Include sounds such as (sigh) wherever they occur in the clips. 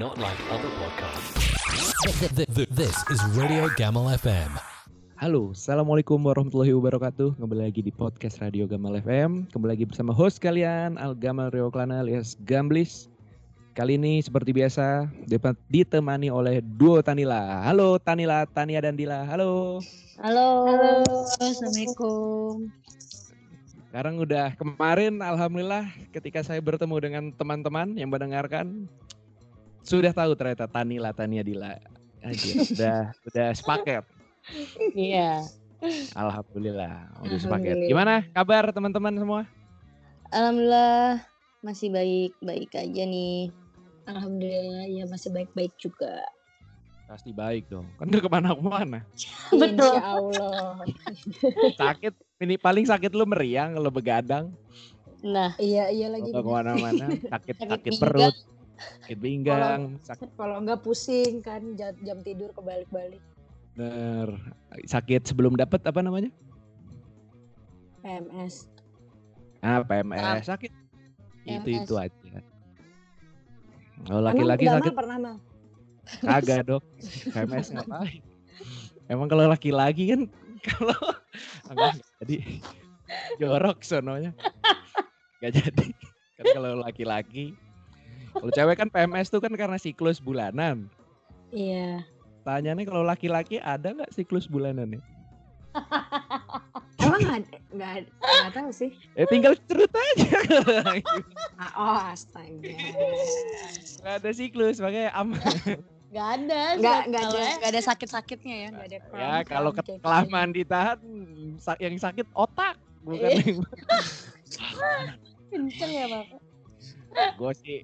not like other podcasts. This is Radio Gamal FM. Halo, Assalamualaikum warahmatullahi wabarakatuh Kembali lagi di podcast Radio Gamal FM Kembali lagi bersama host kalian Al Gamal Reoklana alias Gamblis Kali ini seperti biasa dapat ditemani oleh duo Tanila Halo Tanila, Tania dan Dila Halo Halo. Assalamualaikum. Sekarang udah kemarin Alhamdulillah ketika saya bertemu dengan teman-teman yang mendengarkan Sudah tahu ternyata Tanila, Tania, Dila Anjir, (laughs) udah, udah sepaket Iya. Alhamdulillah udah sepaket. Gimana kabar teman-teman semua? Alhamdulillah masih baik-baik aja nih. Alhamdulillah ya masih baik-baik juga. Pasti baik dong. Kan udah ke mana-mana. Betul. Insya Allah. (laughs) Sakit, ini paling sakit lu meriang kalau begadang. Nah, iya iya lagi. Kalau ke mana-mana, sakit, Sakit perut, sakit pinggang, sakit Kalau nggak pusing kan jam, jam tidur kebalik-balik. bener. sakit sebelum dapat apa namanya? PMS. Ah, PMS, Ah. sakit. Itu PMS. itu aja. Kalau laki-laki sakit pernah, Mel? kagak dok. PMS ngapain? Emang kalau laki-laki kan (laughs) kalau enggak, enggak jadi jorok sononya. Gak jadi. Kan kalau laki-laki kalau cewek kan PMS tuh kan karena siklus bulanan. Iya. Tanya nih kalau laki-laki ada nggak siklus bulanan ya? (laughs) Emang nggak ada? Nggak ada- nggak tahu sih. Eh tinggal cerut aja. (laughs) Ah, oh astaga. Gak ada siklus makanya aman. nggak ada. Nggak nggak ada nggak ada sakit-sakitnya ya. Nggak ada. ya cramp-cramp kalau kayak gitu. kelamaan ditahan sa- yang sakit otak bukan yang (laughs) Kenceng ya, Pak. gue sih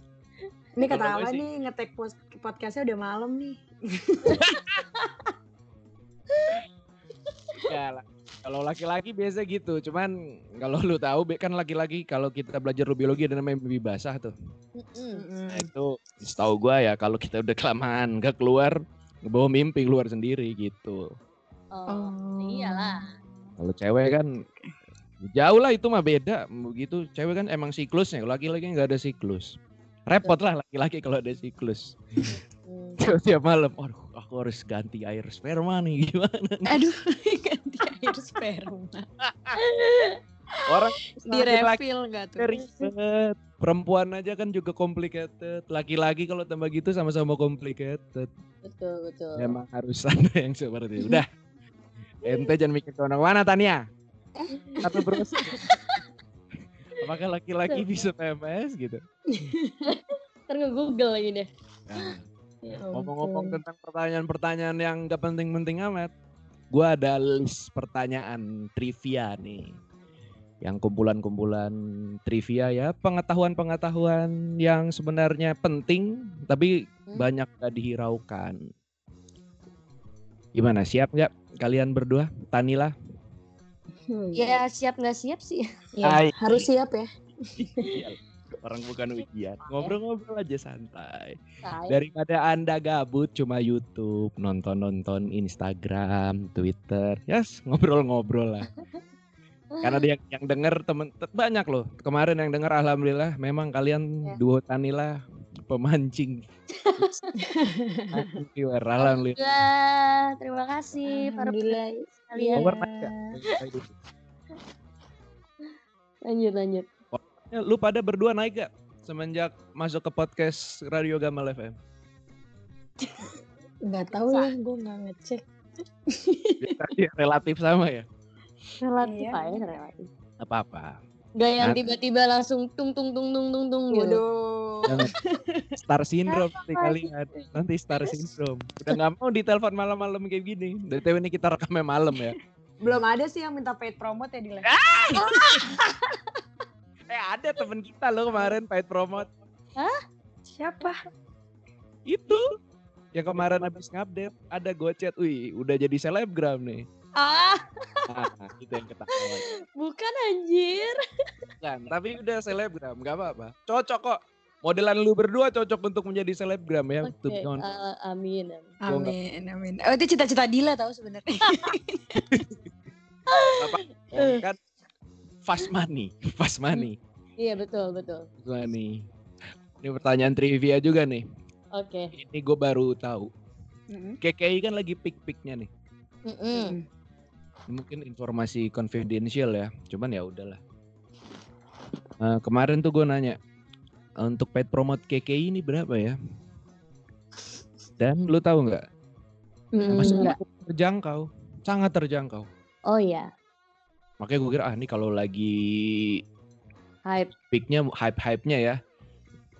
Ini kata apa nih ngetek podcastnya udah malam nih. (laughs) ya lah. Kalau laki-laki biasa gitu, cuman kalau lu tahu kan laki-laki kalau kita belajar biologi ada namanya mimpi basah tuh. Nah, itu setahu gua ya kalau kita udah kelamaan nggak keluar ngebawa mimpi keluar sendiri gitu. Oh, iyalah. Kalau cewek kan jauh lah itu mah beda begitu. Cewek kan emang siklusnya, kalau laki-laki nggak ada siklus. Repot lah laki-laki kalau ada siklus. Hmm. Tiap malam, aduh aku harus ganti air sperma nih (laughs) gimana? Aduh, (laughs) ganti air sperma. Orang (laughs) Di refill nggak tuh? ribet. Perempuan aja kan juga complicated. Laki-laki kalau tambah gitu sama-sama complicated. Betul, betul. Memang harus ada yang seperti itu. Udah. Ente jangan mikir ke mana Tania. Satu terus. Apakah laki-laki bisa PMS gitu? (laughs) Ntar nge-google lagi deh. Nah, Ya ngomong-ngomong ampun. tentang pertanyaan-pertanyaan yang gak penting-penting amat. Gua ada list pertanyaan trivia nih. Yang kumpulan-kumpulan trivia ya, pengetahuan-pengetahuan yang sebenarnya penting tapi Hmm. banyak gak dihiraukan. Gimana, siap nggak kalian berdua? Tanila? Hmm. Ya siap nggak siap sih. Iya, Hai. harus siap ya. Orang bukan ujian, ngobrol-ngobrol aja santai. Tai. Daripada Anda gabut cuma YouTube, nonton-nonton Instagram, Twitter, yes, ngobrol-ngobrol lah. Karena dia yang denger temen te- banyak loh. Kemarin yang denger alhamdulillah memang kalian Ya. duo Tanila pemancing. Mancing viewer, alhamdulillah. Terima kasih para kalian. Nggak? Lanjut, lanjut. Ya, Lu pada berdua naik gak semenjak masuk ke podcast Radio Gamal FM? (laughs) Nggak tahu ya, gue nggak ngecek. Tadi relatif sama ya? Relatif Iya. aja, relatif. Apa-apa. Gak yang Nanti- tiba-tiba langsung tung tung tung tung tung tung gitu. Waduh. Jangan. Star syndrome nanti kalian. Nanti star syndrome. Udah nggak mau ditelepon malam-malam kayak gini. Dari TW ini kita rekamnya malam ya. Belum ada sih yang minta paid promote ya di live. (laughs) Eh ada temen kita loh kemarin paid promote. Siapa? Itu. Yang kemarin habis ngupdate. Ada gocet. Wih udah jadi selebgram nih. Ah, Nah itu yang ketahuan. bukan anjir. Kan, tapi udah selebgram. Gak apa-apa. Cocok kok. Modelan lu berdua cocok untuk menjadi selebgram ya. Be honest. eh, amin. amin. Amin, amin. Oh itu cita-cita Dila tahu sebenarnya. Apa? Oh, kan fast money. Fast money. Iya betul betul. Fast money. Ini pertanyaan trivia juga nih. Oke. Ini gue baru tahu. Mm-mm. KKI kan lagi pik-piknya nih. Mm-mm. Mungkin informasi confidential ya. Cuman ya udahlah. Eh, kemarin tuh gue nanya untuk paid promote KKI ini berapa ya? Dan lu tahu nggak? Mm, Masih enggak. terjangkau, sangat terjangkau. Oh iya. Makanya gue kira ah ini kalau lagi Hype. peaknya hype-hype-nya ya.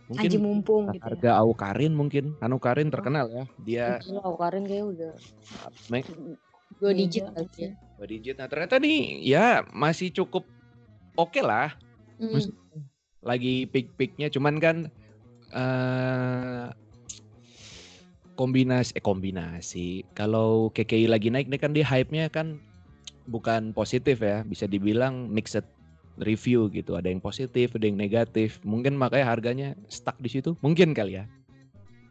Mungkin Aji mumpung gitu ya. harga Aukarin mungkin. Anukarin terkenal ya. Dia Gila, aku Karin kayak udah dua Iya, digit kali ya. dua digit. Nah ternyata nih ya masih cukup oke lah. Mm. Lagi peak-peaknya cuman kan eh kombinasi eh kombinasi. Kalau KKI lagi naik nih kan dia hype-nya kan bukan positif ya, bisa dibilang mixed review gitu. Ada yang positif, ada yang negatif. Mungkin makanya harganya stuck di situ. Mungkin kali ya.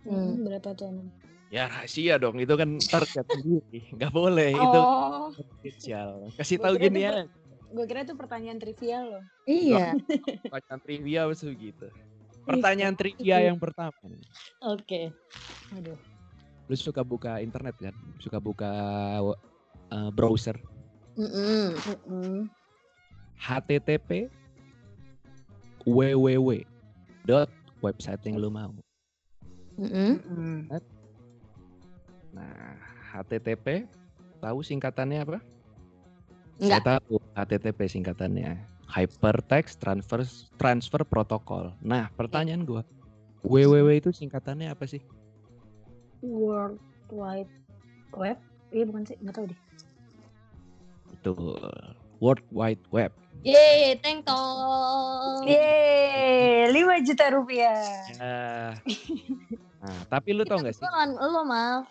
Hmm. Berapa tuh? Ya rahasia dong, itu kan target sendiri. (laughs) Nggak boleh, itu Oh, spesial. Kasih tahu gini itu ya, gue kira itu pertanyaan trivial loh. Iya. (laughs) pertanyaan trivia gitu. Pertanyaan trivia yang pertama. Oke. Aduh. Lu suka buka internet kan? Suka buka uh, browser. Mm-mm. Mm-mm. HTTP www dot website yang lu mau. Mm-mm. Mm-mm. Nah, HTTP tahu singkatannya apa? Enggak. Saya tahu HTTP singkatannya. Hypertext Transfer Transfer Protocol. Nah, pertanyaan gua, www itu singkatannya apa sih? World Wide Web? Iya bukan sih, nggak tahu deh. Betul. World Wide Web. Yeay, teng tong. Yeay, 5 juta rupiah. Ya. Nah, tapi lu tau gak sih? Bukan lo mal.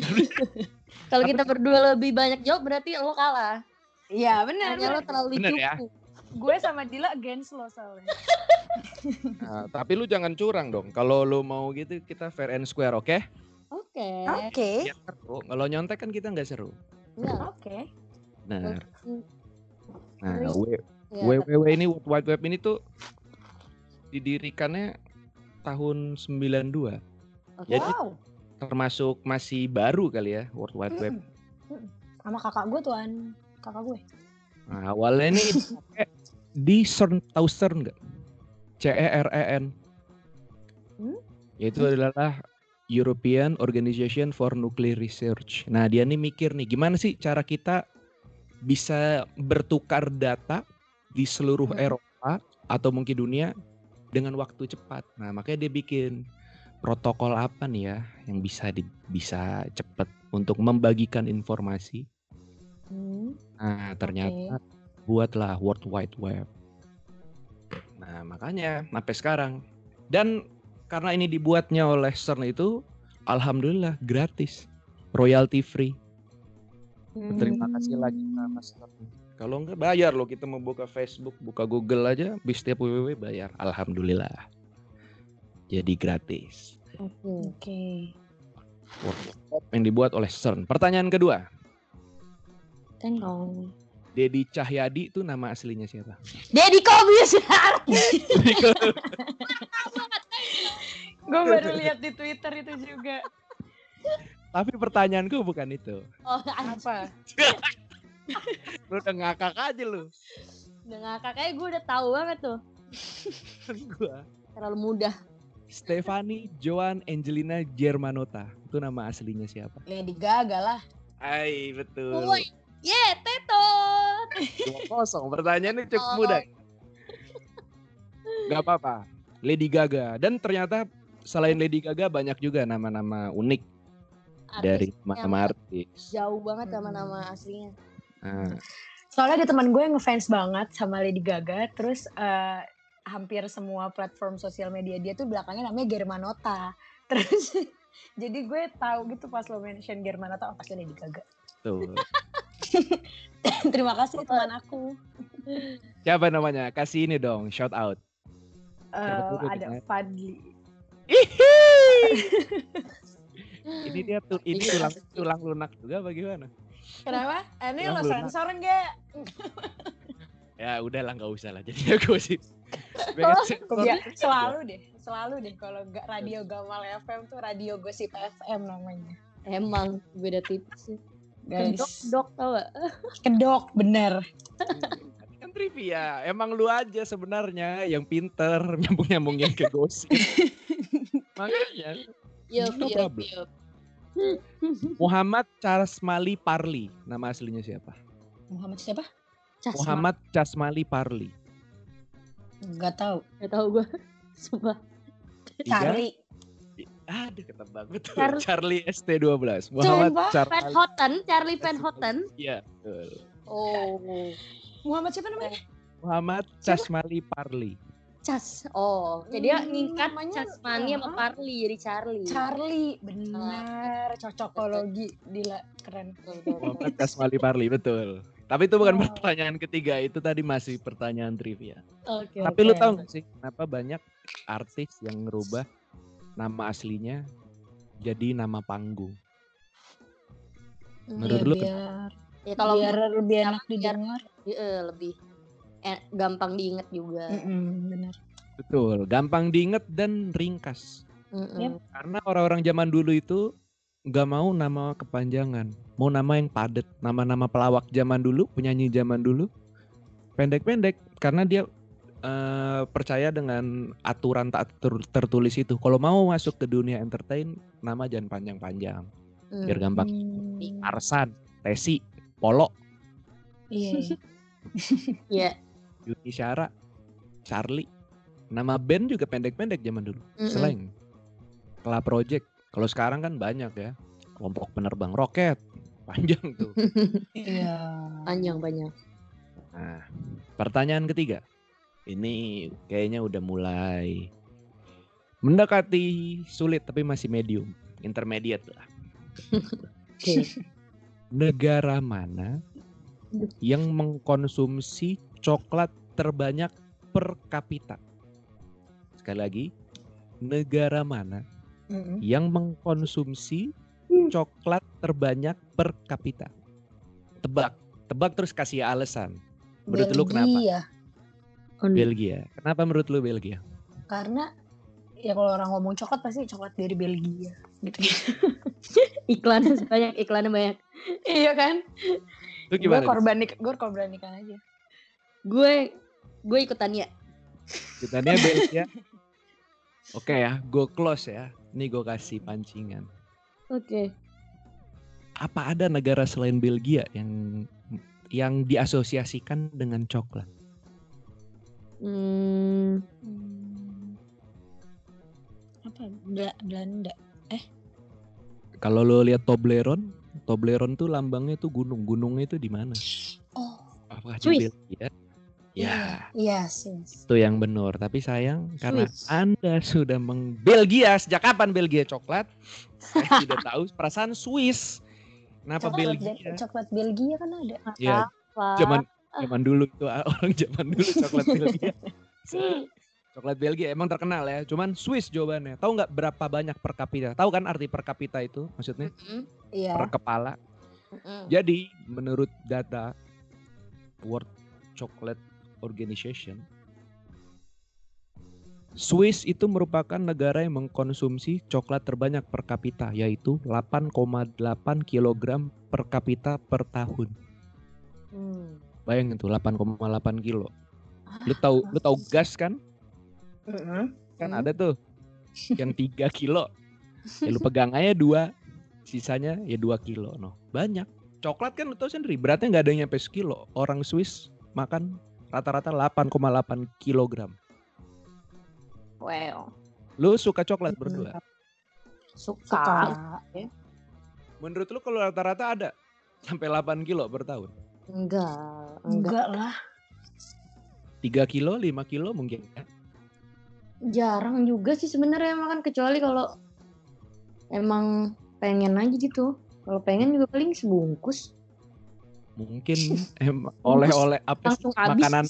(laughs) Kalau kita berdua lebih banyak jawab berarti lo kalah. Iya benar. Lo terlalu Bener ya? cupu. Gue sama Dila against lo soalnya. (laughs) Nah, tapi lu jangan curang dong. Kalau lu mau gitu kita fair and square, oke? Oke. Oke. Seru. Kalau nyontek kan kita nggak seru. Enggak. Oke. Nah, Hmm, nah Terus? W- ya, WWW ini World Wide Web ini tuh didirikannya tahun 92. Oke. Jadi Wow. Termasuk masih baru kali ya World Wide Web. Mm-mm. Sama kakak gue tuan, kakak gue. Nah, awalnya ini (laughs) di CERN, tahu CERN nggak? C E R E N. Hmm? Yaitu adalah European Organization for Nuclear Research. Nah, dia nih mikir nih gimana sih cara kita bisa bertukar data di seluruh Hmm. Eropa atau mungkin dunia dengan waktu cepat. Nah, makanya dia bikin protokol apa nih ya yang bisa di, bisa cepat untuk membagikan informasi. Hmm. Nah, ternyata buatlah World Wide Web. Nah, makanya sampai sekarang. Dan karena ini dibuatnya oleh CERN itu, alhamdulillah gratis, royalty free. Terima kasih lagi sama CERN. Kalau enggak bayar loh kita mau buka Facebook, buka Google aja, di setiap www bayar. Alhamdulillah. Jadi gratis. Oke. Wide Web yang dibuat oleh CERN. Pertanyaan kedua, Teng tong. Dedi Cahyadi itu nama aslinya siapa? Deddy Kobusier. Gue baru lihat di Twitter itu juga. Tapi pertanyaanku bukan itu. Oh. Apa? Lu udah ngakak aja lu. Udah ngakak kayak gue udah tahu banget tuh. Gua. Terlalu mudah. Stefani Joan Angelina Germanota. Itu nama aslinya siapa? Lady Gaga lah. Hai, betul. Woi. Ye, tetot. Dua kosong. Pertanyaannya cukup Oh. mudah. Gak apa-apa. Lady Gaga. Dan ternyata selain Lady Gaga banyak juga nama-nama unik Artis dari nama-nama artis. Jauh banget sama nama aslinya. Nah, Soalnya ada teman gue yang ngefans banget sama Lady Gaga, terus eh, hampir semua platform sosial media dia tuh belakangnya namanya Germanota. (laughs) Terus jadi gue tahu gitu pas lo mention Germanota, oh pasti Lady Gaga. tuh. (laughs) Terima kasih teman aku. Siapa namanya? Kasih ini dong, shout out. Tuh ada dia? Fadli. (laughs) Ini dia tuh ini tulang tulang lunak juga bagaimana? Kenapa? Ini lo sensor enggak? Ya udahlah nggak usah lah. Jadi aku sih Biasanya- Kebia- selalu deh, selalu deh kalau nggak radio Gamal FM tuh radio Gosip FM namanya. Emang beda tipis sih. Guys, Kedok, dok tau gak? kedok bener. kan trivia. Emang lu aja sebenarnya yang pinter nyambung-nyambungin ke gosip. (laughs) Makanya Yup, No yup, problem. yup. Muhammad Casmali Parli. Nama aslinya siapa? Muhammad siapa? Casma. Muhammad Casmali Parli. Nggak tahu. Gak tau gue. (laughs) Sumpah. Charlie. Aduh ketebak betul. Char- Charlie ST12. Muhammad Sumpah, Van Charlie. Houten, Charlie Van Houten. Iya, betul. Oh. Muhammad siapa namanya? Muhammad Casmali Parli. Cas. Oh, jadi dia Hmm, ngingkat namanya- Casmani sama Ah. Parli jadi Charlie. Charlie, benar. Cocokologi, gila, keren. Muhammad Casmali Parli, betul. Tapi itu bukan Oh. pertanyaan ketiga, itu tadi masih pertanyaan trivia. Oke. Tapi oke. lu tahu gak sih kenapa banyak artis yang ngerubah nama aslinya jadi nama panggung? Menurut Ya, lu biar, Ya kalau biar lebih enak biar- didengar. eh, lebih eh, gampang diinget juga. Mm-mm, benar. betul, gampang diinget dan ringkas. Mm-mm. Yep. Karena orang-orang zaman dulu itu nggak mau nama kepanjangan, mau nama yang padat. Nama-nama pelawak zaman dulu, penyanyi zaman dulu, pendek-pendek. Karena dia eh, percaya dengan aturan tak ter- tertulis itu. Kalau mau masuk ke dunia entertain, nama jangan panjang-panjang, Mm. biar gampang. Hmm, Arsan, Tesi, Polo, Iya, iya. (laughs) Iya. Yuni Syara, Charlie. Nama band juga pendek-pendek zaman dulu. Mm-mm. Slang. Club Project. Kalau sekarang kan banyak ya. Kelompok penerbang roket. (laughs) Panjang tuh. (laughs) Iya. Panjang banyak. Nah, pertanyaan ketiga. Ini kayaknya udah mulai mendekati sulit tapi masih medium, intermediate lah. (laughs) Oke. Negara mana yang mengkonsumsi coklat terbanyak per kapita? Sekali lagi, negara mana Yang mengkonsumsi coklat terbanyak per kapita? Tebak, tebak terus kasih alasan. Menurut lu kenapa? Belgia. Belgia. Kenapa menurut lu Belgia? Karena ya kalau orang ngomong coklat pasti coklat dari Belgia gitu. (laughs) Iklannya banyak, iklannya banyak. iya kan? Lu Gue gimana? korban gue korban ikan aja. Gue gue ikutan ya. Kita Belgia. (laughs) Oke ya, go close ya. Nih gue kasih pancingan. Oke. Apa ada negara selain Belgia yang yang diasosiasikan dengan coklat? Hmm, Hmm. Apa? Bela- Belanda. Kalau lo lihat Toblerone, Toblerone tuh lambangnya tuh gunung. Gunungnya itu di mana? Oh. Apakah di Swiss. Belgia? Ya, Iya, yes. itu yang benar. Tapi sayang karena. Anda sudah meng Belgia sejak kapan Belgia coklat? Saya (laughs) tidak tahu. Perasaan Swiss. Kenapa Coklat, Belgia? Be- coklat Belgia kan ada. Ya, zaman zaman dulu itu ah, (laughs) orang zaman dulu coklat Belgia. (laughs) Coklat Belgia emang terkenal ya. Cuman Swiss jawabannya. Tahu nggak berapa banyak per kapita? Tahu kan arti per kapita itu maksudnya Mm-mm, Iya. per kepala. mm-mm. Jadi menurut data World Chocolate Organization, Swiss itu merupakan negara yang mengkonsumsi coklat terbanyak per kapita, yaitu 8,8 kg per kapita per tahun. Hmm. Bayangin tuh 8,8 kilo. Lu tahu lu tahu gas kan? Mm-mm. Kan Hmm. ada tuh yang 3 (laughs) kilo. Ya lu pegang aja dua, sisanya ya 2 kilo. No, banyak. Coklat kan lu tahu sendiri, beratnya nggak ada yang nyampe sekilo. Orang Swiss makan rata-rata 8,8 kilogram. Wow. Lu suka coklat berdua? Suka. Suka. Menurut lu kalau rata-rata ada sampai 8 kilo per tahun? Enggak, enggak. Enggak lah. 3 kilo, 5 kilo mungkin. ya? Jarang juga sih sebenarnya makan kecuali kalau emang pengen aja gitu. Kalau pengen juga paling sebungkus. Mungkin em, oleh-oleh apa makanan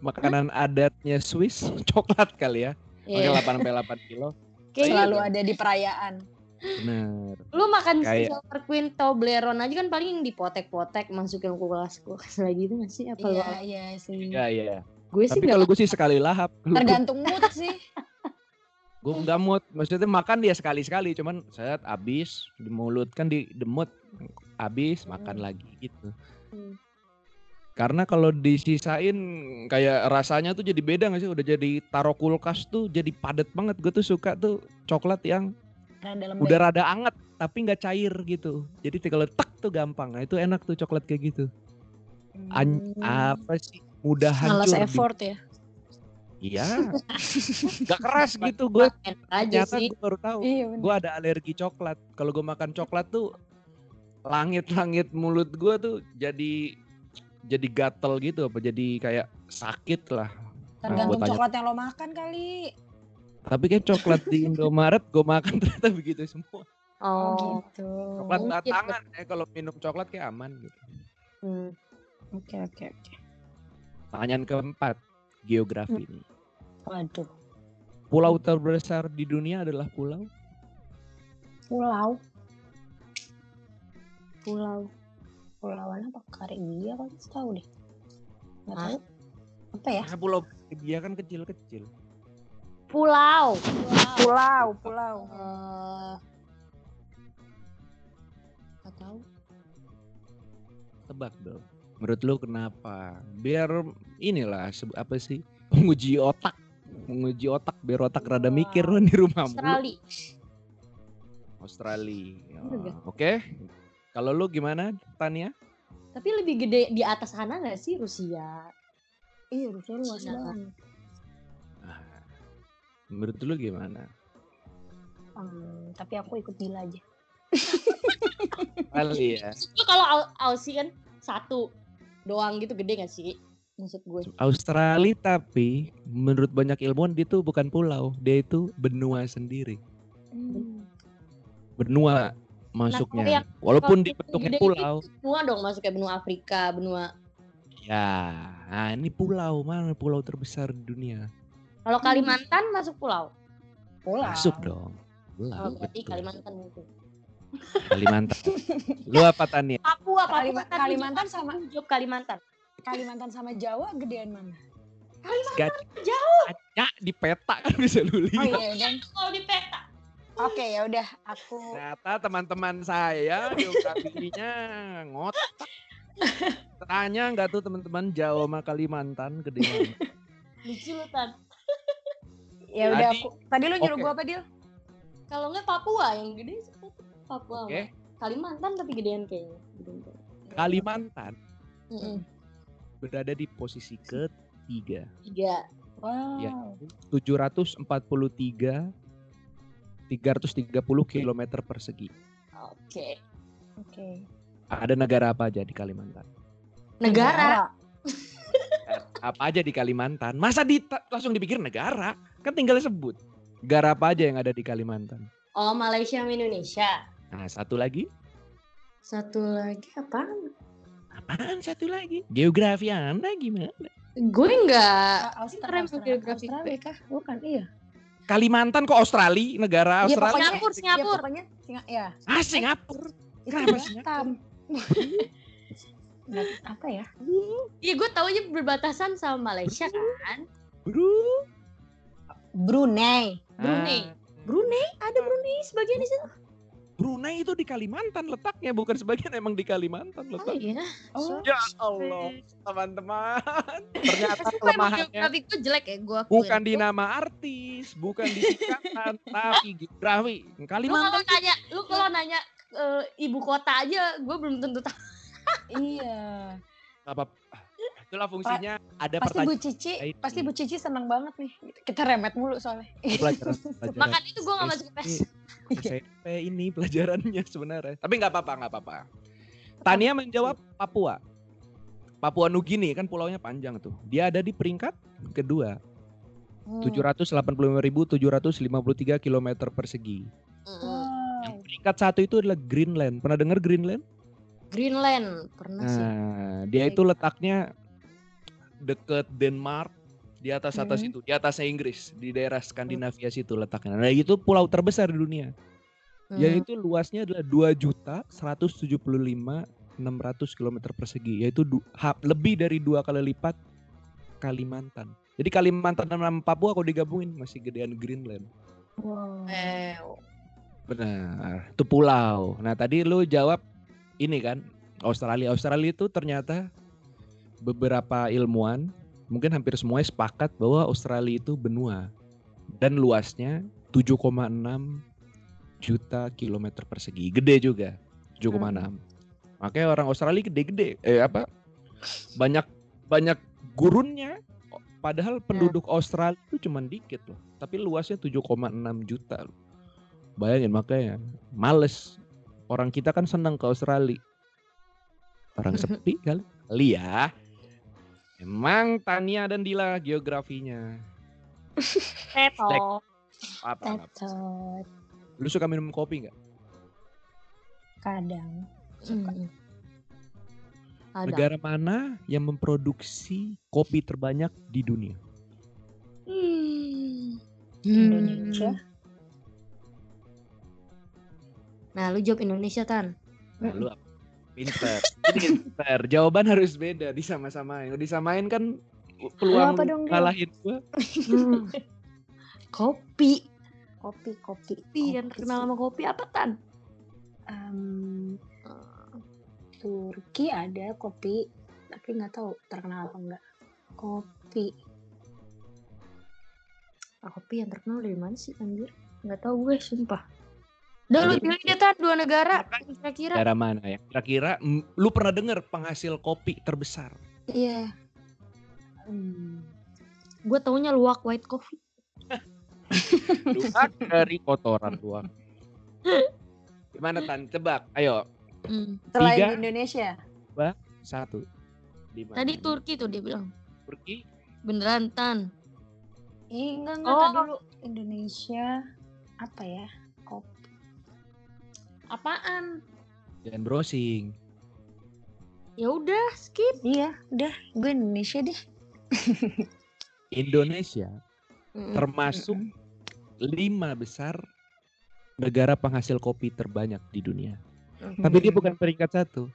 makanan adatnya Swiss (laughs) coklat kali ya. Oke Iya. 8 sampai 8 kilo. Kayaknya Selalu ada di perayaan. Bener. lu makan Kayak- Silver Queen Toblerone aja kan paling dipotek-potek masukin kulkas kulkas lagi itu nggak sih apa lu Iya, iya sih. Iya iya. Gue sih Tapi kalau gue sih sekali lahap. (laughs) Tergantung mood (laughs) sih. Gue nggak mood. Maksudnya makan dia sekali-sekali. Cuman saya habis di mulut kan di demut. Habis makan lagi gitu. Hmm. Karena kalau disisain kayak rasanya tuh jadi beda gak sih? Udah jadi taruh kulkas tuh jadi padat banget. Gue tuh suka tuh coklat yang dalam udah rada anget tapi nggak cair gitu. Jadi tinggal letak tuh gampang. Nah itu enak tuh coklat kayak gitu. An- apa sih? Mudah Malas hancur. di- effort ya. Iya. (laughs) Gak keras gitu gue. Ternyata gue baru tahu. Iya. Gue ada alergi coklat. Kalau gue makan coklat tuh langit-langit mulut gue tuh jadi jadi gatel gitu apa jadi kayak sakit lah. Nah, Tergantung tanya. coklat yang lo makan kali. Tapi kayak coklat di Indomaret gue makan ternyata begitu semua. Oh, Oh. gitu. Coklat Mungkin. batangan ya kalau minum coklat kayak aman gitu. Hmm. Oke oke oke. Pertanyaan keempat, geografi nih. Waduh. Pulau terbesar di dunia adalah pulau Pulau. Pulau. Pulauan apa? Karibia kan tahu deh. Nggak tahu. Apa ya? Nah, pulau dia kan kecil-kecil. Pulau. Pulau, pulau. Eh, Nggak tahu. Tebak dong. Menurut lu kenapa? Biar inilah apa sih? Menguji otak. Menguji otak biar otak rada mikir kan (laughs) di rumah. Australia. Australia. Oke. Kalau lu gimana, Tania? Tapi lebih gede di atas sana nggak sih Rusia? Iya, Rusia luas banget. Menurut lu gimana? Hmm, tapi aku ikut Bila aja. Kali ya. (laughs) Itu kalau Au- Aussie kan satu doang gitu gede nggak sih? Maksud gue. Australia tapi menurut banyak ilmuwan dia tuh bukan pulau, dia itu benua sendiri. Hmm. Benua masuknya. yang- Walaupun di bentuknya gede pulau. Benua dong masuk kayak benua Afrika, benua. Ya, nah ini pulau mana pulau terbesar di dunia? Kalau Hmm. Kalimantan masuk pulau. Pulau. Masuk dong. Pulau. Oh, berarti betul. Kalimantan itu. Kalimantan. Lu apa Tania? Papua, Papua. Kalima- Kalimantan jawab- sama jawab Kalimantan. Kalimantan sama Jawa gedean mana? Gak jauh. di peta kan bisa lu Oh lihat. iya, udah. Kalau di peta. Oke, ya udah aku Ternyata teman-teman saya geografinya ngotak. Tanya nggak tuh teman-teman Jawa sama Kalimantan gede? Lucu lu Tan. ya udah aku. Tadi lu nyuruh oke. gua apa, Dil? Kalau nggak Papua yang gede sih Papua. Oke. Kalimantan tapi gedean kayaknya. Gedean kayaknya. Kalimantan Mm-mm. berada di posisi ketiga. Tiga. Wow. Ya. 743 330 km persegi. Oke. Oke. Ada negara apa aja di Kalimantan? Negara. Apa aja di Kalimantan? Masa di, langsung dipikir negara? Kan tinggal sebut. Negara apa aja yang ada di Kalimantan? Oh Malaysia sama Indonesia. Nah, satu lagi. Satu lagi apa? Apaan satu lagi? Geografi Anda gimana? Gue nggak. Ah, Austra- Keren Austra- geografi Australia kah? Kalimantan kok Australia? Negara Iya, Australia? pokoknya- Singapura, Ya, Singapura. pokoknya Singa, ya. Ah, Singapura. Itu Kenapa. Nggak, apa ya? Iya gue tahu aja berbatasan sama Malaysia kan. Bro. Brunei. Brunei. Ah, Brunei ada Brunei sebagian di situ. Brunei itu di Kalimantan letaknya, bukan sebagian emang di Kalimantan Oh letak. iya. Oh, Ya Allah, teman-teman. (laughs) Ternyata kelemahannya geografi gue jelek ya gue. bukan di nama artis, bukan di singkatan, (laughs) tapi geografi. Lu kalau Kalimantan nanya, lu kalau nanya eh, ibu kota aja, gue belum tentu tahu. iya. apa? Itulah fungsinya ada Pasti Bu pertanyaan Cici, ini. pasti Bu Cici seneng banget nih. Kita remet mulu soalnya. pelajaran. (laughs) pelajaran. Makanya itu gue gak masuk PES. SMP ini pelajarannya sebenarnya. Tapi nggak apa-apa, nggak apa-apa. Tania menjawab Papua. Papua Nugini kan pulaunya panjang tuh. Dia ada di peringkat kedua. Hmm. 785.753 km persegi. Mm. Yang peringkat satu itu adalah Greenland. Pernah dengar Greenland? Greenland pernah sih. Nah, dia itu letaknya deket Denmark di atas atas Hmm. itu, di atasnya Inggris, di daerah Skandinavia situ letaknya. Nah, itu pulau terbesar di dunia. Hmm. Yaitu luasnya adalah 2 juta 175 600 km persegi, yaitu du- ha- lebih dari dua kali lipat Kalimantan. Jadi Kalimantan dan Papua kalau digabungin masih gedean Greenland. Wow. Benar, itu pulau. Nah tadi lu jawab ini kan Australia. Australia itu ternyata beberapa ilmuwan mungkin hampir semuanya sepakat bahwa Australia itu benua dan luasnya 7,6 juta kilometer persegi. Gede juga, 7,6. Makanya orang Australia gede-gede. Eh apa? Banyak banyak gurunnya. Padahal penduduk Australia itu cuma dikit loh. Tapi luasnya 7,6 juta loh. Bayangin makanya males. Orang kita kan senang ke Australia. Orang (laughs) sepi kali. Kali ya. Emang Tania dan Dila geografinya. (laughs) tetot. Apa, apa? Tetot. Lu suka minum kopi nggak? Kadang. Hmm. Ada. Negara mana yang memproduksi kopi terbanyak di dunia? Hmm. Indonesia. Nah, lu jawab Indonesia, Tan. Nah, lu apa? Pinter. Pinter. Jawaban harus beda, disama-samain. Kalau disamain kan peluang apa dong, kalahin gua. (laughs) Hmm. kopi. Kopi, kopi. Kopi yang terkenal sama kopi apa, Tan? Em, Turki ada kopi, tapi nggak tahu terkenal apa enggak. Kopi. Kopi yang terkenal dari mana sih, anjir? Nggak tahu gue, sumpah. Udah lu pilih deh, Tan. Dua negara. Kira-kira. Negara mana ya? Kira-kira lu pernah dengar penghasil kopi terbesar? Iya. Hmm, Gue taunya luwak white coffee. (laughs) Luak dari kotoran luak. (laughs) Gimana Tan? Tebak. Ayo. Hmm. Selain Tiga. di Indonesia. Satu. Di mana? Tadi Turki tuh dia bilang. Turki. Beneran, Tan. Ih, enggak enggak Oh. tadi dulu Indonesia apa ya? Apaan? Dan browsing. Ya udah, skip. Iya, udah, gue Indonesia deh. (laughs) Indonesia Mm-mm. termasuk lima besar negara penghasil kopi terbanyak di dunia. Tapi dia bukan peringkat satu.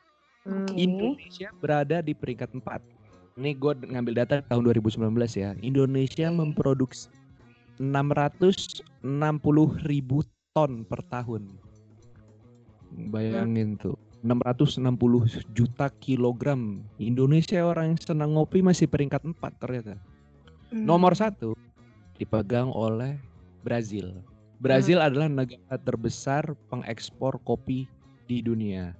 Hmm. Oke. Indonesia berada di peringkat 4. Ini gue ngambil data tahun 2019 ya. Indonesia memproduksi 660 ribu ton per tahun. Bayangin tuh. 660 juta kilogram. Indonesia orang yang senang ngopi masih peringkat 4 ternyata. Hmm. Nomor satu dipegang oleh Brazil. Brazil adalah negara terbesar pengekspor kopi di dunia.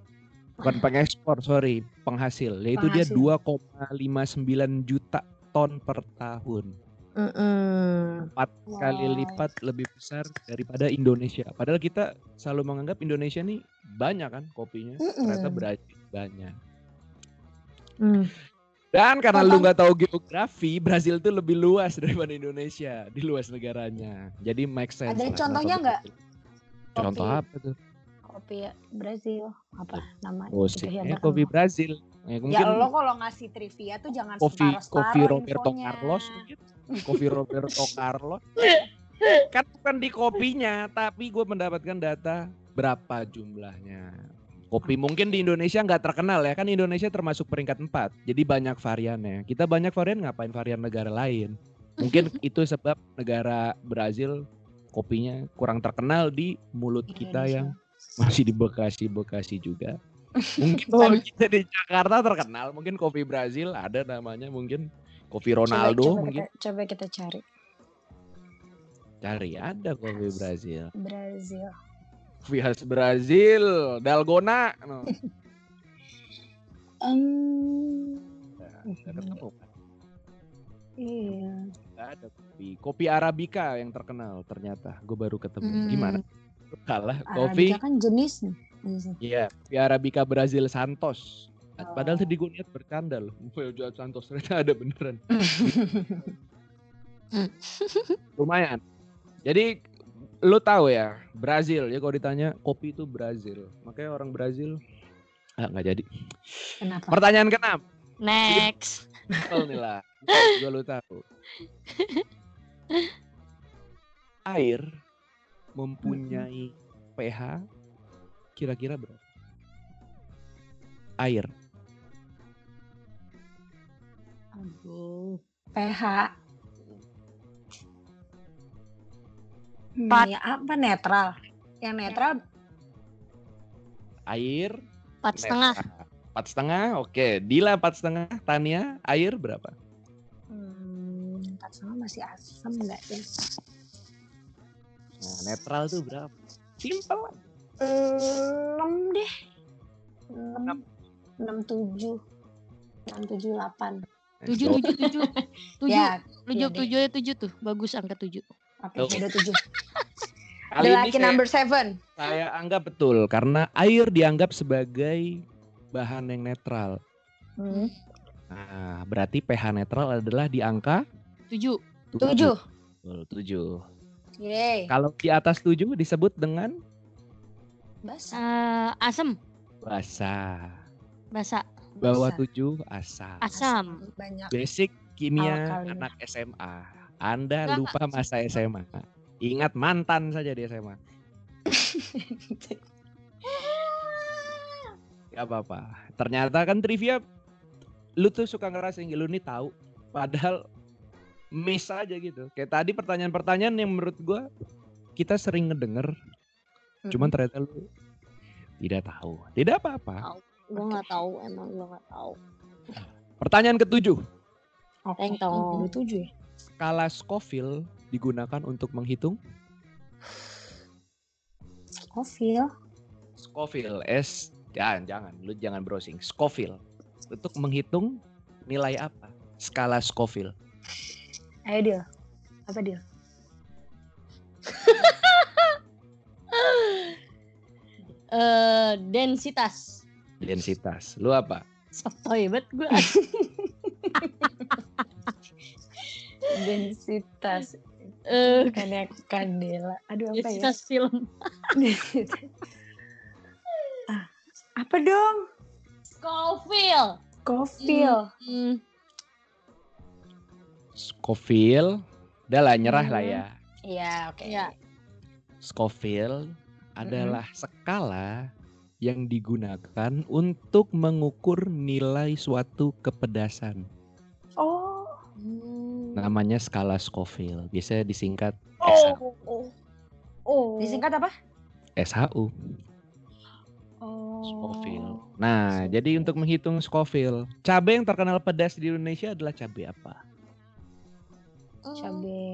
Bukan pengekspor, sorry, penghasil. Yaitu dia Penghasil. 2,59 juta ton per tahun. Mm-mm. Empat kali Wow. lipat lebih besar daripada Indonesia. Padahal kita selalu menganggap Indonesia nih banyak kan kopinya. Ternyata Mm-mm. Brazil banyak. Hmm. Dan karena lu Contoh- nggak tahu geografi, Brazil tuh lebih luas daripada Indonesia di luas negaranya. Jadi make sense. Ada contohnya nggak? Contoh Kopi. apa tuh? Kopi Brazil apa namanya? Oh, yang eh, kopi Brazil. Ya, Ya mungkin lo kalau ngasih trivia tuh jangan kopi kopi Roberto infonya. Carlos mungkin. Kopi Roberto Carlos. (laughs) Kan bukan di kopinya, tapi gue mendapatkan data berapa jumlahnya. Kopi mungkin di Indonesia nggak terkenal ya, kan Indonesia termasuk peringkat 4. Jadi banyak variannya. Kita banyak varian ngapain varian negara lain. Mungkin (laughs) itu sebab negara Brazil kopinya kurang terkenal di mulut kita Indonesia. yang masih di Bekasi-Bekasi juga. Mungkin Oh. kalau kita di Jakarta terkenal, mungkin kopi Brazil ada namanya mungkin kopi Ronaldo coba, coba mungkin Kita, coba kita cari cari ada kopi Brazil. Brazil. Kopi khas Brazil, Dalgona. No. (laughs) Nggak ketemu kan? iya. Ada kopi. Kopi Arabica yang terkenal ternyata. Gue baru ketemu. Hmm. Gimana? Kalah kopi. Arabica kan jenis nih. Iya sih. Iya, Arabica Brazil Santos. Padahal Oh. tadi gue niat bercanda loh. (laughs) Jual Santos ternyata ada beneran. (laughs) Lumayan. Jadi lu tahu ya Brazil ya kalau ditanya kopi itu Brazil. Makanya orang Brazil ah nggak jadi. Kenapa? Pertanyaan keenam. Next. Simpel nih lah. (laughs) Gue lu tahu. Air mempunyai pH kira-kira berapa? Air. Aduh. PH. Hmm, Empat. ya apa netral? Yang netral Air. Empat setengah. Empat setengah, oke. Dila empat setengah. Tania, air berapa? hmm, empat sama masih asam enggak ya? Nah, netral tuh berapa? Simple lah. Enam deh. Enam. Enam tujuh. Enam tujuh delapan. Tujuh, tujuh, tujuh. (laughs) Tujuh. Ya, Lu iya tujuh ya tujuh tuh. Bagus angka tujuh. oke, Oke. udah tujuh. (laughs) Kali The ini lucky number seven. saya anggap betul karena air dianggap sebagai bahan yang netral. Hmm. Nah, berarti pH netral adalah di angka Tujuh. Tujuh. Tujuh. Yeay. Kalau di atas tujuh disebut dengan Bas. Eh, asam. basa. Basa. Bawah tujuh asam. Asam. Banyak. Basic kimia Alkalina. anak SMA. Anda Enggak, lupa masa SMA. Ingat mantan saja di SMA. (laughs) Gak apa-apa. Ternyata kan trivia lu tuh suka ngerasa lu nih tahu padahal miss aja gitu. Kayak tadi pertanyaan-pertanyaan yang menurut gua kita sering ngedenger cuman ternyata lu tidak tahu. Tidak apa-apa. Gue nggak tahu. Emang gue nggak tahu. Pertanyaan ketujuh. Oke. Teng tong. Udah tujuh ya? Skala Scoville digunakan untuk menghitung Scoville. Scoville S jangan jangan lu jangan browsing Scoville untuk menghitung nilai apa skala Scoville Ayo deal. Apa deal? (laughs) Eh, densitas. densitas lu apa Sotoy banget gue. (laughs) Densitas. Eh, Bukannya kandela. Aduh apa ya? densitas film. (laughs) ah, apa dong? Scoville. Scoville. Hmm, Scoville udah lah nyerah lah Hmm. ya Iya, oke. Ya. Scoville adalah skala yang digunakan untuk mengukur nilai suatu kepedasan Oh. Hmm. namanya skala Scoville biasanya disingkat SH Oh. Oh. Oh. Disingkat apa? SHU Oh. Scoville. Nah, jadi untuk menghitung Scoville, cabai yang terkenal pedas di Indonesia adalah cabai apa? Cabe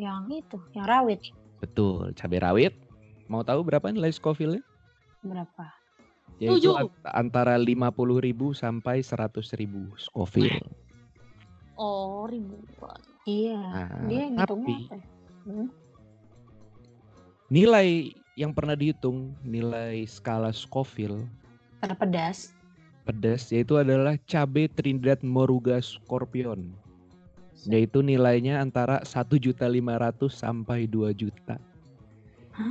yang itu, yang rawit. Betul, cabai rawit. Mau tahu berapa nilai Scoville-nya? Berapa? Yaitu Tujuh. ant- antara 50.000 sampai 100.000 Scoville. Oh, ribuan. Iya. Nah, Dia ngitungnya tapi apa? ya? Hmm? nilai yang pernah dihitung, nilai skala Scoville Terpedas. pedas yaitu adalah cabai Trinidad Moruga Scorpion. Yaitu nilainya antara 1.500 sampai 2 juta.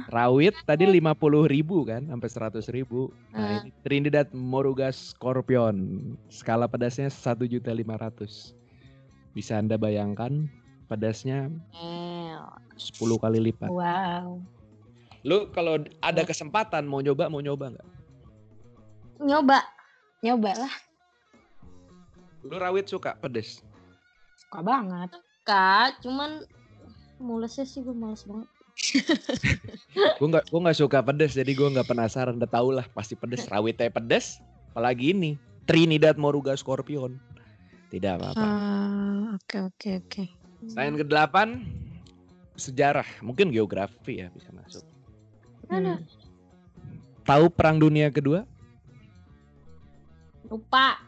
Rawit tadi 50 ribu kan sampai 100 ribu. Nah Ah. ini Trinidad Moruga Scorpion. Skala pedasnya 1.500. Bisa Anda bayangkan pedasnya Eh, 10 kali lipat. Wow. Lu kalau ada kesempatan mau nyoba mau nyoba nggak? nyoba. Nyoba lah. Lu rawit suka pedes? Suka banget. Kak, cuman mulesnya sih gue males banget. (laughs) gue nggak gue nggak suka pedes jadi gue nggak penasaran. Udah tau lah pasti pedes. Rawitnya pedes apalagi ini. Trinidad Moruga Scorpion. Tidak apa-apa. Ah, Oke, oke, oke. Lain ke delapan sejarah. Mungkin geografi ya bisa masuk. Mana? tahu perang dunia kedua? Lupa.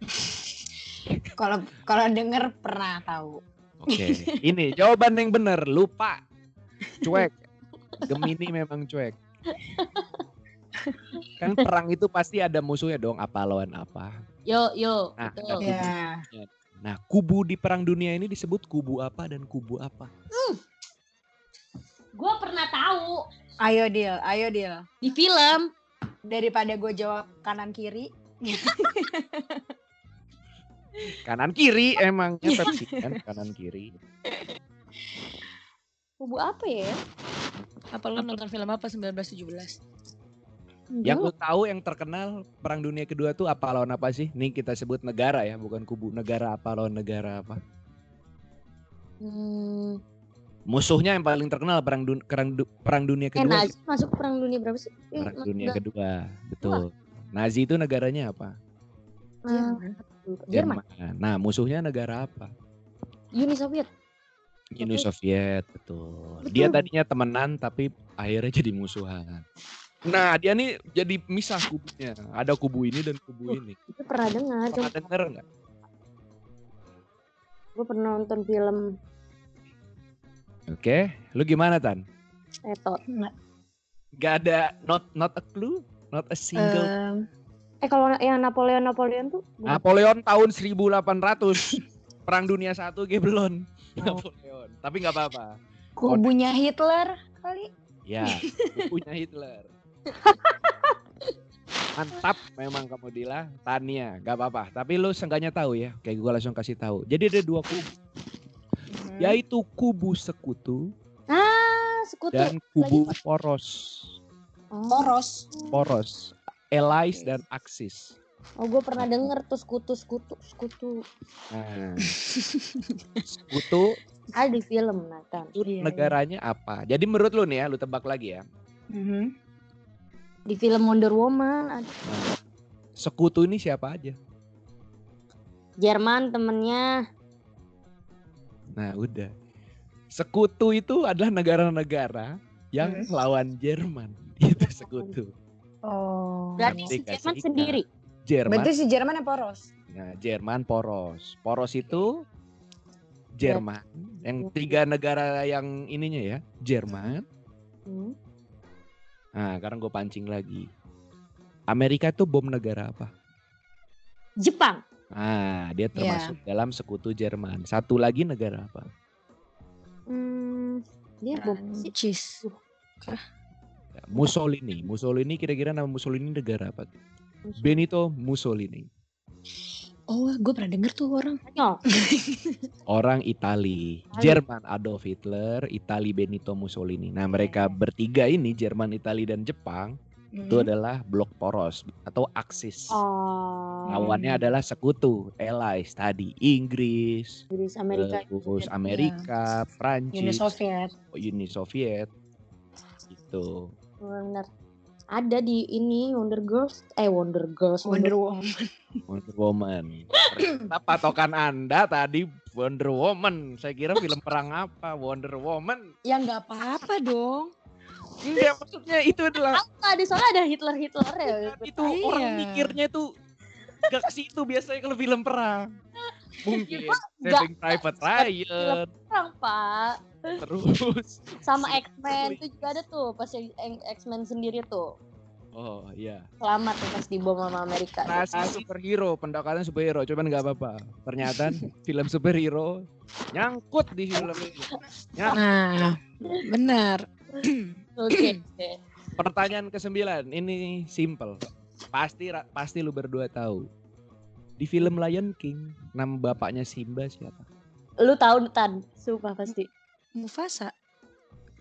(laughs) Kalau kalau denger pernah tahu. oke. Ini jawaban yang benar. Lupa cuek Gemini memang cuek (laughs) kan perang itu pasti ada musuhnya dong apa lawan apa Yo, yo. Nah, betul. Ya. Nah, kubu di perang dunia ini disebut kubu apa dan kubu apa? Gue pernah tahu Ayo deal, ayo deal. di film. Daripada gue jawab kanan kiri. Kanan kiri emangnya Pepsi kan kanan kiri. (laughs) Kubu apa ya? Apa lu nonton film apa 1917? Yang lu tahu yang terkenal perang dunia kedua tuh apa lawan apa sih? Nih kita sebut negara ya, bukan kubu. Negara apa lawan negara apa? Hmm. Musuhnya yang paling terkenal perang dun- perang, du- perang dunia Eh kedua. Nazi masuk perang dunia berapa sih? Eh, perang dunia nggak? kedua, betul. Nazi itu negaranya apa? Ah, Jerman. Nah, musuhnya negara apa? Uni Soviet. Uni Soviet, betul. Betul. Dia tadinya temenan tapi akhirnya jadi musuhan. Nah, dia nih jadi misah kubunya. Ada kubu ini dan kubu ini. Itu pernah dengar. Pernah Cuma denger nggak? gue pernah nonton film Oke, lu gimana Tan? Etot. Gak ada not not a clue, not a single. Em, Eh kalau yang Napoleon Napoleon tuh? Napoleon tahun 1800. Perang dunia satu belum. Oh. Napoleon. Tapi nggak apa-apa. kubunya Hitler kali. Ya, punya Hitler. Mantap memang kamu Dila, Tania, gak apa-apa. Tapi lu seenggaknya tahu ya, kayak gue langsung kasih tahu. Jadi ada dua kubu, Mhm. yaitu kubu sekutu Ah, sekutu. dan kubu poros. Oh, Poros. Poros, allies dan axis. oh gue pernah denger tuh sekutu sekutu sekutu. Nah, (laughs) sekutu Ada di film Nathan. itu Iya, iya. negaranya apa? Jadi menurut lu nih ya, lu tebak lagi ya. Mhm. Di film Wonder Woman ada sekutu ini siapa aja? Jerman temennya. Nah, udah. Sekutu itu adalah negara-negara yang Hmm. lawan Jerman. (laughs) Itu sekutu. Oh. Berarti si Jerman sendiri. Jerman. Berarti si Jerman yang poros. Nah, Jerman poros. Poros itu Jerman. Yang tiga negara yang ininya ya, Jerman. Hmm. Nah, sekarang gue pancing lagi. Amerika itu bom negara apa? Jepang. Nah, dia termasuk dalam sekutu Jerman. Satu lagi negara apa? Hmm, dia bom sih. Prancis. Ya, Mussolini. Mussolini kira-kira nama Mussolini negara apa? Benito Mussolini. Oh, gue pernah denger tuh orang. (laughs) Orang Itali. Jerman Adolf Hitler, Itali Benito Mussolini. Nah, mereka bertiga ini Jerman, Itali dan Jepang itu Mhm. adalah blok poros atau aksis. Oh. Lawannya adalah sekutu, allies tadi Inggris, Inggris Amerika. terus Amerika, Uni Prancis, Soviet. Uni Soviet. Gitu. Benar. Ada di ini Wonder Girls. Eh Wonder Girls. Wonder Woman. Wonder Woman. Ternyata patokan Anda tadi Wonder Woman. Saya kira film perang apa? Wonder Woman. Ya nggak apa-apa dong. Enggak, maksudnya itu adalah Apa ada soalnya ada Hitler Hitler ya. itu Iya. orang mikirnya tuh gak ke situ biasanya kalau film perang. Mungkin Saving Private Ryan Perang Pak. terus. Sama X-Men itu juga ada tuh pas X-Men sendiri tuh. Oh iya. Selamat tuh pas dibom sama Amerika. Rasa superhero, pendekatan superhero, cuman nggak apa-apa. Ternyata (laughs) film superhero nyangkut di film ini. Nyangkut. Nah, benar. (clears throat) Oke. Pertanyaan ke-9, ini simple. Pasti pasti lu berdua tahu. Di film Lion King, nama bapaknya Simba siapa? Lu tahu Tan, sumpah pasti. Mufasa.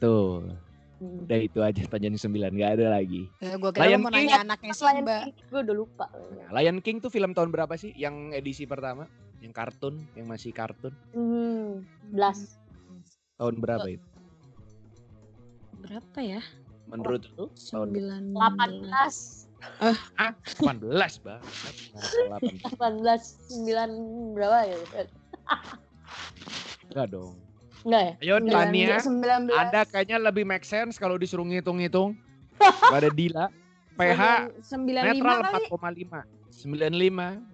Tuh. Udah itu aja pertanyaan 9, nggak ada lagi. Ya, gue kira Lion mau King. nanya anaknya Simba. Gue udah lupa. Nah, Lion King tuh film tahun berapa sih? Yang edisi pertama? Yang kartun, yang masih kartun. Hmm, belas. Tahun berapa itu? Berapa ya? Menurut lu? Tahun 9 18, ah, 18, Bang. 18. 18, 9 berapa ya? Enggak dong. Enggak ya? Ayo Tania, 19. Anda kayaknya lebih make sense kalau disuruh ngitung-ngitung. (laughs) Pada Dila. PH 95 netral kali. 4,5. 95.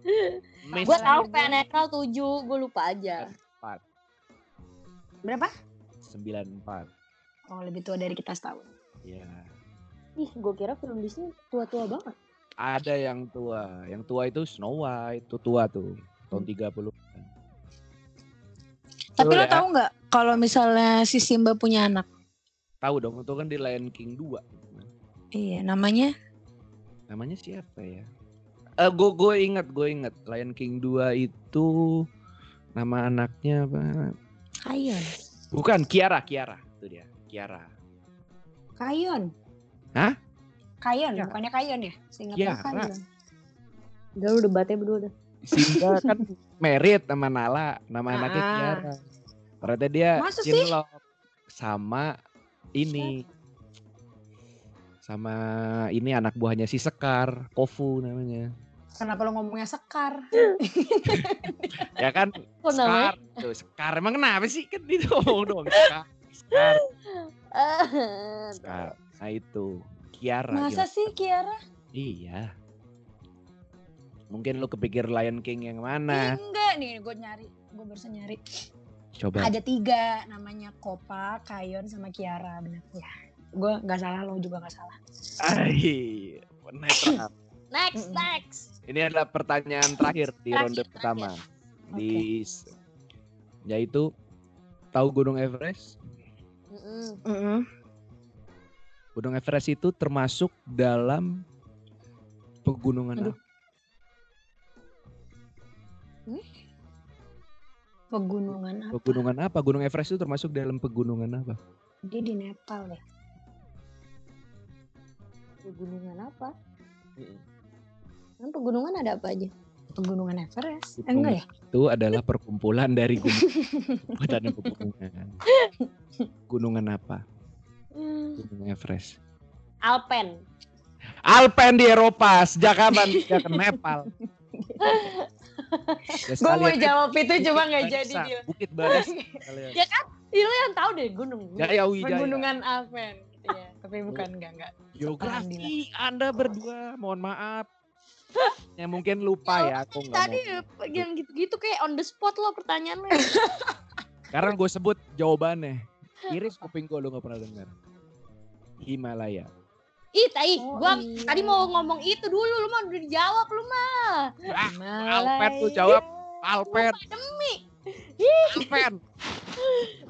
(laughs) Miss Gue tahu PN netral 7, gue lupa aja. Berapa? 94. Oh, lebih tua dari kita setahun. Ya. Ih, gue kira film Disney tua-tua banget. Ada yang tua. Yang tua itu Snow White. Itu tua tuh. Tahun 30. Tapi lo ya? tahu nggak kalau misalnya si Simba punya anak? Tahu dong, itu kan di Lion King 2. Iya, namanya Namanya siapa ya? Eh gue gue inget, gue inget. Lion King 2 itu nama anaknya apa? Kayon. Bukan Kiara, Kiara. Itu dia, Kiara. Kayon. Hah? Kayon, Kiara. bukannya Kayon ya? Seingat Kayon. Udah lu debatnya berdua udah. Sinta kan merit sama Nala, nama anaknya Ah. Kiara. Ternyata dia Masa sih? cinlok sama ini. Sama ini anak buahnya si Sekar, Kofu namanya. Kenapa lo ngomongnya sekar? Ya kan Kok? Sekar, tuh Sekar emang kenapa sih kan itu ngomong doang Sekar, Sekar, (laughs) Sekar. Nah itu Kiara. Masa gimana? sih Kiara? Iya. Mungkin lu kepikir Lion King yang mana? Enggak nih, gue nyari. Gue barusan nyari. Coba. Ada tiga, namanya Kopa, Kayon, sama Kiara. Bener ya. Gue nggak salah, lo juga nggak salah. Ay, netral. (coughs) Next, Mm-mm. next. Ini adalah pertanyaan terakhir di Terakhir, ronde terakhir. pertama. Di s- yaitu tahu Gunung Everest? Mm-mm. Gunung Everest itu termasuk dalam pegunungan Aduh. Pegunungan apa? Pegunungan apa? Gunung Everest itu termasuk dalam pegunungan apa? Dia di Nepal deh. Pegunungan apa? Kan pegunungan ada apa aja? Pegunungan Everest. Eh, Pegunungan enggak ya? Itu adalah perkumpulan dari gunung. Pegunungan. Gunungan apa? Gunung Everest. Alpen. Alpen di Eropa, sejak kapan ke Nepal? (laughs) Ya, Gue mau sekalian jawab itu cuma nggak jadi dia. Bukit sekalian. Ya Ih, lo yang tahu deh gunung. Jaya Wijaya. Pegunungan Alpen. Iya, tapi bukan enggak enggak. Geografi Anda berdua, mohon maaf. Ya mungkin lupa ya, aku nggak Tadi mau. yang gitu-gitu kayak on the spot lo pertanyaannya. (laughs) Sekarang gue sebut jawabannya. Iris kuping gue lu gak pernah dengar. Himalaya. Ih, tai, Oh, gua iya. tadi mau ngomong itu dulu, lu mah udah dijawab lu mah. Ah, Alpen tuh jawab. Alpen. Demi. (laughs) Alpen.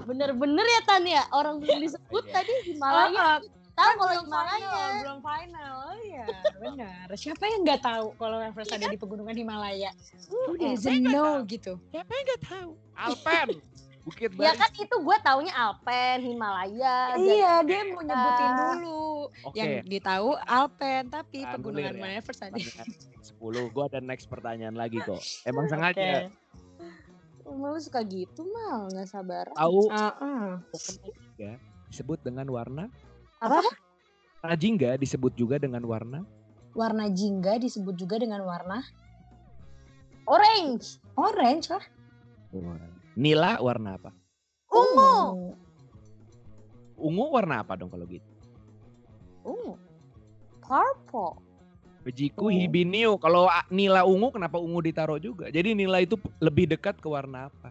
Bener-bener ya Tan ya, orang belum disebut Iya. tadi Oh, Himalaya. oh, Tahu kan kalau Himalaya. final, belum final. Oh iya, benar. Siapa yang nggak tahu kalau Everest ada di pegunungan Himalaya? Who Eh, doesn't know gitu. Siapa yang gak tahu? Alpen. (laughs) Bukit Ya Barisan. kan itu gue taunya Alpen, Himalaya. dan- Iya, dia mau nyebutin dulu. Oke. Yang ditahu Alpen, tapi Anulir pegunungan ya. Everest. Pertanyaan 10. Gue ada next pertanyaan lagi kok. (laughs) Emang sengaja. Emang lu suka gitu mal, nggak sabar. Tahu Heeh. ya, disebut dengan warna? Apa? Warna jingga disebut juga dengan warna? Warna jingga disebut juga dengan warna Orange, orange lah. Nila warna apa? ungu, Ungu warna apa dong kalau gitu? ungu, purple. Bejiku Oh. hibiniu. Kalau nila ungu kenapa ungu ditaruh juga? Jadi nila itu lebih dekat ke warna apa?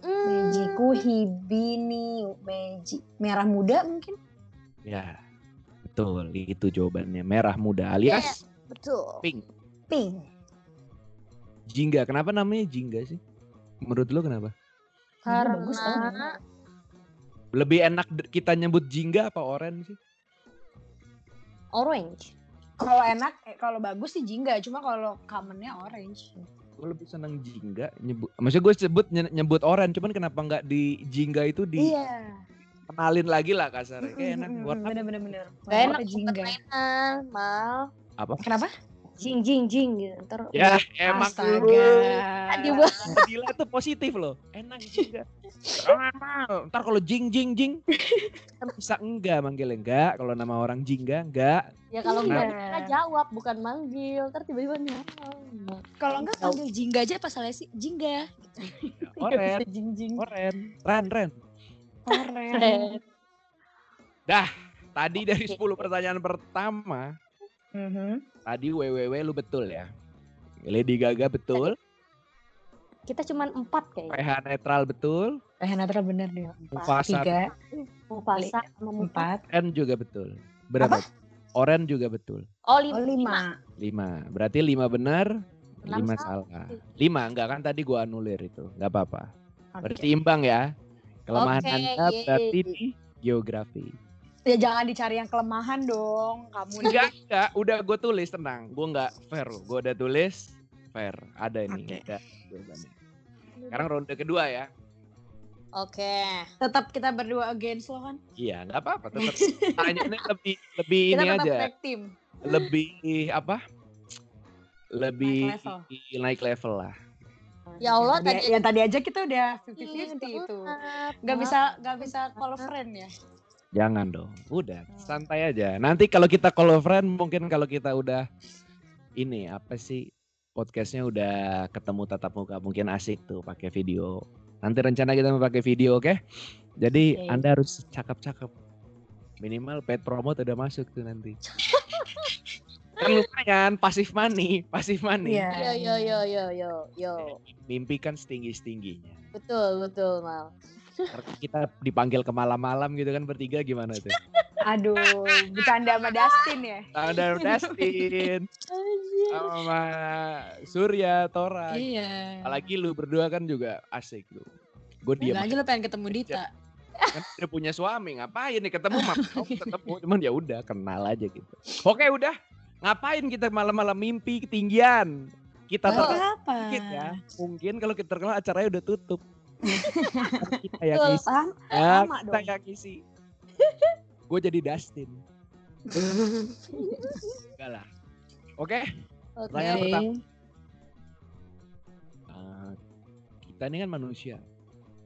Hmm. Mejiku hibini meji merah muda mungkin Ya, betul. Itu jawabannya. Merah muda alias Betul. pink. pink. Jingga. Kenapa namanya jingga sih? Menurut lo kenapa? Karena bagus. Lebih enak kita nyebut jingga apa orange sih? orange. Kalau enak, eh, kalau bagus sih jingga. Cuma kalau commonnya orange. Gue lebih seneng jingga. Nyebut, maksudnya gue sebut nye- nyebut orange. Cuman kenapa nggak di jingga itu di Iya. kenalin lagi lah kasarnya. Kayak enak. Warna Bener bener bener. Gak enak jingga. mainan, mal. apa? Kenapa? Jing jing jing gitu. Ntar Ya emang Astaga. Tadi gua Gila itu positif loh. Enak juga. Jangan mal. Ntar kalau jing jing jing. Kan bisa enggak manggilnya enggak. Kalau nama orang jingga enggak. ya kalau Iya. enggak kita jawab bukan manggil. Ntar tiba-tiba nih. Kalau enggak panggil jingga aja pas salah sih jingga. Oren. jing jing. Oren. Ren ren. Oren. Tadi dari 10 pertanyaan pertama. Mhm. Tadi WWW lu betul ya. Lady Gaga betul. Kita cuman empat kayaknya. PH netral betul. Eh netral bener deh. Mufasa Tiga, Mufasa empat, N juga betul. Berapa? Oren juga betul. Oh oh lima. lima. 5. Berarti 5 benar, Enam 5 salah. salah. 5 enggak kan tadi gua anulir itu. Enggak apa-apa. Oke. Berarti imbang ya. Kelemahan Oke, Anda yeay. berarti di geografi. Ya jangan dicari yang kelemahan dong. Kamu. Enggak, enggak, udah gue tulis tenang. Gue enggak fair. Gue udah tulis fair. Ada ini, Oke. ada jawabannya. Sekarang ronde kedua ya. Oke. Tetap kita berdua against lo kan? Iya, enggak apa-apa. Tetap (laughs) tanyanya lebih lebih Kita ini tetap aja. team. Lebih apa? lebih Naik level. naik level lah. Ya Allah, Tadi- tadi- yang tadi aja kita udah Iya, 50-50 itu. maaf, Gak maaf. bisa gak bisa call friend ya. Jangan dong. Udah, santai aja. Nanti kalau kita call friend mungkin kalau kita udah ini apa sih podcastnya udah ketemu tatap muka mungkin asik tuh pakai video. Nanti rencana kita mau pakai video, oke? Jadi Oke. Anda harus cakep-cakep. Minimal paid promote udah masuk tuh nanti. (laughs) kan lumayan pasif money, pasif money. Iya. Yo yo yo yo yo yo. Mimpi kan setinggi-setingginya. Betul betul mal. Kita dipanggil ke malam-malam gitu kan bertiga gimana tuh? Aduh, bercanda sama Dustin ya. Ada Dustin, sama Surya, Tora. Iya. Apalagi lu berdua kan juga asik lu. Gue diam Enggak aja lo pengen ketemu Dita. kan udah punya suami ngapain nih ketemu mah mau ketemu cuman ya udah kenal aja gitu. Oke udah ngapain kita malam-malam mimpi ketinggian kita mungkin ya mungkin kalau kita terkenal acaranya udah tutup Kan kita yang Paham? ya, yang ngisi gue jadi Dustin (laughs) enggak lah oke. Pertanyaan Oke. pertama. Uh, kita ini kan manusia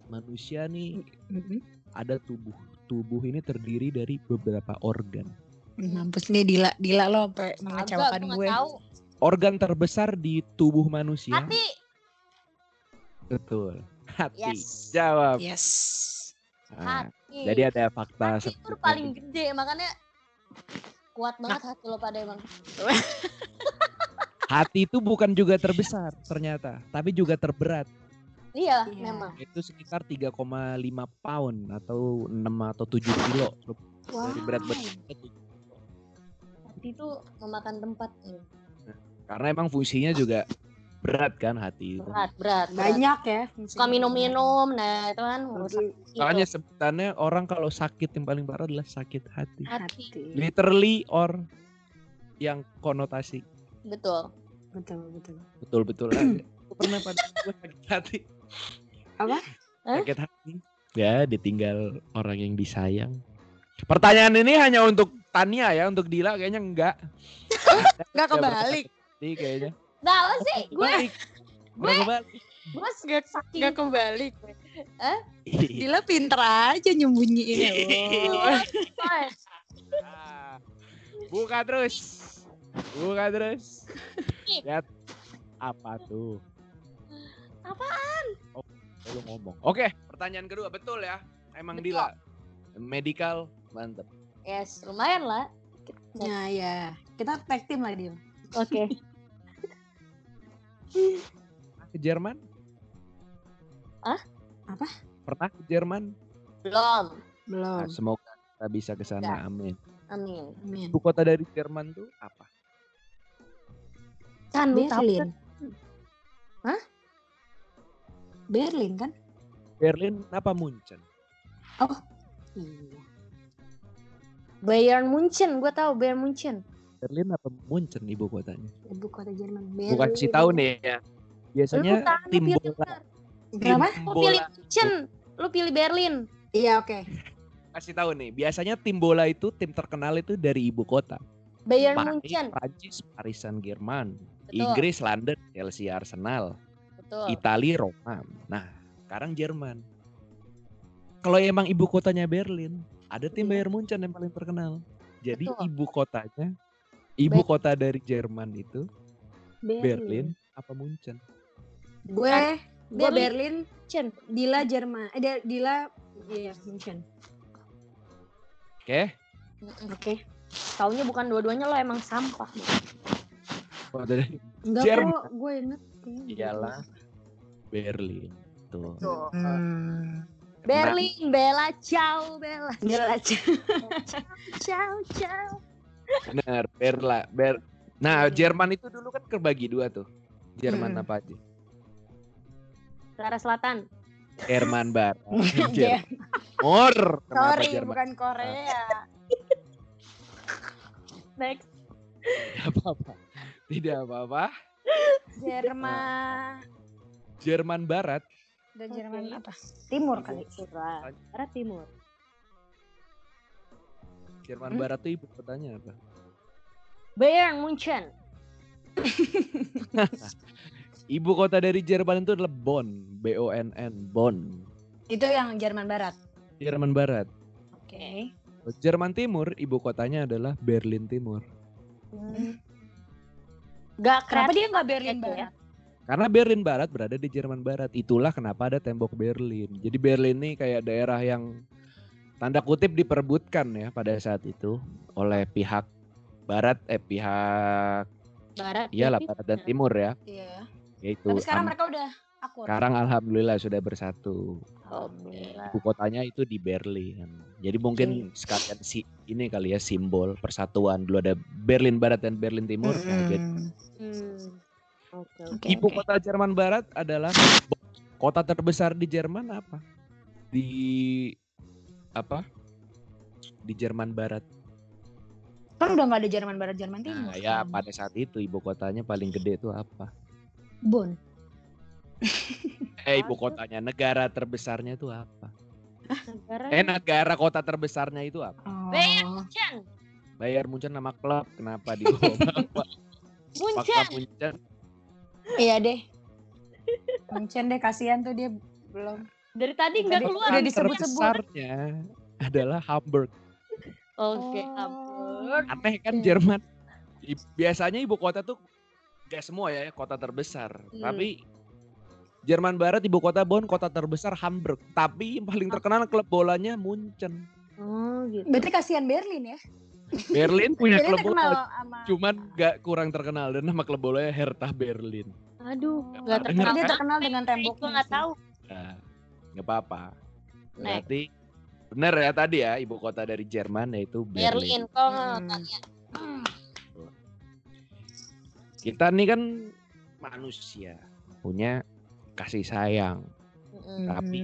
manusia nih Mhm. ada tubuh tubuh ini terdiri dari beberapa organ Mampus nih Dila, Dila lo mengecewakan gue. tahu. organ terbesar di tubuh manusia Hati. betul hati Yes. jawab Yes. Nah, Hati. jadi ada fakta hati itu paling gede makanya kuat banget hati lo pada emang. (laughs) hati itu bukan juga terbesar ternyata tapi juga terberat Iya, Iya. memang. itu sekitar 3,5 pound atau 6 atau 7 kilo dari berat tuh. Hati itu memakan tempat. Hmm. karena emang fungsinya juga berat kan hati itu Berat, berat. berat. Banyak ya. Suka minum-minum, nah itu kan merusak itu. makanya sebutannya orang kalau sakit yang paling parah adalah sakit hati hati. literally or yang konotasi Betul. Betul, betul. betul-betul aja Aku pernah pada gue sakit hati Apa? Sakit hati ya ditinggal orang yang disayang pertanyaan ini hanya untuk Tania ya untuk Dila kayaknya enggak (laughs) Enggak kebalik. kayaknya Nah, apa sih? Gue kebalik. gue Enggak saking enggak kebalik. Dila pinter aja nyembunyiin ya. Ah, buka terus buka terus lihat apa tuh Apaan? oh lu ngomong oke pertanyaan kedua betul ya emang Betul. Dila medical mantep Yes, lumayan lah. Ya ya. Kita tag team lah dia. Oke. Pernah (laughs) ke Jerman Hah? Apa? pernah ke Jerman Belum. Belum. Nah, semoga kita bisa ke sana amin Amin. Amin. ibu kota dari Jerman tuh apa Kan lu Berlin. kan? Hah? Berlin kan? Berlin apa Munchen Iya. Bayern Munchen, gue tahu Bayern Munchen. Berlin apa Munchen ibu kotanya Ibu kota Jerman. Gue kasih tahu nih ya biasanya Lu tahu, tim bola bener. Kenapa? tim Lu bola pilih Munchen, lu pilih Berlin. Iya, oke. kasih tahu nih biasanya tim bola itu tim terkenal itu dari ibu kota Bayern Paris, Munchen. Prancis, Paris Saint Germain, Betul. Inggris, London, Chelsea, Arsenal, Betul. Italia, Roma. Nah, sekarang Jerman. Kalau emang ibu kotanya Berlin, ada tim Iya. Bayern Munchen yang paling terkenal. Jadi Betul. ibu kotanya, ibu Ber- kota dari Jerman itu Berlin apa Munchen? Gue gue Berlin. Berlin, Munchen. Dila Jerman. Eh, Dila iya München. Oke, Mm-mm. Oke. Taunya bukan dua-duanya lo emang sampah. kota dari Enggak Jerman. kok, gue inget. kayaknya iyalah Berlin. Tuh. Tuh. Hmm. Berlin, Bella, ciao, Bella. Dila aja. Ciao, ciao. Benar, Berla, Ber. Nah, Jerman itu dulu kan terbagi dua tuh. Jerman Hmm. apa aja? Utara Selatan. Jerman Barat. (laughs) Jer- Mor. Sorry, Jerman? bukan Korea. (laughs) Next. Tidak apa-apa. Tidak apa-apa. Jerman. Jerman Barat. Dan. Jerman apa? Timur kali. Utara. Barat Timur. Jerman Hmm? Barat tuh ibu kotanya apa? Bayern Munchen. (laughs) Ibu kota dari Jerman itu adalah Bonn, B O N N, Bonn. Itu yang Jerman Barat. Jerman Barat. Oke. Jerman Timur, ibu kotanya adalah Berlin Timur. Gak Kenapa dia nggak Berlin ya? Barat? Karena Berlin Barat berada di Jerman Barat. Itulah kenapa ada tembok Berlin. Jadi Berlin ini kayak daerah yang tanda kutip diperebutkan ya pada saat itu oleh pihak Barat, eh pihak barat. iyalah tapi- Barat dan Timur ya. Iya. Yaitu Tapi sekarang mereka udah akur. sekarang alhamdulillah sudah bersatu. Alhamdulillah. Ibu kotanya itu di Berlin. Jadi mungkin sekalian si ini kali ya simbol persatuan. Dulu ada Berlin Barat dan Berlin Timur. Nah, jadi Mm-mm. Hmm. Oke. Oke, Ibu oke. kota Jerman Barat adalah kota terbesar di Jerman apa? Di apa? Di Jerman Barat. Kan udah nggak ada Jerman Barat, Jerman Timur. Nah, ya kan? pada saat itu ibu kotanya paling gede itu apa? Bonn. Eh ibu kotanya negara terbesarnya itu apa? Negara Eh negara kota terbesarnya itu apa? Bayern Oh. Munchen. Bayar Munchen nama klub kenapa di (laughs) Munchen. Munchen? Iya deh. Munchen deh kasihan tuh dia belum. Dari tadi nggak keluar. udah disebut-sebut. Adalah Hamburg. Oke. Oh. Hamburg. Aneh kan. Jerman. Biasanya ibu kota tuh gak semua ya kota terbesar. Hmm. Tapi Jerman Barat ibu kota Bonn kota terbesar Hamburg. Tapi yang paling terkenal klub bolanya Munchen. Oh gitu. Berarti kasihan Berlin ya. Berlin (laughs) punya Berlin klub bola. sama Cuman gak kurang terkenal dan nama klub bolanya Hertha Berlin. Aduh, Nggak terkenal. dia terkenal dengan temboknya. Gue nggak tahu. Nah, nggak apa-apa. Berarti benar ya tadi ya ibu kota dari Jerman yaitu Berlin. Berlin. Kok Hmm. Kita nih kan manusia punya kasih sayang. Mm-mm. Tapi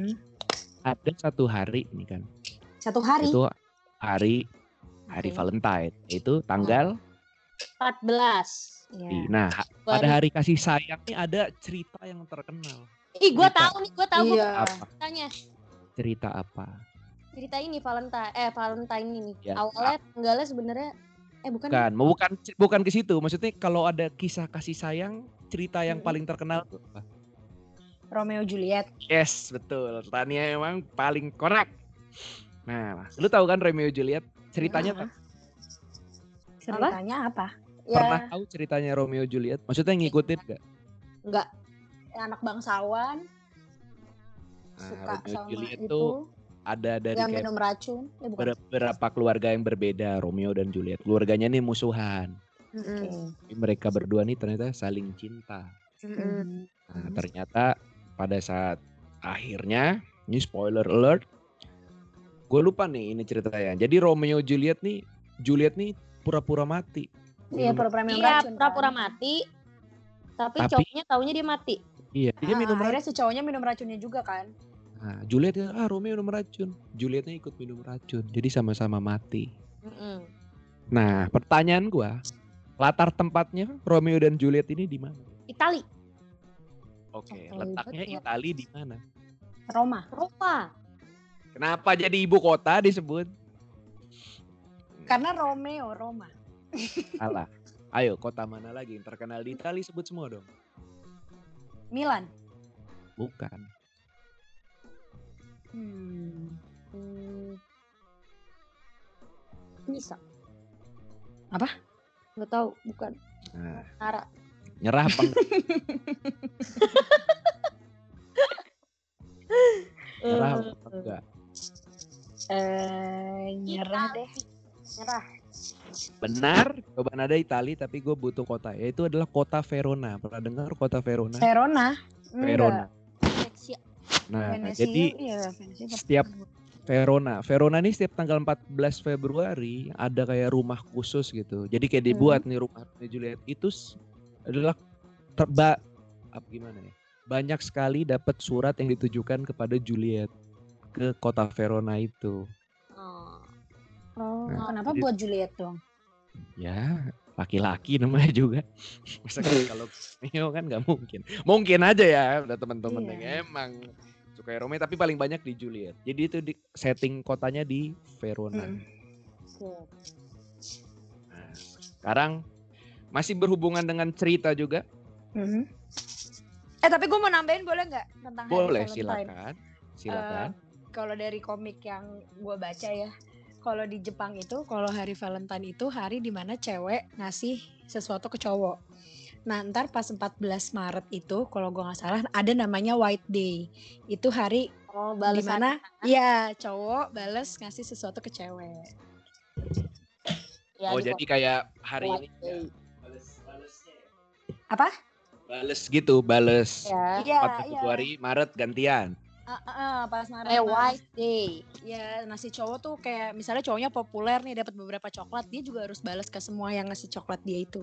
ada satu hari nih kan Satu hari. itu hari hari Oke. Valentine itu tanggal 14. Iya. di- nah pada hari kasih sayang nih ada cerita yang terkenal Ih, gue tahu nih, gue tahu Iya. apa ceritanya. cerita apa Cerita ini Valentine, eh Valentine ini. Ya. Awalnya tanggalnya sebenarnya, eh bukan. bukan mau bukan bukan ke situ maksudnya kalau ada kisah kasih sayang cerita yang Mm-mm. paling terkenal tuh apa? Romeo Juliet. yes betul Tania emang paling korek nah lu tahu kan Romeo Juliet ceritanya tak? Ceritanya apa? pernah Ya, tahu ceritanya Romeo Juliet maksudnya ngikutin gak Enggak. Anak bangsawan nah, suka Romeo sama Juliet itu, tuh ada dari yang kayak minum racun. Bukan. beberapa keluarga yang berbeda Romeo dan Juliet keluarganya nih musuhan Mm-mm. Tapi mereka berdua nih ternyata saling cinta Mm-mm. nah, ternyata pada saat akhirnya ini spoiler alert gue lupa nih ini ceritanya jadi Romeo Juliet nih Juliet nih pura-pura mati Iya, pura-pura minum Iya, racun. pura-pura kan. mati. Tapi, Tapi- cowoknya taunya dia mati. Iya dia Ah, minum racun akhirnya si cowoknya minum racunnya juga kan. nah, Juliet ah Romeo minum racun Julietnya ikut minum racun jadi sama-sama mati Mm-mm. nah pertanyaan gua latar tempatnya Romeo dan Juliet ini di mana Itali, Oke, Oke, letaknya betul. Itali di mana? Roma. Roma. Kenapa jadi ibu kota disebut? Karena Romeo, Roma. Salah. Ayo, kota mana lagi yang terkenal di Itali sebut semua dong. Milan. Bukan. Hmm. Hmm. Bisa. Apa? Nggak tahu, bukan. Nah, Nara. nyerah apa? Nyerah apa enggak? Eh, nyerah deh. Nyerah. Benar, coba ada Itali tapi gue butuh kota. Yaitu adalah kota Verona. Pernah dengar kota Verona? Verona. Verona. Nah, Venesia, jadi Venesia pernah. setiap Verona. Verona nih setiap tanggal 14 Februari ada kayak rumah khusus gitu. Jadi kayak Hmm. dibuat nih rumah Juliet itu adalah terba apa gimana ya? Banyak sekali dapat surat yang ditujukan kepada Juliet ke kota Verona itu. Oh. Nah, kenapa jadi- buat Juliet dong? Ya, laki-laki namanya juga. (laughs) Masa kalau Romeo kan nggak mungkin. Mungkin aja ya, udah teman-teman Iya. yang emang suka Romeo tapi paling banyak di Juliet. Jadi itu di setting kotanya di Verona. Mm. Nah, sekarang masih berhubungan dengan cerita juga? Mhm. Eh tapi gue mau nambahin boleh nggak tentang Boleh, Valentine? silakan. Silakan. Eh, kalau dari komik yang gue baca ya, kalau di Jepang itu, kalau hari Valentine itu hari di mana cewek ngasih sesuatu ke cowok. Nah ntar pas 14 Maret itu, kalau gue nggak salah, ada namanya White Day. Itu hari Oh, di mana, ya cowok bales ngasih sesuatu ke cewek. Ya, oh, di jadi kayak hari White ini Day. Apa? bales gitu, bales. Ya. Iya, 4 Februari, Maret gantian. Ah, ah, pas Maret. Eh, White Day. Ya, ngasih cowok tuh kayak misalnya cowoknya populer nih dapat beberapa coklat, dia juga harus balas ke semua yang ngasih coklat dia itu.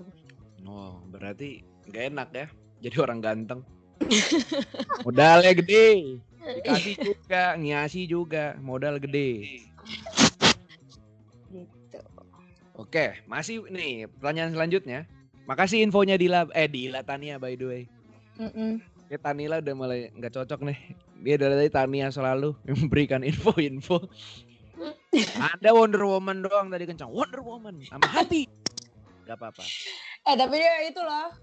Oh, berarti nggak enak ya. Jadi orang ganteng. (laughs) Modalnya gede. Dikasih juga, ngiasi juga, modal gede. Gitu. Oke, masih nih pertanyaan selanjutnya. Makasih infonya Dila, eh Dila Tania by the way. Mm-mm. Ya Tanila udah mulai nggak cocok nih. Dia dari tadi Tania selalu (laughs) memberikan info-info. (laughs) Ada Wonder Woman doang tadi kencang. Wonder Woman sama hati. Gak apa-apa. Eh tapi dia itu loh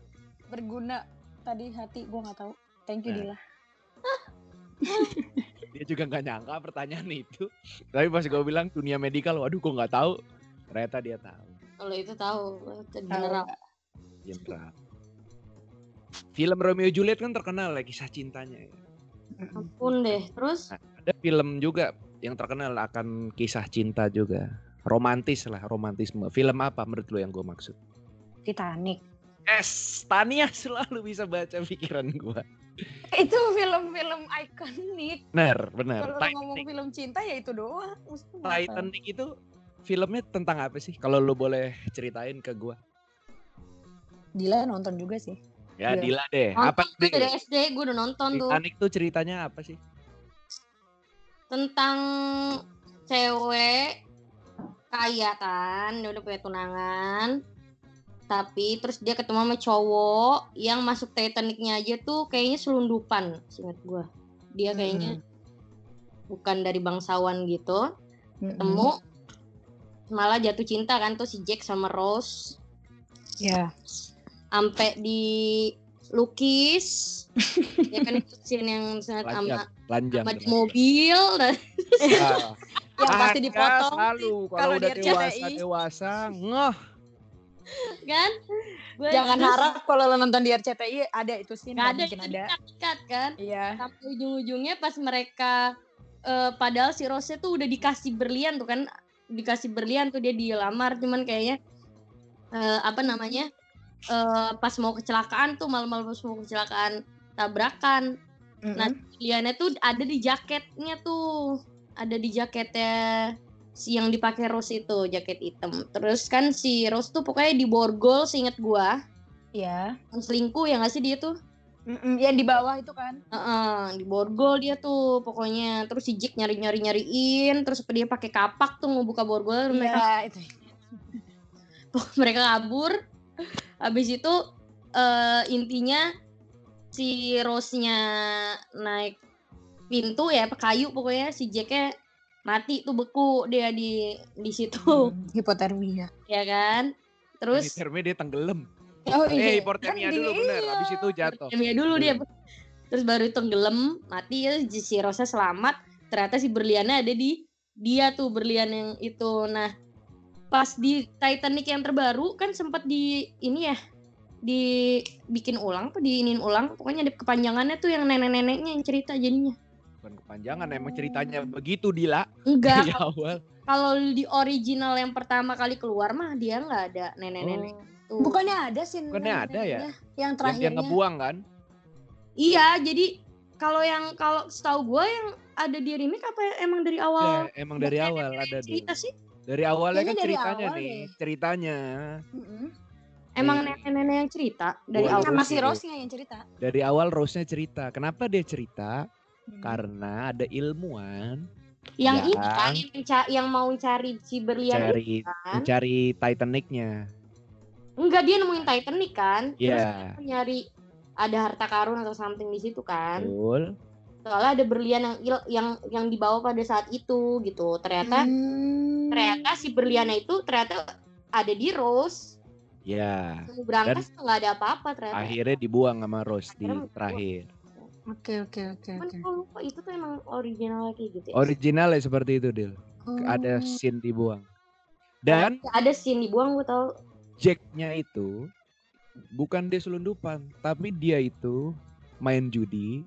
berguna tadi hati gua nggak tahu. Thank you Nah. Dila. (laughs) Dia juga nggak nyangka pertanyaan itu. Tapi pas gue bilang dunia medikal, waduh kok nggak tahu. Ternyata dia tahu. Kalau itu tahu, general. nggak? Jenderal. Film Romeo Juliet kan terkenal ya kisah cintanya. ya. Ampun deh. Terus Nah, ada film juga yang terkenal akan kisah cinta juga. Romantis lah, romantisme. Film apa menurut lo yang gue maksud? Titanic. Es, Tania selalu bisa baca pikiran gue. (laughs) Itu film-film ikonik. Bener, bener. Kalau ngomong film cinta ya itu doang. Titanic itu filmnya tentang apa sih? Kalau lo boleh ceritain ke gue. Dila nonton juga sih. Ya, Iya. Dila deh. nonton Apa tuh dari deh? SD gue udah nonton tuh Titanic tuh ceritanya apa sih? tentang cewek kaya kan, dia udah punya tunangan. Tapi terus dia ketemu sama cowok yang masuk Titanicnya aja tuh kayaknya selundupan, seingat gue. Dia kayaknya bukan dari bangsawan gitu. Ketemu malah jatuh cinta kan tuh si Jack sama Rose Ya. Sampai di lukis (laughs) ya kan itu scene yang sangat Lanjang, ama lanjang. sama di mobil dan Ah, (laughs) Yang pasti dipotong. selalu kalau kalau udah dewasa RCTI. dewasa ngeh kan Gua Jangan terus harap kalau lo nonton di RCTI ada itu sih. nggak ada mungkin itu ada. dikat kan Iya. sampai ujung-ujungnya pas mereka eh, padahal si Rose tuh udah dikasih berlian tuh kan dikasih berlian tuh dia dilamar cuman kayaknya eh, apa namanya eh, pas mau kecelakaan tuh malam-malam pas mau kecelakaan tabrakan Nah, berliannya tuh ada di jaketnya tuh. Ada di jaketnya si yang dipakai Rose itu, jaket hitam. Terus kan si Rose tuh pokoknya di borgol seinget gua. Iya. Yang selingkuh ya nggak sih dia tuh? Mm-mm, Yang di bawah itu kan. Heeh, di borgol dia tuh pokoknya. Terus si Jack nyari-nyari nyariin, terus dia pakai kapak tuh mau buka borgol, terus mereka itu. (laughs) mereka kabur. Habis itu eh, intinya si Rose-nya naik pintu ya, kayu pokoknya si Jack-nya mati tuh beku dia di di situ Hmm, hipotermia. ya kan. Terus Terus dia tenggelam. Oh Eh, iya. hipotermia Kan dulu di- bener. iya. Habis itu jatuh. ya dulu dia. Terus baru tenggelam, mati ya si Rose selamat. Ternyata si berliannya ada di dia tuh berlian yang itu. Nah, pas di Titanic yang terbaru kan sempat di ini ya dibikin ulang apa diinin ulang pokoknya ada kepanjangannya tuh yang nenek-neneknya yang cerita jadinya Bukan kepanjangan emang ceritanya begitu Dila enggak (laughs) di awal. kalau di original yang pertama kali keluar mah dia nggak ada nenek-nenek tuh. Bukannya ada sih. Bukannya ada ya? Yang Yang dia terakhirnya. ngebuang kan? iya jadi kalau yang kalau setahu gue yang ada di remake apa ya, emang dari awal Ya, emang dari awal ada dulu. cerita sih Dari awalnya kan Kayaknya dari ceritanya awal nih, deh. ceritanya Mm-mm. emang nenek-nenek yang cerita dari awal Sama si gitu. Rose-nya yang cerita. dari awal Rose-nya cerita. Kenapa dia cerita? Hmm. Karena ada ilmuwan yang Ya. ini kan yang, ca- yang mau cari si berlian itu cari kan mencari Titanic-nya. enggak dia nemuin Titanic kan terus Iya, dia nyari ada harta karun atau something di situ kan betul. Soalnya ada berlian yang yang yang dibawa pada saat itu gitu ternyata Hmm. ternyata si berliannya itu ternyata ada di Rose Ya, Mau berangkas nggak ada apa-apa ternyata. akhirnya dibuang sama Rose di Akhirnya terakhir. Oke oke oke oke. itu tuh emang originalnya kayak gitu ya. Originalnya seperti itu, Dil. Ada Oh. scene dibuang. Dan ada scene dibuang gue tau. Jacknya itu bukan dia selundupan, tapi dia itu main judi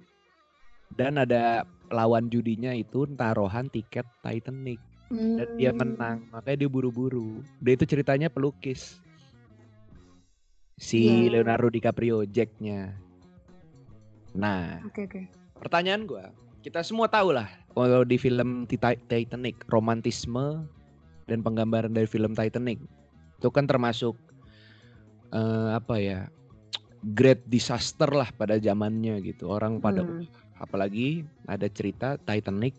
dan ada lawan judinya itu taruhan tiket Titanic dan dia Hmm. menang, makanya dia buru-buru. Dia itu ceritanya pelukis. Si Iya. Leonardo DiCaprio Jacknya. Nah, Oke oke. pertanyaan gua, kita semua tahu lah kalau di film Tita- Titanic romantisme dan penggambaran dari film Titanic itu kan termasuk eh, apa ya great disaster lah pada zamannya gitu orang pada Hmm. Apalagi ada cerita Titanic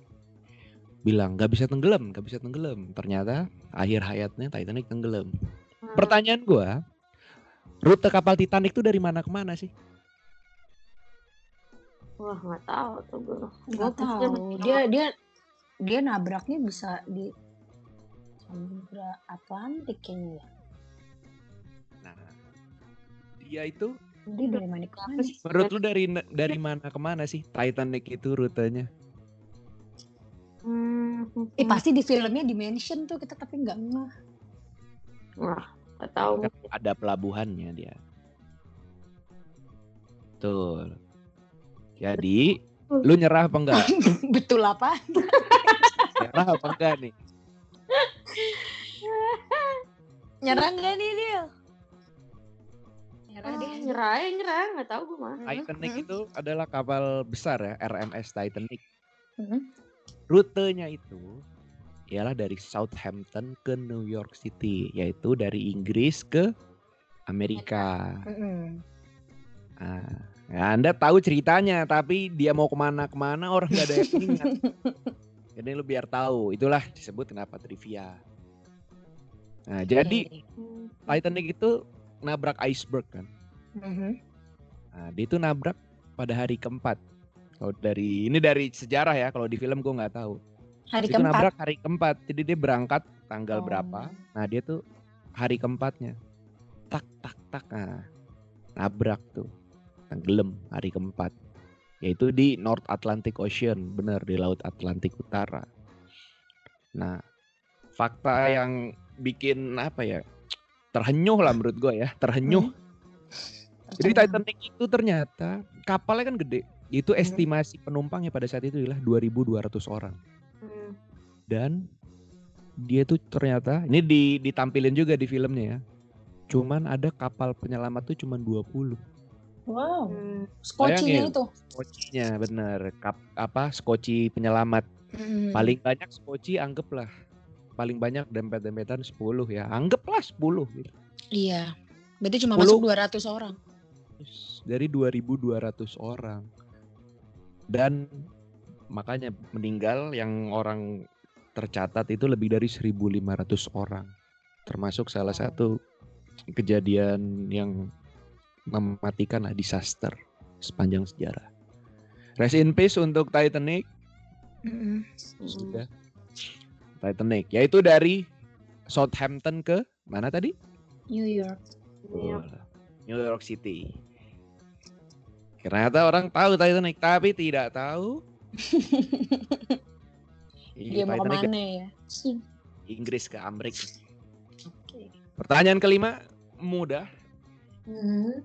bilang nggak bisa tenggelam nggak bisa tenggelam ternyata akhir hayatnya Titanic tenggelam Hmm. pertanyaan gua rute kapal Titanic itu dari mana ke mana sih Wah nggak tahu tuh gue. Nggak tahu. Dia dia dia nabraknya bisa di Samudra Atlantik kayaknya ya. nah dia itu Dia dari mana ke mana? Menurut lu dari dari mana ke mana sih Titanic itu rutenya? Hmm, Eh pasti di filmnya dimention tuh kita tapi nggak ngeh. Wah nggak tahu. Kan ada pelabuhannya dia. Betul. Jadi lu nyerah apa enggak? (laughs) Betul apa? (laughs) Nyerah apa enggak nih? Nyerang gak nih dia? Nyerah Ah, deh. nyerah ya nyerah nggak tahu gue mah. Titanic itu adalah kapal besar ya, RMS Titanic. Rutenya itu ialah dari Southampton ke New York City, yaitu dari Inggris ke Amerika. Nah, ya Anda tahu ceritanya, tapi dia mau ke mana-kemana orang nggak ada yang ingat. (laughs) Jadi lu biar tahu, itulah disebut kenapa trivia. Nah, jadi. Titanic itu nabrak iceberg kan. Mhm. Nah, dia itu nabrak pada hari keempat. Kalau dari ini dari sejarah ya, kalau di film gua nggak tahu. Hari Dia itu keempat. nabrak hari keempat, jadi dia berangkat tanggal Oh. berapa. Nah, dia tuh hari keempatnya. Tak tak tak. Nah, nabrak tuh. Tenggelam hari keempat. Yaitu di North Atlantic Ocean, bener di Laut Atlantik Utara. Nah, fakta yang bikin apa ya? Terhenyuh lah menurut gue ya, terhenyuh. Jadi Titanic itu ternyata kapalnya kan gede. Itu Hmm. estimasi penumpangnya pada saat itu adalah 2.200 orang. Hmm. Dan dia tuh ternyata ini di, ditampilin juga di filmnya ya. Cuman ada kapal penyelamat tuh cuman 20. Wow. Hmm. Skocinya Bayangin. itu. Skocinya bener. Kap, apa skoci penyelamat. Mm. Paling banyak skoci anggaplah paling banyak dempet-dempetan 10 ya. Anggaplah 10 gitu. Iya. Berarti cuma 10. masuk 200 orang. Dari 2.200 orang. Dan makanya meninggal yang orang tercatat itu lebih dari 1.500 orang. Termasuk salah satu kejadian yang mematikan lah disaster sepanjang sejarah. Rest in peace untuk Titanic. Mm-mm. Sudah. Titanic. Yaitu dari Southampton ke mana tadi? New York. Iya. New York City. Ternyata orang tahu Titanic tapi tidak tahu (laughs) Dia mau Titanic ke mana ya? Inggris ke Amerika. Oke. Pertanyaan kelima mudah. Hmm.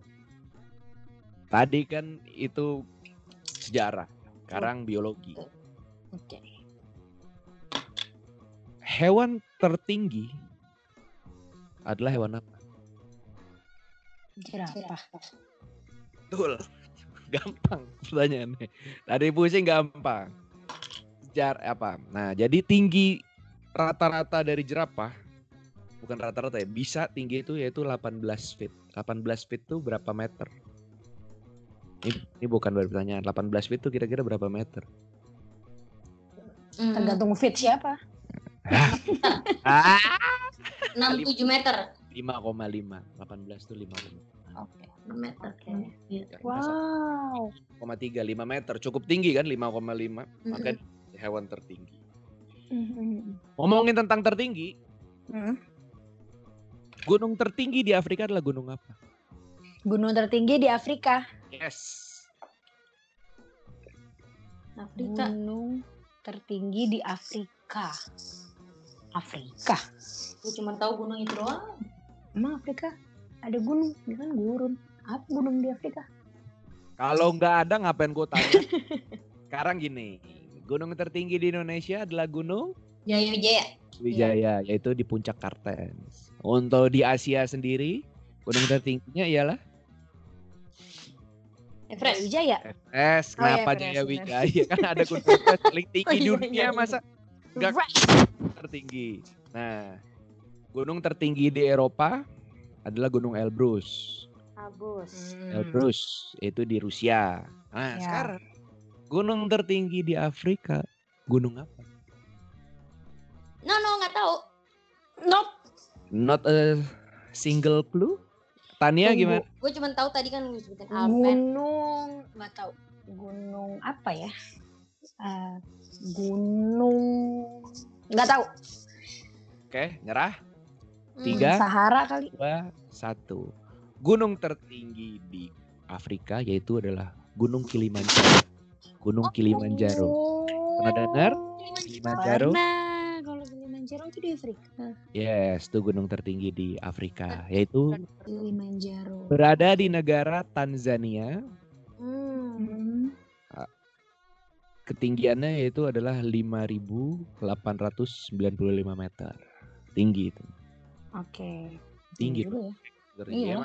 Tadi kan itu sejarah, sekarang biologi. Oke. Hewan tertinggi adalah hewan apa? Jerapah. Betul. (laughs) Gampang pertanyaannya. Tadi pusing gampang. Jar apa? Nah, jadi tinggi rata-rata dari jerapah bukan rata-rata ya, bisa tinggi itu yaitu 18 feet. 18 feet itu berapa meter? Ini, ini bukan pertanyaan. 18 feet itu kira-kira berapa meter? Hmm. Tergantung fit siapa. (laughs) Ah, 6-7 meter. 5,5. 18 itu 5,5. Oke. 6 meter. Oke. Iya. Wow. 5,3 5 meter cukup tinggi kan 5,5 maka hewan tertinggi Mm-mm. ngomongin tentang tertinggi Mm. Gunung tertinggi di Afrika adalah gunung apa? Gunung tertinggi di Afrika. Yes. Afrika. Gunung tertinggi di Afrika. Afrika. Gue cuma tahu gunung itu doang. Emang Afrika ada gunung? Ini kan gurun. Apa gunung di Afrika? Kalau nggak ada ngapain gue tanya? (laughs) Sekarang gini, gunung tertinggi di Indonesia adalah Gunung Jaya Wijaya. Wijaya, yaitu di puncak Kartens. Untuk di Asia sendiri, gunung tertingginya ialah Everest. Wijaya. Everest. Oh iya, Kenapa Everest, dia benar. Wijaya? Kan ada gunung Everest paling tinggi Oh iya, dunia, iya, iya. masa nggak tertinggi? Nah, gunung tertinggi di Eropa adalah Gunung Elbrus. Abus. Elbrus itu di Rusia. Nah, Ya. sekarang gunung tertinggi di Afrika, gunung apa? No, no, nggak tahu. Nope. Not a single clue. Tania gimana? Gue cuma tahu tadi kan gue sebutin Hmm. Alpen. Gunung nggak tahu. Gunung apa ya? Eh, gunung nggak tahu. Oke, nyerah. Hmm. Tiga. Sahara kali. Dua, satu. Gunung tertinggi di Afrika yaitu adalah Gunung Kilimanjaro. Gunung Kilimanjaro. Pernah dengar? Kilimanjaro? Pernah. Kalau Kilimanjaro itu di Afrika. Yes, itu gunung tertinggi di Afrika yaitu Kilimanjaro. berada di negara Tanzania. Ketinggiannya yaitu adalah 5.895 meter. Tinggi itu. Oke. Tinggi. juga ya. Iya.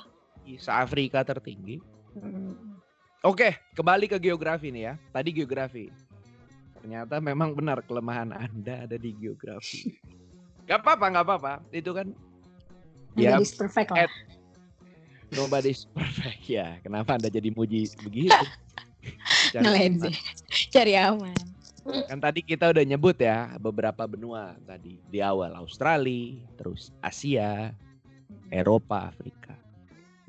Se-Afrika tertinggi. Hmm. Oke, kembali ke geografi nih ya. Tadi geografi. Ternyata memang benar kelemahan Anda ada di geografi. (laughs) Gak apa-apa, gak apa-apa. Itu kan Ya, Nobody's perfect lah. at- nobody's perfect ya. Kenapa Anda jadi muji begitu? (laughs) Cari. (laughs) Cari aman. Kan tadi kita udah nyebut ya beberapa benua tadi di awal Australia, terus Asia, Eropa, Afrika.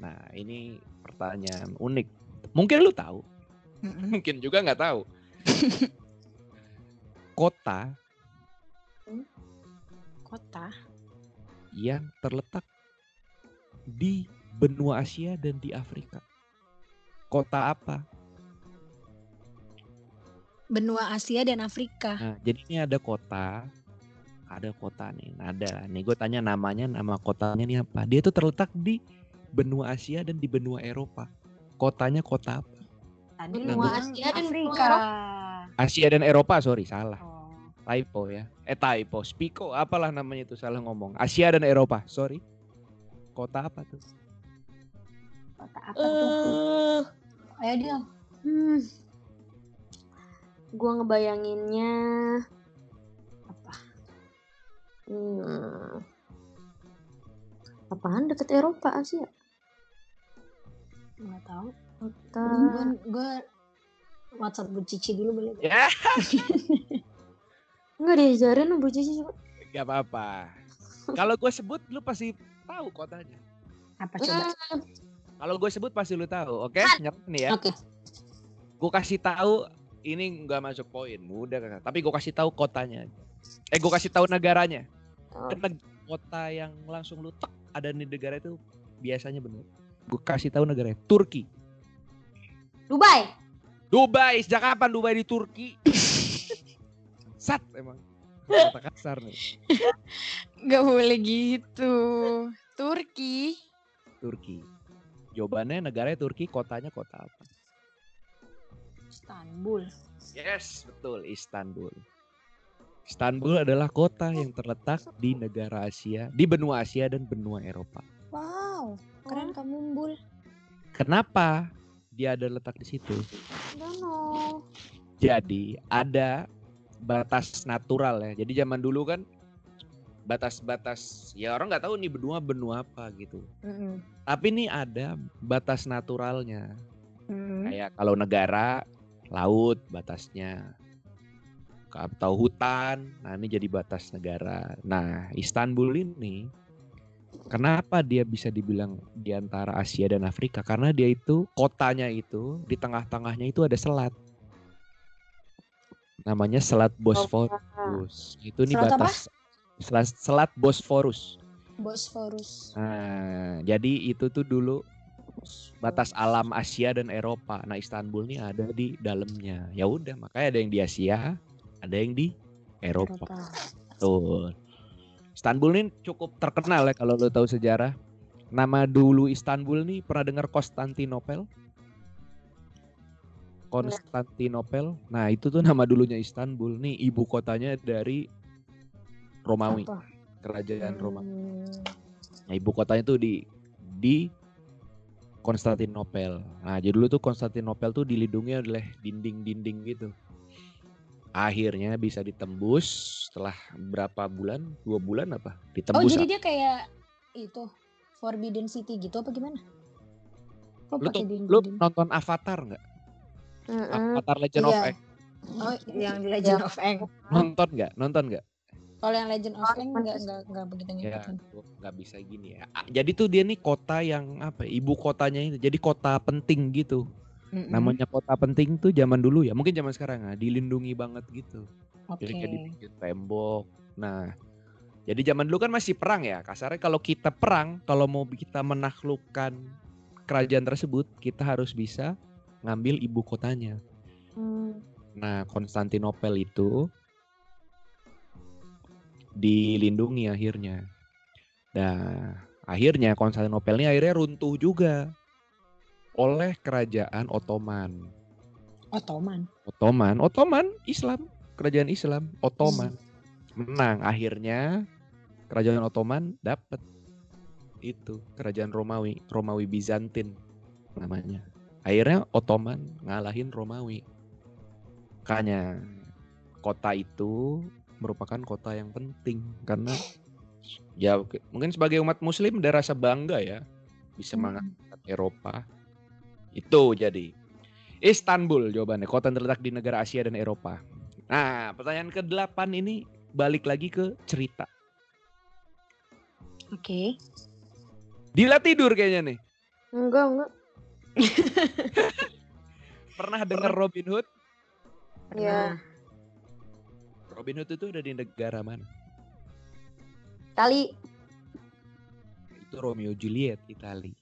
Nah ini pertanyaan unik. Mungkin lu tahu, Mm-mm. (laughs) mungkin juga nggak tahu. (laughs) Kota Kota. yang terletak di benua Asia dan di Afrika. Kota apa? Benua Asia dan Afrika. Nah, jadi ini ada kota, ada kota nih, ada. Nih gue tanya namanya, nama kotanya nih apa? Dia tuh terletak di benua Asia dan di benua Eropa. Kotanya kota apa? Benua bilang Asia dan Afrika. Asia dan Eropa, sorry salah. Oh. Typo ya. Eh typo, spiko, apalah namanya itu salah ngomong. Asia dan Eropa, sorry. Kota apa tuh? Kota apa tuh? Eh, Ayo dia. hmm. Gue ngebayanginnya Apa? hmm. apaan deket Eropa Asia? Nggak tahu. Kota. Gue gue WhatsApp Bu Cici dulu boleh? nggak? Ya, Enggak diajarin Bu Cici coba. gak apa-apa. Kalau gue sebut, lu pasti tahu kotanya. Apa coba? Hmm. Kalau gue sebut pasti lu tahu, oke? Nyerah nih ya. Oke. gue kasih tahu ini nggak masuk poin mudah kan? Tapi gue kasih tahu kotanya eh gue kasih tahu negaranya. Oh. Neg- kota yang langsung lu tek ada di negara itu biasanya bener. Gue kasih tahu negaranya Turki. Dubai. Dubai sejak kapan Dubai di Turki? (laughs) Sat emang. Kata kasar nih. (laughs) Gak boleh gitu. Turki. Turki. Jawabannya negaranya Turki kotanya kota apa Istanbul. yes betul Istanbul Istanbul adalah kota yang terletak di negara Asia, di benua Asia dan benua Eropa. Wow. Keren kamu Bul. Kenapa dia ada letak di situ? Don't know. Jadi ada batas natural ya. Jadi zaman dulu kan batas-batas ya orang nggak tahu nih benua benua apa gitu. Mm-mm. Tapi nih ada batas naturalnya. Mm-mm. Kayak kalau negara laut batasnya atau hutan, nah ini jadi batas negara. Nah Istanbul ini kenapa dia bisa dibilang di antara Asia dan Afrika? Karena dia itu kotanya itu di tengah-tengahnya itu ada selat. Namanya Selat Bosforus. Itu nih Selat apa? batas selat, selat Bosforus. Bosphorus. Nah, jadi itu tuh dulu batas alam Asia dan Eropa. Nah, Istanbul nih ada di dalamnya. Ya udah, makanya ada yang di Asia, ada yang di Eropa. Eropa. Tuh. Istanbul ini cukup terkenal ya kalau lo tahu sejarah. Nama dulu Istanbul nih pernah dengar Konstantinopel? Konstantinopel. Nah, itu tuh nama dulunya Istanbul. Nih ibu kotanya dari Romawi, Apa? kerajaan Romawi. Hmm, Nah, ibu kotanya tuh di di Konstantinopel. Nah, jadi dulu tuh Konstantinopel tuh dilindungi oleh dinding-dinding gitu. Akhirnya bisa ditembus setelah berapa bulan? Dua bulan apa? Oh Ditembus. jadi dia kayak itu Forbidden City gitu apa gimana? Kok lu tuh, dinding? lu nonton Avatar nggak? Mm-mm. Avatar Legend of Iya. Aang. Oh, yang Legend of Aang. Nonton nggak? Nonton nggak? Kalau yang Legend of Aang enggak enggak enggak begitu Ya, ngikutin. nggak bisa gini ya. Ah, Jadi tuh dia nih kota yang apa? ya, Ibu kotanya itu. Jadi kota penting gitu. Mm-mm. Namanya kota penting tuh zaman dulu ya. Mungkin zaman sekarang ya. Dilindungi banget gitu. Oke. Jadi kayak dibikin tembok. Nah, jadi zaman dulu kan masih perang ya. Kasarnya kalau kita perang, kalau mau kita menaklukkan kerajaan tersebut, kita harus bisa ngambil ibu kotanya. Hmm. Nah, Konstantinopel itu dilindungi akhirnya. Nah, akhirnya Konstantinopel ini akhirnya runtuh juga oleh kerajaan Ottoman. Ottoman. Ottoman, Ottoman Islam, kerajaan Islam, Ottoman menang. Akhirnya kerajaan Ottoman dapat itu kerajaan Romawi, Romawi Bizantin namanya. Akhirnya Ottoman ngalahin Romawi. Makanya kota itu merupakan kota yang penting karena ya oke, mungkin sebagai umat muslim ada rasa bangga ya bisa Hmm. mengangkat Eropa. Itu jadi Istanbul jawabannya, kota yang terletak di negara Asia dan Eropa. Nah, pertanyaan ke-8 ini balik lagi ke cerita. Oke. Dila tidur kayaknya nih. Enggak, enggak. (laughs) Pernah dengar Robin Hood? Ya, Robin Hood itu ada di negara mana? kali Itu Romeo Juliet, Itali.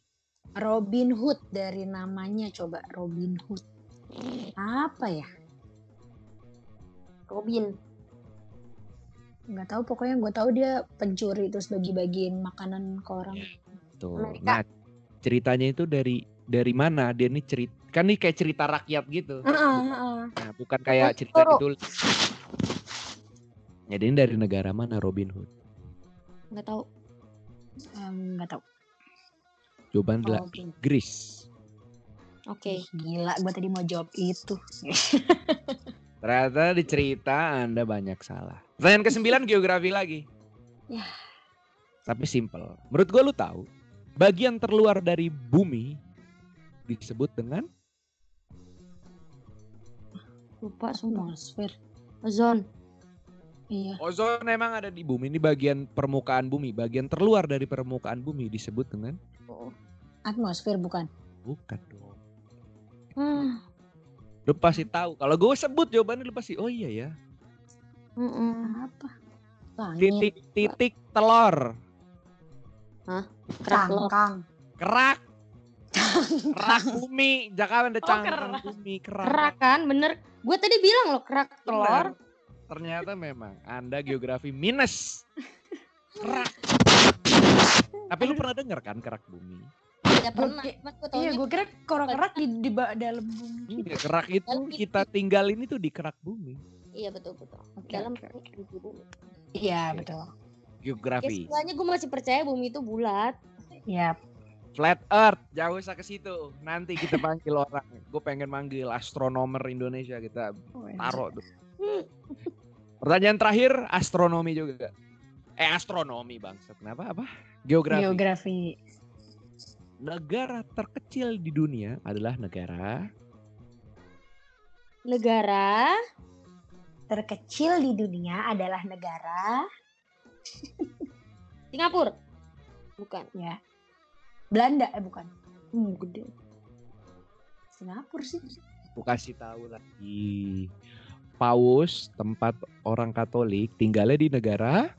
Robin Hood dari namanya coba Robin Hood. Apa ya? Robin. Nggak tahu pokoknya gue tahu dia pencuri terus bagi-bagiin makanan ke orang. Tuh. Amerika. Nah, ceritanya itu dari dari mana? Dia ini cerita kan ini kayak cerita rakyat gitu. Heeh, heeh. Nah, bukan kayak cerita gitu. Jadi ini dari negara mana Robin Hood? Enggak tahu. Nggak tahu. Jawaban adalah Oke. Inggris. Oke. Gila, gue tadi mau jawab itu. (laughs) Ternyata di cerita Anda banyak salah. Pertanyaan ke-9 (laughs) geografi lagi. Ya. Tapi simple. Menurut gua lu tahu, bagian terluar dari bumi disebut dengan Lupa sumpah. Atmosfer. Ozon. Iya. ozon emang ada di bumi. Ini bagian permukaan bumi, bagian terluar dari permukaan bumi disebut dengan Oh. Atmosfer bukan? bukan dong. Hmm. Lu pasti tahu. Kalau gue sebut jawabannya lu pasti oh iya ya. Mm-mm. Apa? Langit. Titik titik telur. Kerak telur. Cangkang. Kerak. Kerak bumi. Jakarta ada Oh, cangkang kerak. bumi, kerak. Kerak kan, bener. Gue tadi bilang loh kerak telur. Benar. Ternyata memang Anda geografi minus. Kerak. Tapi lu pernah dengar kan kerak bumi? Tidak pernah. Iya, gue kira kerak-kerak di, di dalam bumi. Iya, kerak itu kita tinggal ini tuh di kerak bumi. Iya betul betul. Oke, Dalam oke, bumi. Iya, betul. Ya Geografi. sebenarnya gue masih percaya bumi itu bulat. Iya. Flat Earth, jauh usah ke situ. Nanti kita panggil orang. Gue pengen manggil astronomer Indonesia kita taruh tuh. (laughs) Pertanyaan terakhir astronomi juga. Eh astronomi bangsat. Kenapa apa? Geografi. Geografi. Negara terkecil di dunia adalah negara Negara Terkecil di dunia adalah negara (laughs) Singapura. Bukan. ya Belanda eh bukan. Hmm, gede. Singapura sih. Aku kasih tahu lagi. Paus, tempat orang Katolik, tinggalnya di negara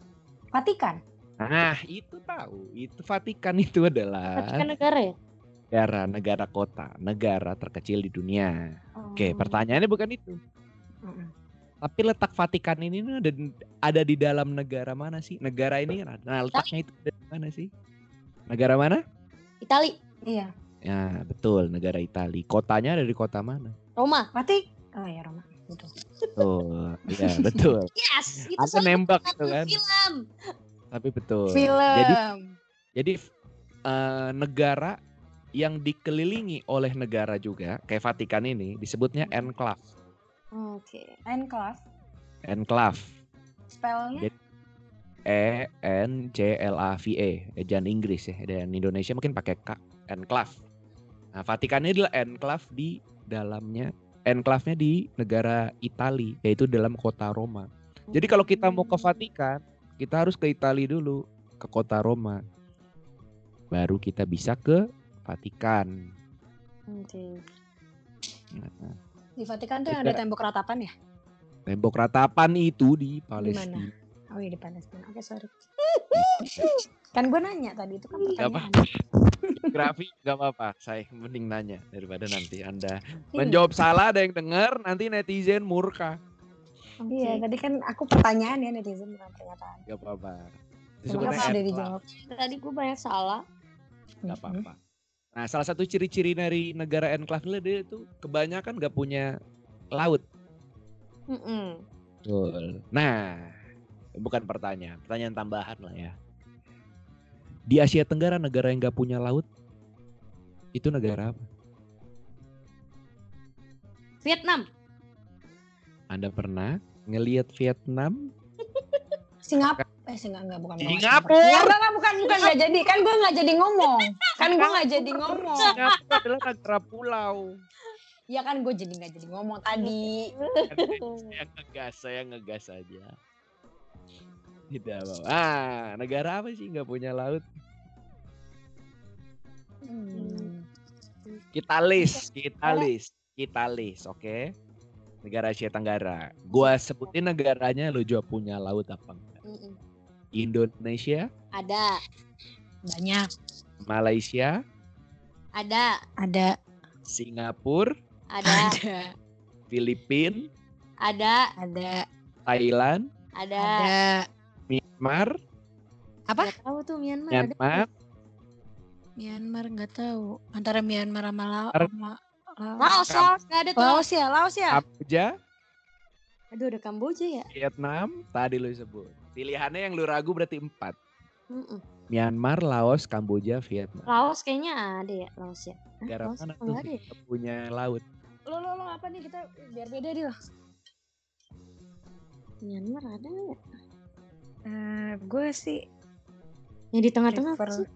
Vatikan. Nah, itu tahu. Itu Vatikan (laughs) itu adalah Vatikan negara ya? negara, negara kota, negara terkecil di dunia. Oke, Oh. pertanyaannya bukan itu. Mm-mm. Tapi letak Vatikan ini ada ada di dalam negara mana sih? Negara ini kan. Nah, letaknya itu ada di mana sih? Negara mana? Itali, Iya. Ya, betul, negara Italia. Kotanya ada di kota mana? Roma. Vatik. Oh ya Roma. Betul. Tuh, iya, betul. (laughs) Yes, itu soalnya nembak gitu kan. film. Tapi betul. Film. Jadi jadi eh, negara yang dikelilingi oleh negara juga, kayak Vatikan ini disebutnya enclave. Oke. enclave. Enclave. Spellnya? E N C L A V E, ejaan Inggris ya. Dan Indonesia mungkin pakai K, enclave. Nah, Vatikan ini adalah enclave di dalamnya enclave-nya di negara Italia, yaitu dalam kota Roma. Jadi kalau kita mau ke Vatikan, kita harus ke Italia dulu, ke kota Roma. Baru kita bisa ke Vatikan. Oke. Nah, Di Vatikan tuh yang ada tembok ratapan ya? tembok ratapan itu di Palestina. Oh iya di Palestina. Oke sorry. (laughs) kan gue nanya tadi itu kan Gak pertanyaan. apa (laughs) Grafi gak apa-apa, saya mending nanya daripada nanti Anda menjawab salah ada yang denger, nanti netizen murka. Iya tadi kan aku pertanyaan ya netizen bukan pernyataan. Gak apa-apa. Itu Kenapa sebenarnya ada dijawab? Tadi gue banyak salah. Gak apa-apa. Nah, salah satu ciri-ciri dari negara enclave dia tuh kebanyakan gak punya laut. Mm-mm. Betul. Nah, bukan pertanyaan, pertanyaan tambahan lah ya. Di Asia Tenggara negara yang gak punya laut itu negara apa? Vietnam. Anda pernah ngelihat Vietnam? (laughs) Singapura. Eh Singapura enggak bukan. bukan Singapura. Enggak, enggak, enggak, bukan bukan enggak jadi. Kan gue enggak jadi ngomong. Kan gue enggak jadi ngomong. Singapura adalah negara pulau. Ya kan gue jadi enggak jadi ngomong tadi. Saya ngegas, saya ngegas aja. Tidak apa. Ah, negara apa sih nggak punya laut? Hmm. Kita list, kita list, kita list, oke? Negara Asia Tenggara. Gua sebutin negaranya lo juga punya laut apa enggak? Mm-mm. Indonesia, Ada, Banyak. Malaysia, ada, Ada. Singapura, ada, Ada. Filipina, ada, Ada. Thailand, ada. Ada. Myanmar, Apa? Gak tahu tuh Myanmar ada. Myanmar, Myanmar enggak tahu. Antara Myanmar sama Laos. Ar- Sama Laos. Laos, Laos, gak ada tuh. Laos ya, Laos ya. Kamboja, Aduh, ada Kamboja ya. Vietnam, tadi lo sebut. Pilihannya yang lu ragu berarti empat. Mm-mm. Myanmar, Laos, Kamboja, Vietnam. Laos kayaknya ada ya, Laos ya. Hah, Negara Laos mana tuh nggak ada ya? punya laut? Lo lo lo apa nih kita biar beda dia. Myanmar ada nggak ya? Eh, gue sih Yang di tengah-tengah prefer- sih?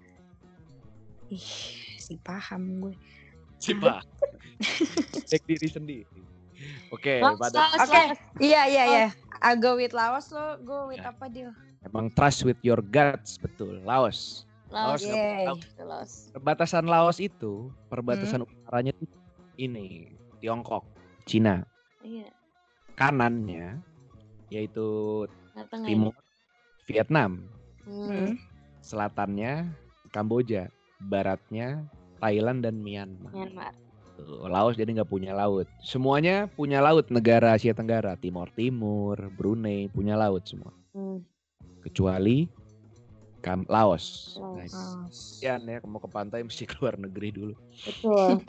Ih, si paham gue. Coba. (laughs) Cek diri sendiri. Oke, Laos, pada Oke. Laos. Iya iya iya. I go with Laos lo, go with Ya. apa dia? emang trust with your guts betul. Laos. Laos. Laos Laos. Perbatasan Laos itu, perbatasan Hmm. utaranya itu ini Tiongkok, Cina. Iya, Kanannya yaitu tengah-tengah. timur Vietnam, Hmm. selatannya Kamboja, baratnya Thailand dan Myanmar. Myanmar. Laos jadi nggak punya laut. Semuanya punya laut negara Asia Tenggara, Timor Timur, Brunei punya laut semua. Hmm. Kecuali Kam Laos. Laos. Nah, Laos. kasihan ya mau ke pantai mesti (laughs) keluar negeri dulu. Betul.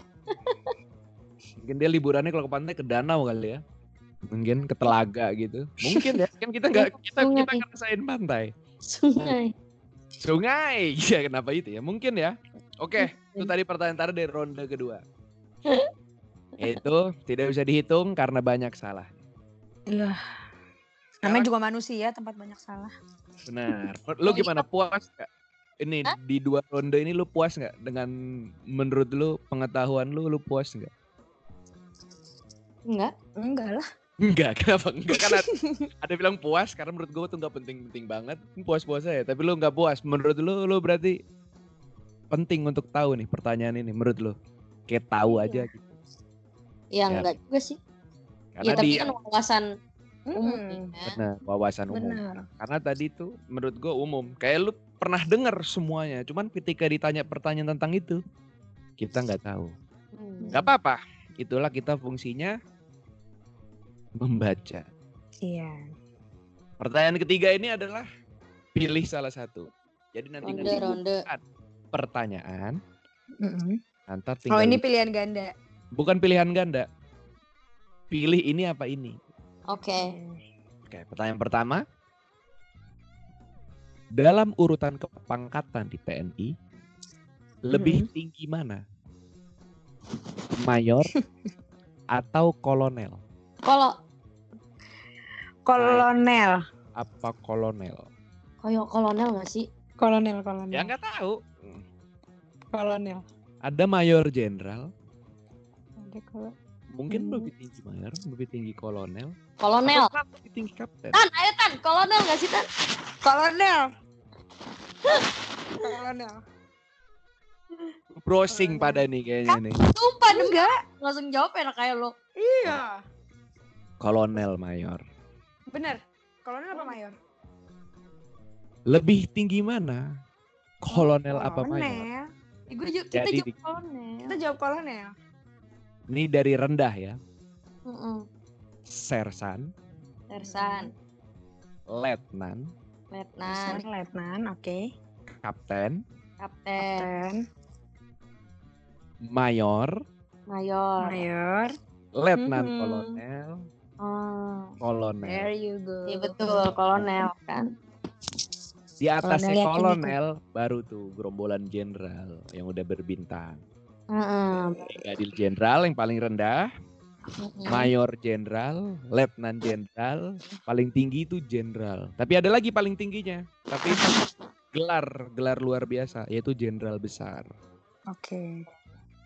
Mungkin dia liburannya kalau ke pantai ke danau kali ya. Mungkin ke telaga gitu. Mungkin ya. Kan kita nggak kita kita Sungai. ngerasain pantai. Sungai. Sungai. Iya kenapa itu ya? Mungkin ya. Oke, itu Mungkin. tadi pertanyaan tadi dari ronde kedua. (laughs) itu tidak bisa dihitung karena banyak salah. Iya. Namanya juga manusia, tempat banyak salah. Benar. (laughs) Lu gimana puas gak? Ini Hah? di dua ronde ini lu puas nggak dengan menurut lu pengetahuan lu lu puas nggak? Enggak. Enggak lah. Enggak, (laughs) kenapa enggak? Kan (laughs) ada, bilang puas karena menurut gue tuh nggak penting-penting banget. Puas-puas aja, tapi lu nggak puas. Menurut lu lu berarti penting untuk tahu nih pertanyaan ini menurut lu. Kayak tahu Iya. aja gitu. Ya Ya. enggak juga sih. Karena Ya tapi di kan wawasan Umum Mm-mm. ya. Benar, wawasan umum. Benar. Karena tadi tuh menurut gue umum. Kayak lu pernah dengar semuanya, cuman ketika ditanya pertanyaan tentang itu, kita nggak tahu. Hmm. Gak apa-apa. Itulah kita fungsinya membaca. Iya. Pertanyaan ketiga ini adalah pilih salah satu. Jadi nanti Ronde, ronde. pertanyaan, Mm-mm. nanti Oh tinggal ini pilihan ganda. bukan pilihan ganda. Pilih ini apa ini. Oke. Oke, pertanyaan pertama. Dalam urutan kepangkatan di TNI, lebih tinggi mana? Mayor (laughs) atau kolonel? Kalau Kolonel. Apa kolonel? koyo kolonel nggak sih? Kolonel, kolonel. Ya nggak tahu. kolonel. Ada mayor jenderal, Ada kol- mungkin Hmm. lebih tinggi mayor, lebih tinggi kolonel, Kolonel. atau lebih tinggi kapten. Tan, ayo Tan, kolonel nggak sih Tan? Kolonel. kolonel. Browsing pada nih kayaknya nih. Sumpah Enggak. langsung jawab enak kayak lo. Iya. Kolonel mayor. Bener. Kolonel apa mayor? Lebih tinggi mana? Kolonel apa mayor? Kolonel. Eh, gue juga kita Jadi jawab kolonel. Kita jawab kolonel. Ini dari rendah ya. Heeh. Sersan, Sersan, letnan, letnan, Besar, letnan, oke. kapten, kapten, Kapten, mayor, mayor. mayor. letnan Mhm. kolonel, Oh, kolonel. There you go. iya betul kolonel kan. Di atasnya Kolonel kolonel baru tuh gerombolan jenderal yang udah berbintang. Heeh. Brigadir jenderal yang paling rendah, mayor jenderal, letnan jenderal, paling tinggi itu jenderal. Tapi ada lagi paling tingginya, tapi gelar gelar luar biasa yaitu jenderal besar. Oke.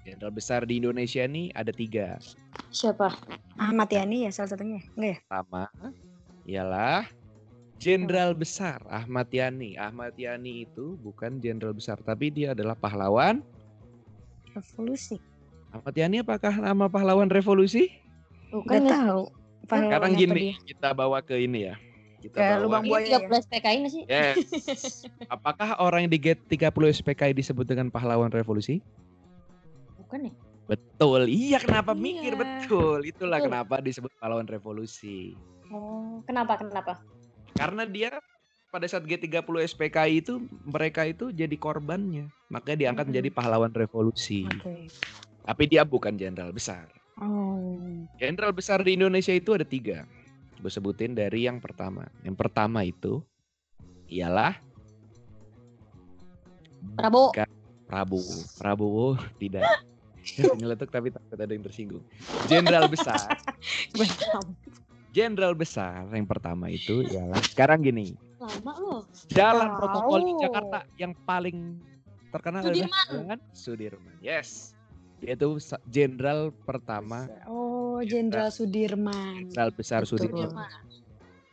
Jenderal besar di Indonesia ini ada tiga. Siapa? Ahmad Yani ya salah satunya. Enggak ya? Pertama ialah jenderal besar Ahmad Yani. Ahmad Yani itu bukan jenderal besar, tapi dia adalah pahlawan. Revolusi. Ahmad Yani apakah nama pahlawan revolusi? Tuh Enggak kan tahu. Pahlawan Sekarang gini, dia? kita bawa ke ini ya. Kita Ke bawa lubang buaya ya? 13 PKI nggak sih? Yes. (laughs) Apakah orang yang di Gate 30 SPKI disebut dengan pahlawan revolusi? Bukan ya? Betul. Iya, kenapa Iya. mikir betul? Itulah Betul. kenapa disebut pahlawan revolusi. Oh, kenapa? Kenapa? Karena dia pada saat G30 SPKI itu mereka itu jadi korbannya. Makanya diangkat Mm-mm. menjadi pahlawan revolusi. Oke. Tapi dia bukan jenderal besar. Oh. Jenderal besar di Indonesia itu ada tiga. Gue sebutin dari yang pertama. Yang pertama itu ialah Prabowo. Prabowo. Prabowo tidak (laughs) (laughs) nyeletuk tapi takut ada yang tersinggung. Jenderal besar. (laughs) Jenderal besar yang pertama itu ialah sekarang gini. Lama loh. Jalan Tahu. protokol di Jakarta yang paling terkenal Sudirman. Sudirman. Yes. Dia itu jenderal pertama, Oh, Jenderal Sudirman. jenderal besar Betul. Sudirman. Sudirman.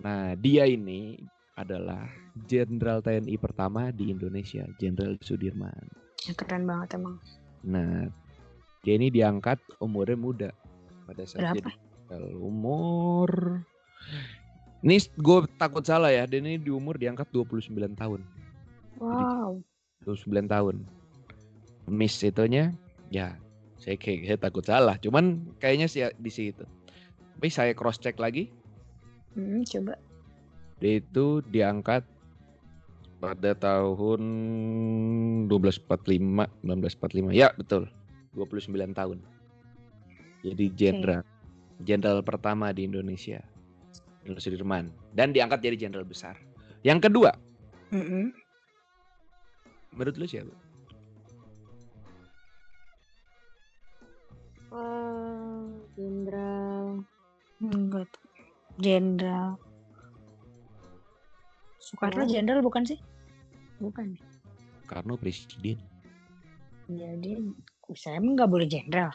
Nah, dia ini adalah jenderal TNI pertama di Indonesia, Jenderal Sudirman. Ya, keren banget emang. Nah, dia ini diangkat umurnya muda pada saat Berapa? jadi umur ini gue takut salah ya, dia ini di umur diangkat 29 tahun. Wow. 29 tahun. Miss itunya ya saya kayak saya takut salah, cuman kayaknya sih di situ. Tapi saya cross check lagi, Hmm, coba. dia itu diangkat pada tahun 1245, 1945. Ya, betul. 29 tahun. Jadi jenderal. Jenderal pertama di Indonesia. Jenderal Sudirman dan diangkat jadi jenderal besar. Yang kedua, Mm-mm. menurut lu siapa? Eh, Jenderal. Enggak. Jenderal. Soekarno Oh. jenderal bukan sih? Bukan. Karno presiden. Jadi saya emang nggak boleh jenderal.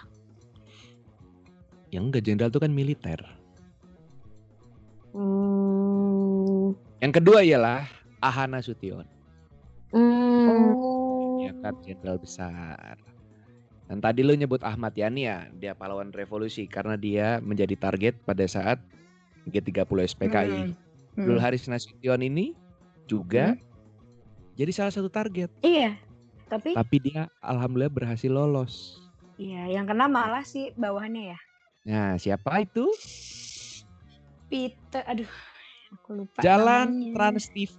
Yang enggak jenderal itu kan militer. Hmm. Yang kedua ialah Ahana Sution. Hmm. Oh. diangkat jenderal besar. Dan tadi lu nyebut Ahmad Yani ya, dia pahlawan revolusi karena dia menjadi target pada saat G30 SPKI. Hmm. Dul Haris Nasution ini juga jadi salah satu target. Iya. Tapi Tapi dia alhamdulillah berhasil lolos. iya yang kena malah sih bawahannya ya. Nah, siapa itu? Peter, aduh, aku lupa. Jalan namanya. Trans TV.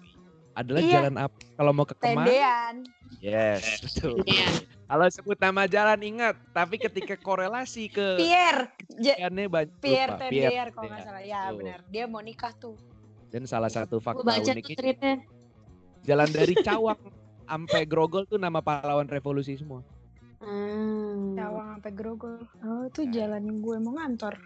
Adalah Iya. jalan apa? Kalau mau ke Kemang, Tendean. yes, betul. Iya. Kalau sebut nama jalan ingat, tapi ketika korelasi ke Pierre, Ikannya banyak Pierre lupa. Tendean kalau nggak Tendean. salah. Ya Betul. benar. Dia mau nikah tuh. Dan salah satu fakta baca tuh uniknya jalan dari Cawang (laughs) sampai Grogol tuh nama pahlawan revolusi semua. Hmm. Cawang sampai Grogol. Oh, itu jalan gue mau ngantor.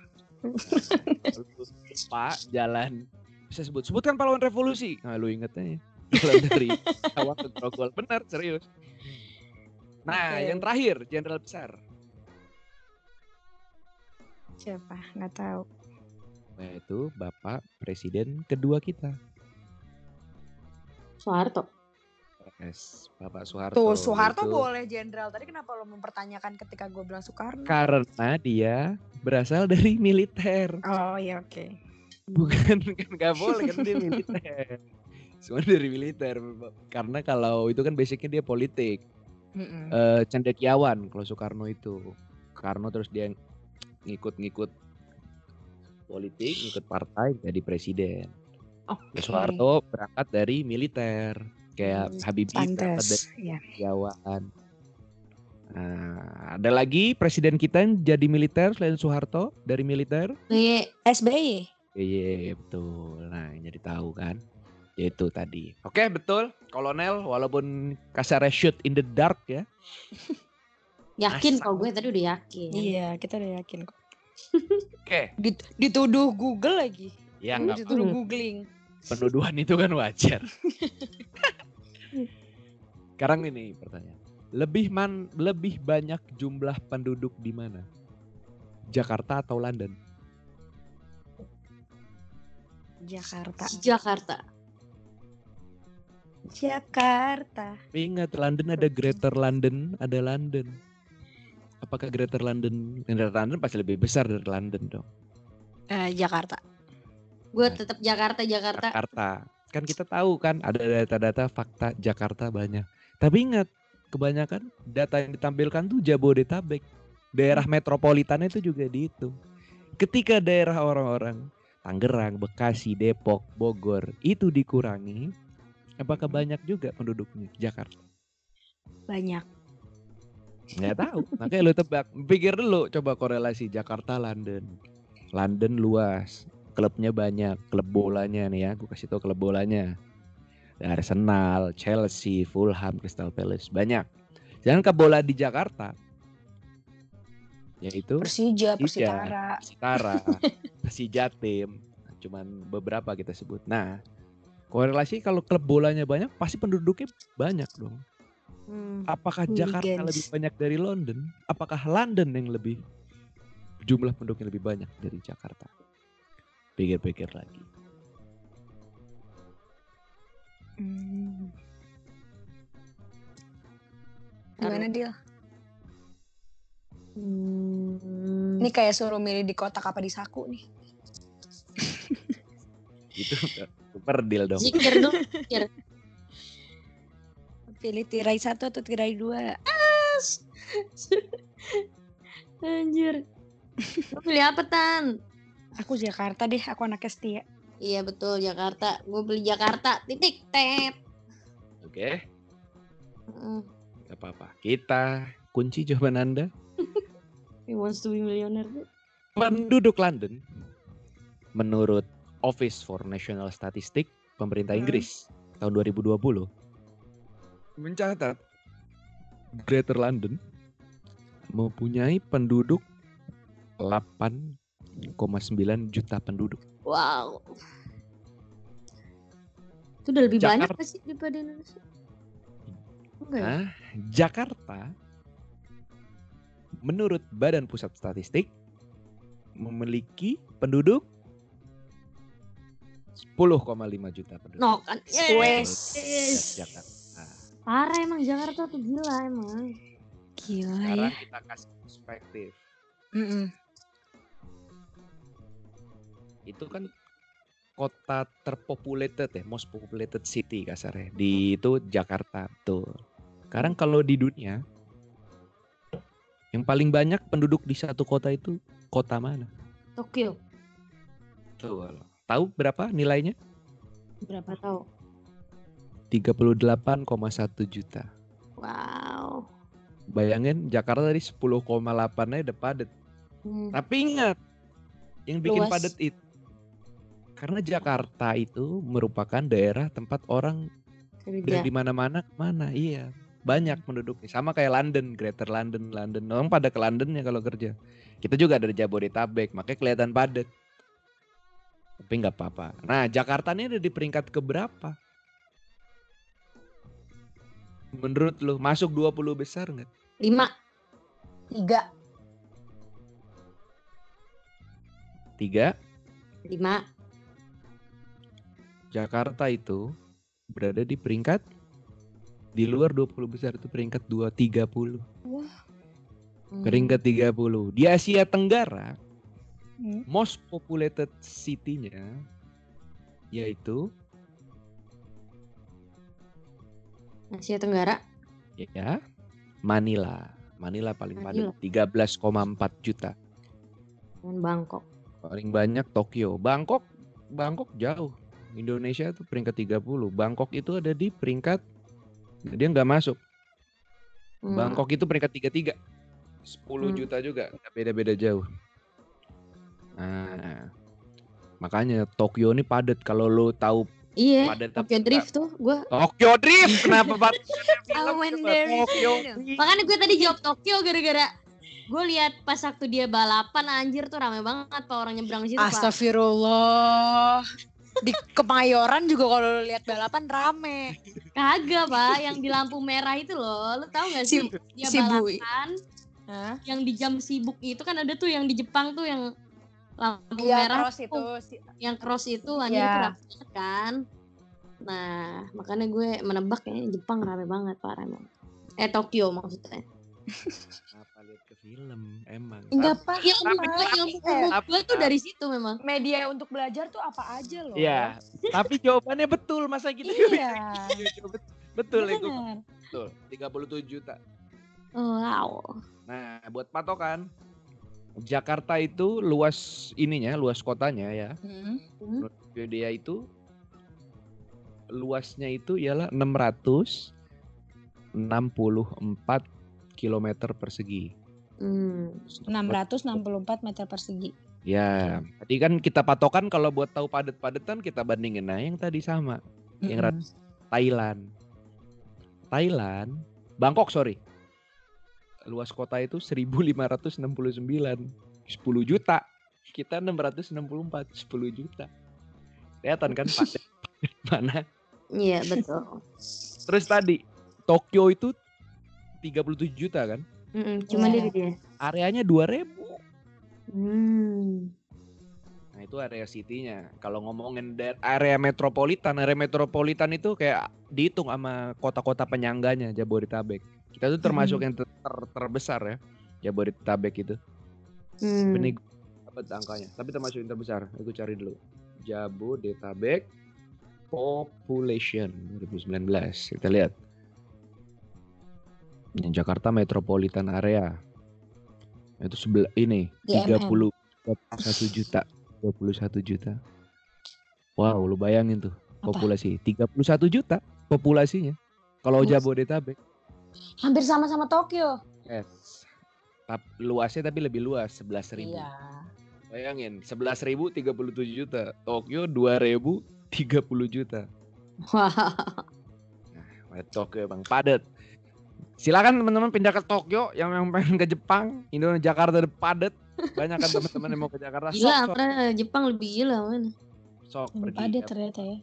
(laughs) Pak jalan bisa sebut sebutkan pahlawan revolusi. Nah, lu inget aja. Jalan (laughs) dari Cawang ke Grogol benar serius. Nah, Oke. yang terakhir jenderal besar. Siapa? Nggak tahu. Nah, itu Bapak Presiden kedua kita. Soeharto. Yes, Bapak Soeharto. Tuh, Soeharto Itu boleh jenderal. Tadi kenapa lo mempertanyakan ketika gue bilang Soekarno? Karena dia berasal dari militer. Oh, iya oke. Bukan kan nggak boleh kan dia militer. (laughs) Semua dari militer. Karena kalau itu kan basicnya dia politik. Mm-mm. Eh cendekiawan kalau Soekarno itu. Soekarno terus dia ngikut-ngikut politik, ngikut partai jadi presiden. Oke. Soeharto berangkat dari militer. Kayak Hmm, Habibie berangkat dari. Ya. cendekiawan. Nah, ada lagi presiden kita yang jadi militer selain Soeharto dari militer. Iya. SBY. Iya betul. Nah jadi tahu kan. Itu tadi. Oke betul. Kolonel walaupun kasarnya shoot in the dark ya. (laughs) Yakin kok gue tadi udah yakin. Iya, kita udah yakin kok. Oke. (laughs) Dit- dituduh Google lagi. Ya dituduh googling. penuduhan itu kan wajar. (laughs) Sekarang ini pertanyaan. Lebih man lebih banyak jumlah penduduk di mana? Jakarta atau London? Jakarta. Jakarta. Jakarta. Tapi ingat London ada Greater London, ada London. Apakah Greater London, Greater London pasti lebih besar dari London dong. Eh, Jakarta. Gue tetap Jakarta, Jakarta. Jakarta. Kan kita tahu kan ada data-data fakta Jakarta banyak. Tapi ingat, kebanyakan data yang ditampilkan tuh Jabodetabek. Daerah metropolitan itu juga dihitung. Ketika daerah orang-orang Tangerang, Bekasi, Depok, Bogor itu dikurangi, apakah banyak juga penduduknya Jakarta? Banyak. Nggak tahu. Makanya lu tebak. Pikir dulu coba korelasi Jakarta London. London luas, klubnya banyak, klub bolanya nih ya, gue kasih tau klub bolanya. Ada Arsenal, Chelsea, Fulham, Crystal Palace, banyak. Jangan ke bola di Jakarta, yaitu Persija, Persija. Persitara. Persitara, (laughs) Persijatim, cuman beberapa kita sebut. Nah, korelasi kalau klub bolanya banyak, pasti penduduknya banyak dong. Hmm. Apakah Jakarta Hooligans. lebih banyak dari London? Apakah London yang lebih jumlah penduduknya lebih banyak dari Jakarta? Pikir-pikir lagi. Hmm. Gimana Dil? Hmm. Ini kayak suruh milih di kotak apa di saku nih. (laughs) Itu super deal dong. Zikir dong. (laughs) Pilih tirai satu atau tirai dua. (laughs) Anjir. Lu pilih apa Tan? Aku Jakarta deh, aku anaknya setia. Iya betul Jakarta. Gue beli Jakarta. Titik tet. Oke, Heeh. gak apa-apa. Kita kunci jawaban Anda. (laughs) He wants to be millionaire. Penduduk London menurut Office for National Statistics pemerintah Hmm. Inggris tahun 2020 mencatat Greater London mempunyai penduduk 8,9 juta penduduk. Wow. Itu udah lebih banyak Jakarta. gak sih daripada Indonesia? Enggak ya? Nah, Jakarta menurut Badan Pusat Statistik memiliki penduduk 10,5 juta penduduk. No kan. Wes. Yes. Jakarta. Parah emang Jakarta tuh gila emang. Gila Sekarang ya. kita kasih perspektif. Mm-mm. Itu kan kota terpopulated ya, most populated city kasarnya. Di itu Jakarta, tuh. Sekarang kalau di dunia yang paling banyak penduduk di satu kota itu kota mana? Tokyo. Tuh. Tahu berapa nilainya? Berapa tahu? 38,1 juta. Wow. Bayangin Jakarta tadi 10,8 aja udah padat. Hmm. Tapi ingat, yang bikin Luas. padat itu karena Jakarta itu merupakan daerah tempat orang Kerja. dari mana-mana mana. Iya, banyak penduduknya. Sama kayak London, Greater London, London. Orang pada ke London ya kalau kerja. Kita juga dari Jabodetabek, makanya kelihatan padat. Tapi nggak apa-apa. Nah, Jakarta ini ada di peringkat keberapa? Menurut lu masuk 20 besar nggak? Lima. Tiga. Tiga, Lima. Jakarta itu berada di peringkat di luar 20 besar itu peringkat 2 30. Hmm. Peringkat 30. Di Asia Tenggara Hmm. most populated city-nya yaitu Asia Tenggara. ya Manila. Manila paling Manila. padat 13,4 juta. Dan Bangkok. Paling banyak Tokyo. Bangkok Bangkok jauh. Indonesia tuh peringkat 30. Bangkok itu ada di peringkat dia nggak masuk. Hmm. Bangkok itu peringkat 33. 10 Hmm. juta juga, nggak beda-beda jauh. Nah, makanya Tokyo ini padat kalau lo tahu Iya. padat Tokyo. Drift tuh gue. Tokyo Drift kenapa (laughs) there. Tokyo Makanya gue tadi jawab Tokyo gara-gara gue lihat pas waktu dia balapan anjir tuh rame banget pak orang nyebrang di situ pak. Di Kemayoran juga kalau lu lihat balapan rame. Kagak pak, yang di lampu merah itu loh, lu tahu gak Si- sih? dia si balapan Hah? yang di jam sibuk itu kan ada tuh yang di Jepang tuh yang lampu Iya, merah cross itu. si- yang cross itu anjir itu rame banget kan. Nah, makanya gue menebak kayaknya Jepang rame banget pak rame. Eh Tokyo maksudnya. (laughs) Film emang? Enggak apa. Ilmu Tapi- gue, ilmu eh, gue tuh dari situ memang. Media untuk belajar tuh apa aja loh. Iya, tapi jawabannya betul masa kita Iya. betul itu Bener. betul 37 juta. Oh, wow. Nah, buat patokan Jakarta itu luas ininya, luas kotanya ya. Hmm. Menurut Wikipedia itu luasnya itu ialah 664 km persegi. Hmm. 664 meter persegi. Ya, tadi kan kita patokan kalau buat tahu padat-padatan kita bandingin. Nah, yang tadi sama, Yang Mm-mm. rat- Thailand. Thailand, Bangkok sorry. Luas kota itu 1569, 10 juta. Kita 664, 10 juta. Kelihatan kan padat (laughs) mana? Iya betul. Terus tadi Tokyo itu 37 juta kan? Mm-mm, cuma Iya. dia dia. Areanya 2000. Hmm. Nah, itu area city-nya. Kalau ngomongin area metropolitan, area metropolitan itu kayak dihitung sama kota-kota penyangganya Jabodetabek. Kita tuh termasuk yang ter- ter- terbesar ya, Jabodetabek itu. Hmm. Ini gue dapat angkanya, tapi termasuk yang terbesar. Aku cari dulu. Jabodetabek population 2019. Kita lihat. Jakarta Metropolitan Area. Itu sebelah ini GMM. 30 21 juta. 21 juta. Wow, lu bayangin tuh Apa? populasi 31 juta populasinya. Kalau. Jabodetabek Hampir sama-sama Tokyo. Yes. Luasnya tapi lebih luas 11.000. Iya. Bayangin 11.000 37 juta. Tokyo 2.000 30 juta. Wah. Wah, Tokyo bang padat. Silakan teman-teman pindah ke Tokyo yang yang pengen ke Jepang, Indonesia Jakarta udah padat. Banyak kan teman-teman yang mau ke Jakarta. Sok, Gila, sok, Jepang lebih gila mana. sok Lebih pergi. padat ternyata ya.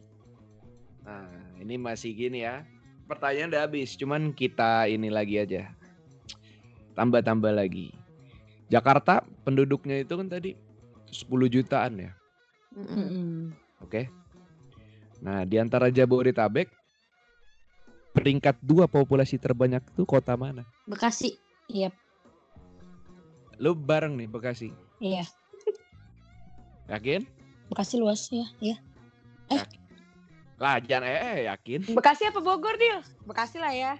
Nah, ini masih gini ya. Pertanyaan udah habis, cuman kita ini lagi aja. Tambah-tambah lagi. Jakarta penduduknya itu kan tadi 10 jutaan ya. Mm-mm. Mm-mm. Oke. Nah, di antara Jabodetabek peringkat dua populasi terbanyak itu kota mana? Bekasi. Iya. Lu bareng nih Bekasi. Iya. Yakin? Bekasi luas ya. Iya. Yakin. Lah jangan eh, eh yakin. Bekasi apa Bogor, Dil? Bekasi lah ya.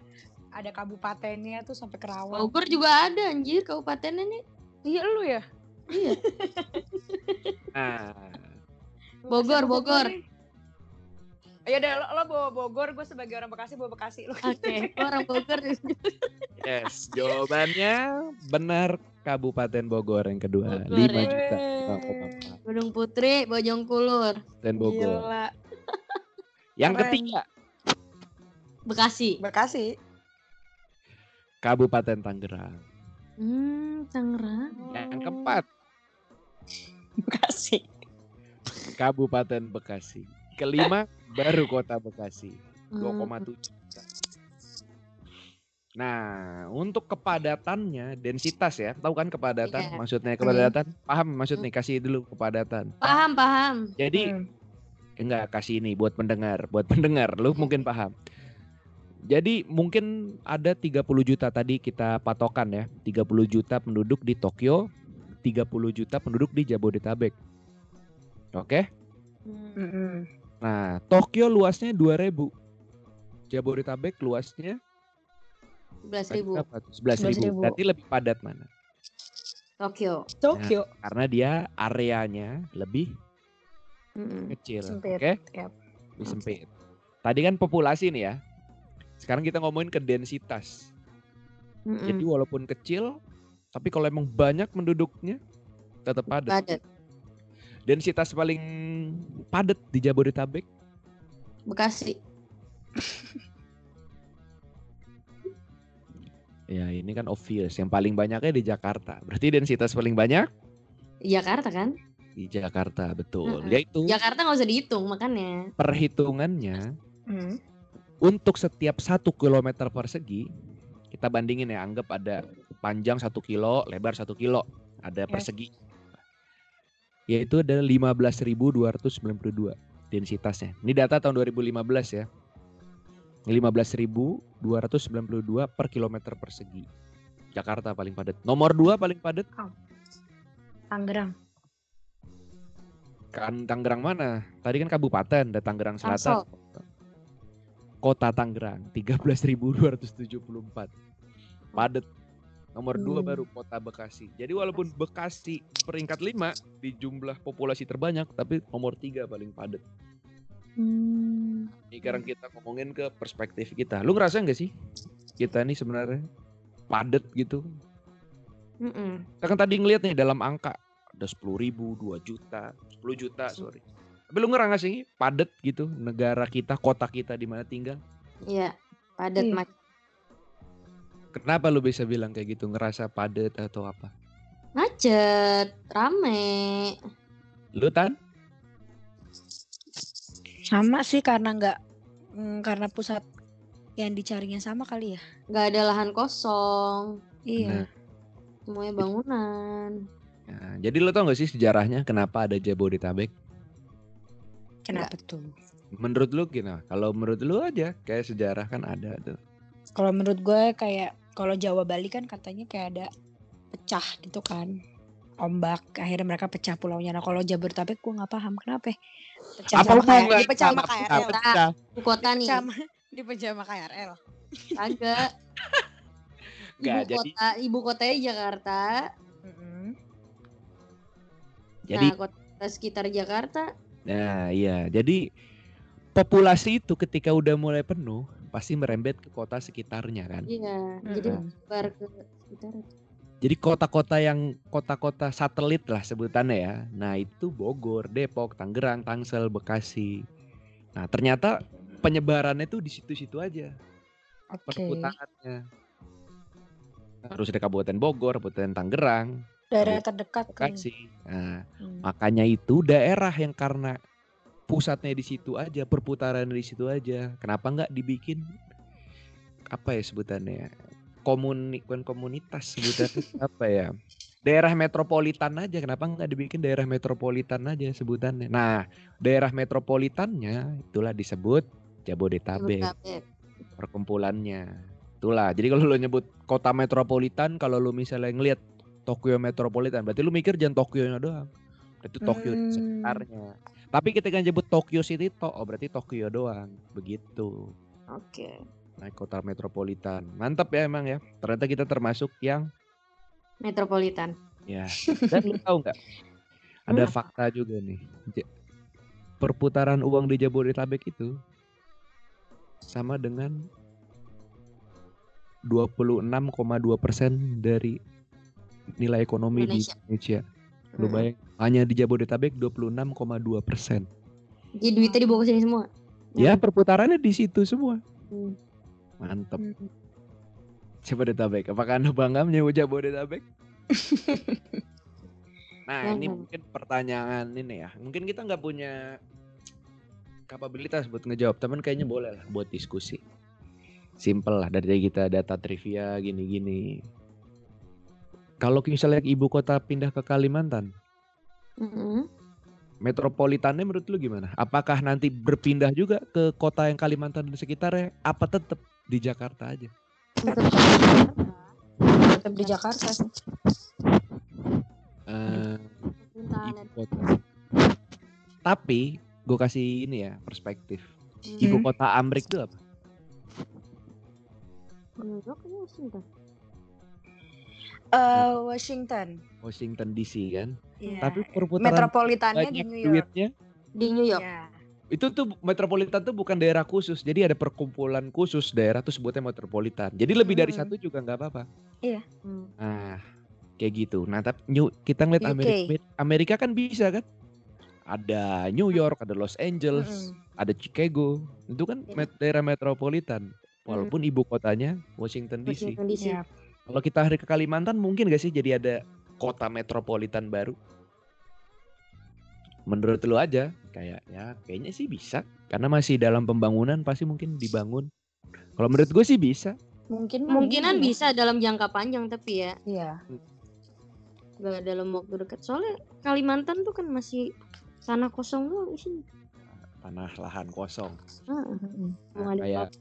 Ada kabupatennya tuh sampai Kerawang. Bogor juga ada anjir kabupatennya nih. Iya lu ya? Iya. (laughs) Nah, Bogor, apa Bogor. Ya udah lo, lo bawa Bogor, gue sebagai orang Bekasi bawa Bekasi lu. (laughs) Oke, orang Bogor. yes, jawabannya benar Kabupaten Bogor yang kedua. Bogor, 5 ya. juta. Gunung Putri, Bojongkulur, Dan Bogor. Gila. Yang Keren. ketiga, Bekasi. Bekasi. Kabupaten Tangerang. Hmm, Tangerang. Yang keempat, Bekasi. Kabupaten Bekasi. Kelima, baru Kota Bekasi. Hmm. 2,7 juta. Nah, untuk kepadatannya, densitas ya, tahu kan kepadatan? Iya. Maksudnya kepadatan? Paham maksudnya? Kasih dulu kepadatan. Paham, paham. Jadi Hmm. enggak kasih ini buat pendengar, buat pendengar, lu mungkin paham. Jadi mungkin ada 30 juta tadi kita patokan ya, 30 juta penduduk di Tokyo, 30 juta penduduk di Jabodetabek. Oke? Hmm. Nah, Tokyo luasnya 2000. Jabodetabek luasnya 11.000 berapa tuh? 11.000. 11.000. Berarti lebih padat mana? Tokyo. Tokyo. Karena dia areanya lebih Mm-mm. kecil, oke? Yap. Lebih sempit. Tadi kan populasi nih ya. Sekarang kita ngomongin ke densitas. Mm-mm. Jadi walaupun kecil, tapi kalau emang banyak penduduknya tetap padat. Padat. Densitas paling padat di Jabodetabek Bekasi. (laughs) ya ini kan obvious. Yang paling banyaknya di Jakarta. Berarti densitas paling banyak Jakarta kan? di Jakarta, betul. Mm-mm. Yaitu Jakarta nggak usah dihitung makanya. perhitungannya Hmm. untuk setiap satu kilometer persegi kita bandingin ya anggap ada panjang satu kilo lebar satu kilo ada persegi yaitu ada 15.292 densitasnya. Ini data tahun 2015 ya. 15.292 per kilometer persegi. Jakarta paling padat. Nomor dua paling padat? Tangerang. kan Tangerang mana? Tadi kan kabupaten ada Tangerang Selatan. Tangsel. Kota Tangerang 13.274 padat nomor dua Hmm. baru Kota Bekasi jadi walaupun Bekasi peringkat 5 di jumlah populasi terbanyak tapi nomor tiga paling padat Hmm. ini sekarang kita ngomongin ke perspektif kita lu ngerasa nggak sih kita ini sebenarnya padat gitu Mm-mm. kita kan tadi ngeliat nih dalam angka ada 10 ribu 2 juta 10 juta sorry tapi lu ngerasa nggak sih padat gitu negara kita kota kita di mana tinggal Iya, padat Iya. Mak. Kenapa lu bisa bilang kayak gitu ngerasa padat atau apa Macet, rame. lu tan Sama sih karena nggak mm, karena pusat yang dicarinya sama kali ya. nggak ada lahan kosong. Iya. Nah. Semuanya bangunan. Nah, jadi lo tau gak sih sejarahnya kenapa ada Jabodetabek? Kenapa tuh? Menurut lu gimana? Kalau menurut lu aja kayak sejarah kan ada tuh. Kalau menurut gue kayak kalau Jawa Bali kan katanya kayak ada pecah gitu kan. Ombak akhirnya mereka pecah pulaunya. Nah kalau Jabodetabek gue nggak paham kenapa. ya? Pecah sama kayak dipecah sama KRL. Pecah. Ibu kota nih. Pecah sama- dipecah sama KRL. Kagak. (laughs) Ibu Nggak, jadi kota, ibu kotanya Jakarta. Jadi nah, kota sekitar Jakarta. nah iya, jadi populasi itu ketika udah mulai penuh pasti merembet ke kota sekitarnya kan. Iya, jadi Mm-mm. bar ke sekitar. Jadi kota-kota yang kota-kota satelit lah sebutannya ya. Nah, itu Bogor, Depok, Tangerang, Tangsel, Bekasi. Nah, ternyata penyebarannya tuh di situ-situ aja. Oke. Perputarannya. Harus ada Kabupaten Bogor, Kabupaten Tangerang, Daerah terdekat kan. Bekasi. Nah, Hmm. makanya itu daerah yang karena pusatnya di situ aja, perputaran di situ aja. Kenapa nggak dibikin apa ya sebutannya? Komuni, bukan komunitas sebutannya (laughs) apa ya? Daerah metropolitan aja. Kenapa nggak dibikin daerah metropolitan aja sebutannya? Nah, daerah metropolitannya itulah disebut Jabodetabek Jabodetabek. perkumpulannya. Itulah. Jadi kalau lo nyebut kota metropolitan, kalau lo misalnya ngelihat Tokyo metropolitan, berarti lu mikir jangan Tokyo-nya doang. Itu Tokyo Hmm. sekitarnya. Tapi ketika nyebut Tokyo City to, oh berarti Tokyo doang. Begitu. Oke. Naik kota metropolitan. Mantap ya emang ya. Ternyata kita termasuk yang Metropolitan. ya. Dan lu tahu nggak? (laughs) Ada Hmm, fakta juga nih. Perputaran uang di Jabodetabek itu sama dengan 26,2 persen dari nilai ekonomi Indonesia. di Indonesia. Lu Hmm. bayang, hanya di Jabodetabek 26,2 persen. Jadi duitnya dibawa ke sini semua. Ya perputarannya di situ semua. Hmm. Mantep. Hmm. Jabodetabek. Apakah anda bangga menyebut Jabodetabek? (laughs) nah ini mungkin pertanyaan ini ya. Mungkin kita nggak punya kapabilitas buat ngejawab. Teman kayaknya boleh lah buat diskusi. Simple lah dari kita data trivia gini-gini. Kalau misalnya ibu kota pindah ke Kalimantan, Mm-mm. metropolitannya menurut lu gimana? Apakah nanti berpindah juga ke kota yang Kalimantan dan sekitarnya? Apa tetap di Jakarta aja? Tetap di Jakarta sih. Pemerintahan ibu kota. Tapi gue kasih ini ya perspektif. Ibu kota Amrik itu apa? New York. Eh, Washington. Washington DC kan. Iya. Tapi perputaran Metropolitannya di New York. duitnya Di New York. Ya. itu tuh metropolitan tuh bukan daerah khusus. Jadi ada perkumpulan khusus daerah tuh sebutnya metropolitan. Jadi lebih dari Hmm. satu juga nggak apa-apa. Hmm. Nah, kayak gitu. Nah, tapi New, kita ngeliat. Amerika, Amerika kan bisa kan? Ada New York, ada Los Angeles, Mm-mm. ada Chicago. Itu kan Iya. met- daerah metropolitan. Walaupun ibu kotanya Washington DC. Washington DC. Iya. Kalau kita hari ke Kalimantan mungkin gak sih jadi ada kota metropolitan baru? Menurut lu aja, kayak ya kayaknya sih bisa. Karena masih dalam pembangunan pasti mungkin dibangun. Kalau menurut gue sih bisa. Mungkin mah Kemungkinan iya. bisa dalam jangka panjang tapi ya Iya. gak dalam waktu dekat. Soalnya Kalimantan tuh kan masih tanah kosong doang isinya. Tanah lahan kosong. Ah, Nah, ada kayak.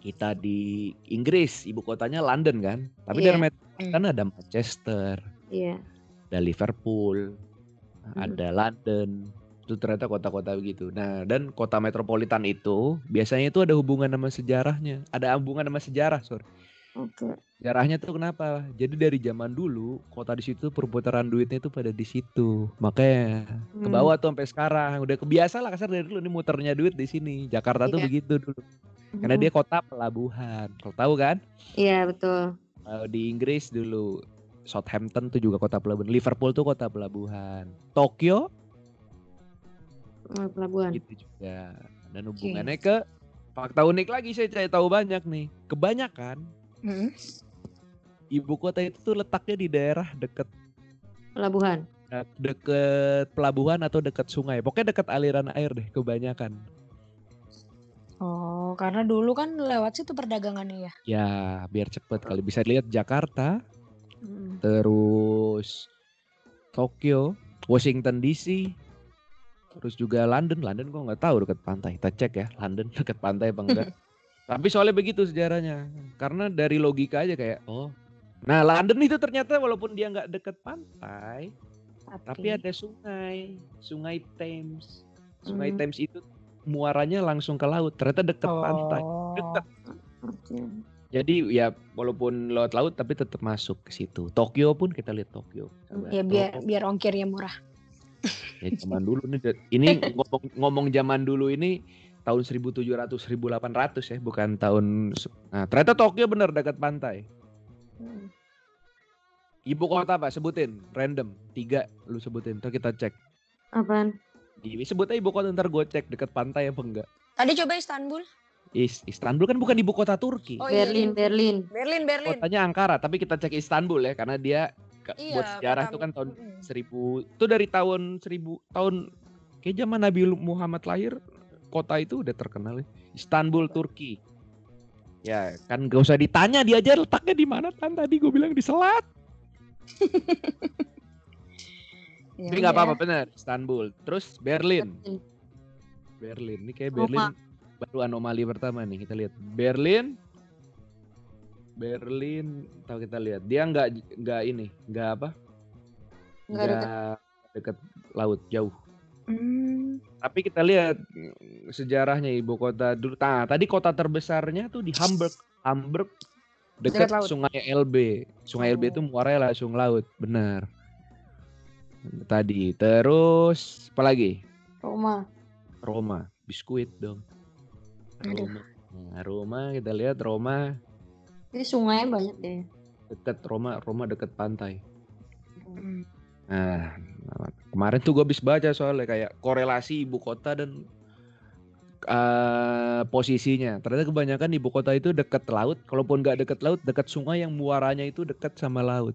Kita di Inggris, ibu kotanya London kan. Tapi Iya. daerah metropolitan ada Manchester, Iya. ada Liverpool, Hmm. ada London. Itu ternyata kota-kota begitu. Nah, dan kota metropolitan itu biasanya itu ada hubungan sama sejarahnya. Ada hubungan sama sejarah, sorry. Oke. Sejarahnya tuh kenapa? Jadi dari zaman dulu kota di situ perputaran duitnya tuh pada di situ. Makanya ke Hmm. bawah tuh sampai sekarang. Udah kebiasa lah kasar dari dulu nih muternya duit di sini. Jakarta tuh Iya. begitu dulu. Karena dia kota pelabuhan. Kalau tahu kan? Iya betul. Kalau di Inggris dulu Southampton tuh juga kota pelabuhan. Liverpool tuh kota pelabuhan. Tokyo Oh, pelabuhan. gitu juga. Dan hubungannya ke fakta unik lagi saya cari tahu banyak nih. Kebanyakan Mm-mm. ibu kota itu tuh letaknya di daerah deket Pelabuhan. deket pelabuhan atau deket sungai. Pokoknya deket aliran air deh kebanyakan. Oh, karena dulu kan lewat situ perdagangannya ya. Ya biar cepet kali bisa lihat Jakarta, Mm-mm. terus Tokyo, Washington DC, terus juga London. London kok nggak tahu deket pantai. Kita cek ya London (laughs) deket pantai apa enggak. (laughs) Tapi soalnya begitu sejarahnya. Karena dari logika aja kayak oh. Nah London itu ternyata walaupun dia nggak deket pantai, tapi ada sungai, sungai Thames. Sungai Hmm. Thames itu muaranya langsung ke laut. Ternyata deket pantai. Oh. Deket. Oke. Jadi ya walaupun lewat laut tapi tetap masuk ke situ. Tokyo pun kita lihat Tokyo. Coba. Ya biar Tokyo. biar ongkirnya murah. Ya, zaman dulu nih. Ini (laughs) ngomong ngomong zaman dulu ini tahun 1700 1800 ya, bukan tahun Nah, ternyata Tokyo bener dekat pantai. Mm. Ibu kota apa? Sebutin random. Tiga lu sebutin. Ntar kita cek. Apaan? Ini sebut aja ibu kota ntar gue cek dekat pantai apa enggak. Tadi coba Istanbul. Is Istanbul kan bukan ibu kota Turki. Oh, iya, Berlin, iya. Berlin. Berlin, Berlin. Kotanya Ankara, tapi kita cek Istanbul ya karena dia ke- Iya, buat sejarah itu kan tahun Mm-mm. seribu itu dari tahun seribu tahun kayak zaman Nabi Muhammad lahir kota itu udah terkenal ya. Istanbul Turki. Ya kan gak usah ditanya dia aja letaknya di mana kan tadi gue bilang di selat. (laughs) Ya tapi nggak udah. apa-apa bener. Istanbul. Terus Berlin. Berlin. Ini kayak Roma. Berlin baru anomali pertama nih kita lihat. Berlin. Berlin tahu kita lihat. Dia nggak nggak ini nggak apa? Nggak dekat laut jauh. Hmm. Tapi kita lihat mm, sejarahnya ibu kota dulu. Nah, tadi kota terbesarnya tuh di Hamburg. Hamburg dekat. Sungai Elbe. Sungai Elbe Oh. itu muaranya langsung laut, benar. Tadi terus apa lagi? Roma. Roma, biskuit dong. Aduh. Roma. Nah, Roma kita lihat Roma Ini sungainya banyak deh. dekat Roma, Roma dekat pantai. Hmm. Nah, kemarin tuh gue habis baca soalnya kayak korelasi ibu kota dan eh, posisinya. Ternyata kebanyakan ibu kota itu dekat laut. Kalaupun nggak dekat laut, dekat sungai yang muaranya itu dekat sama laut.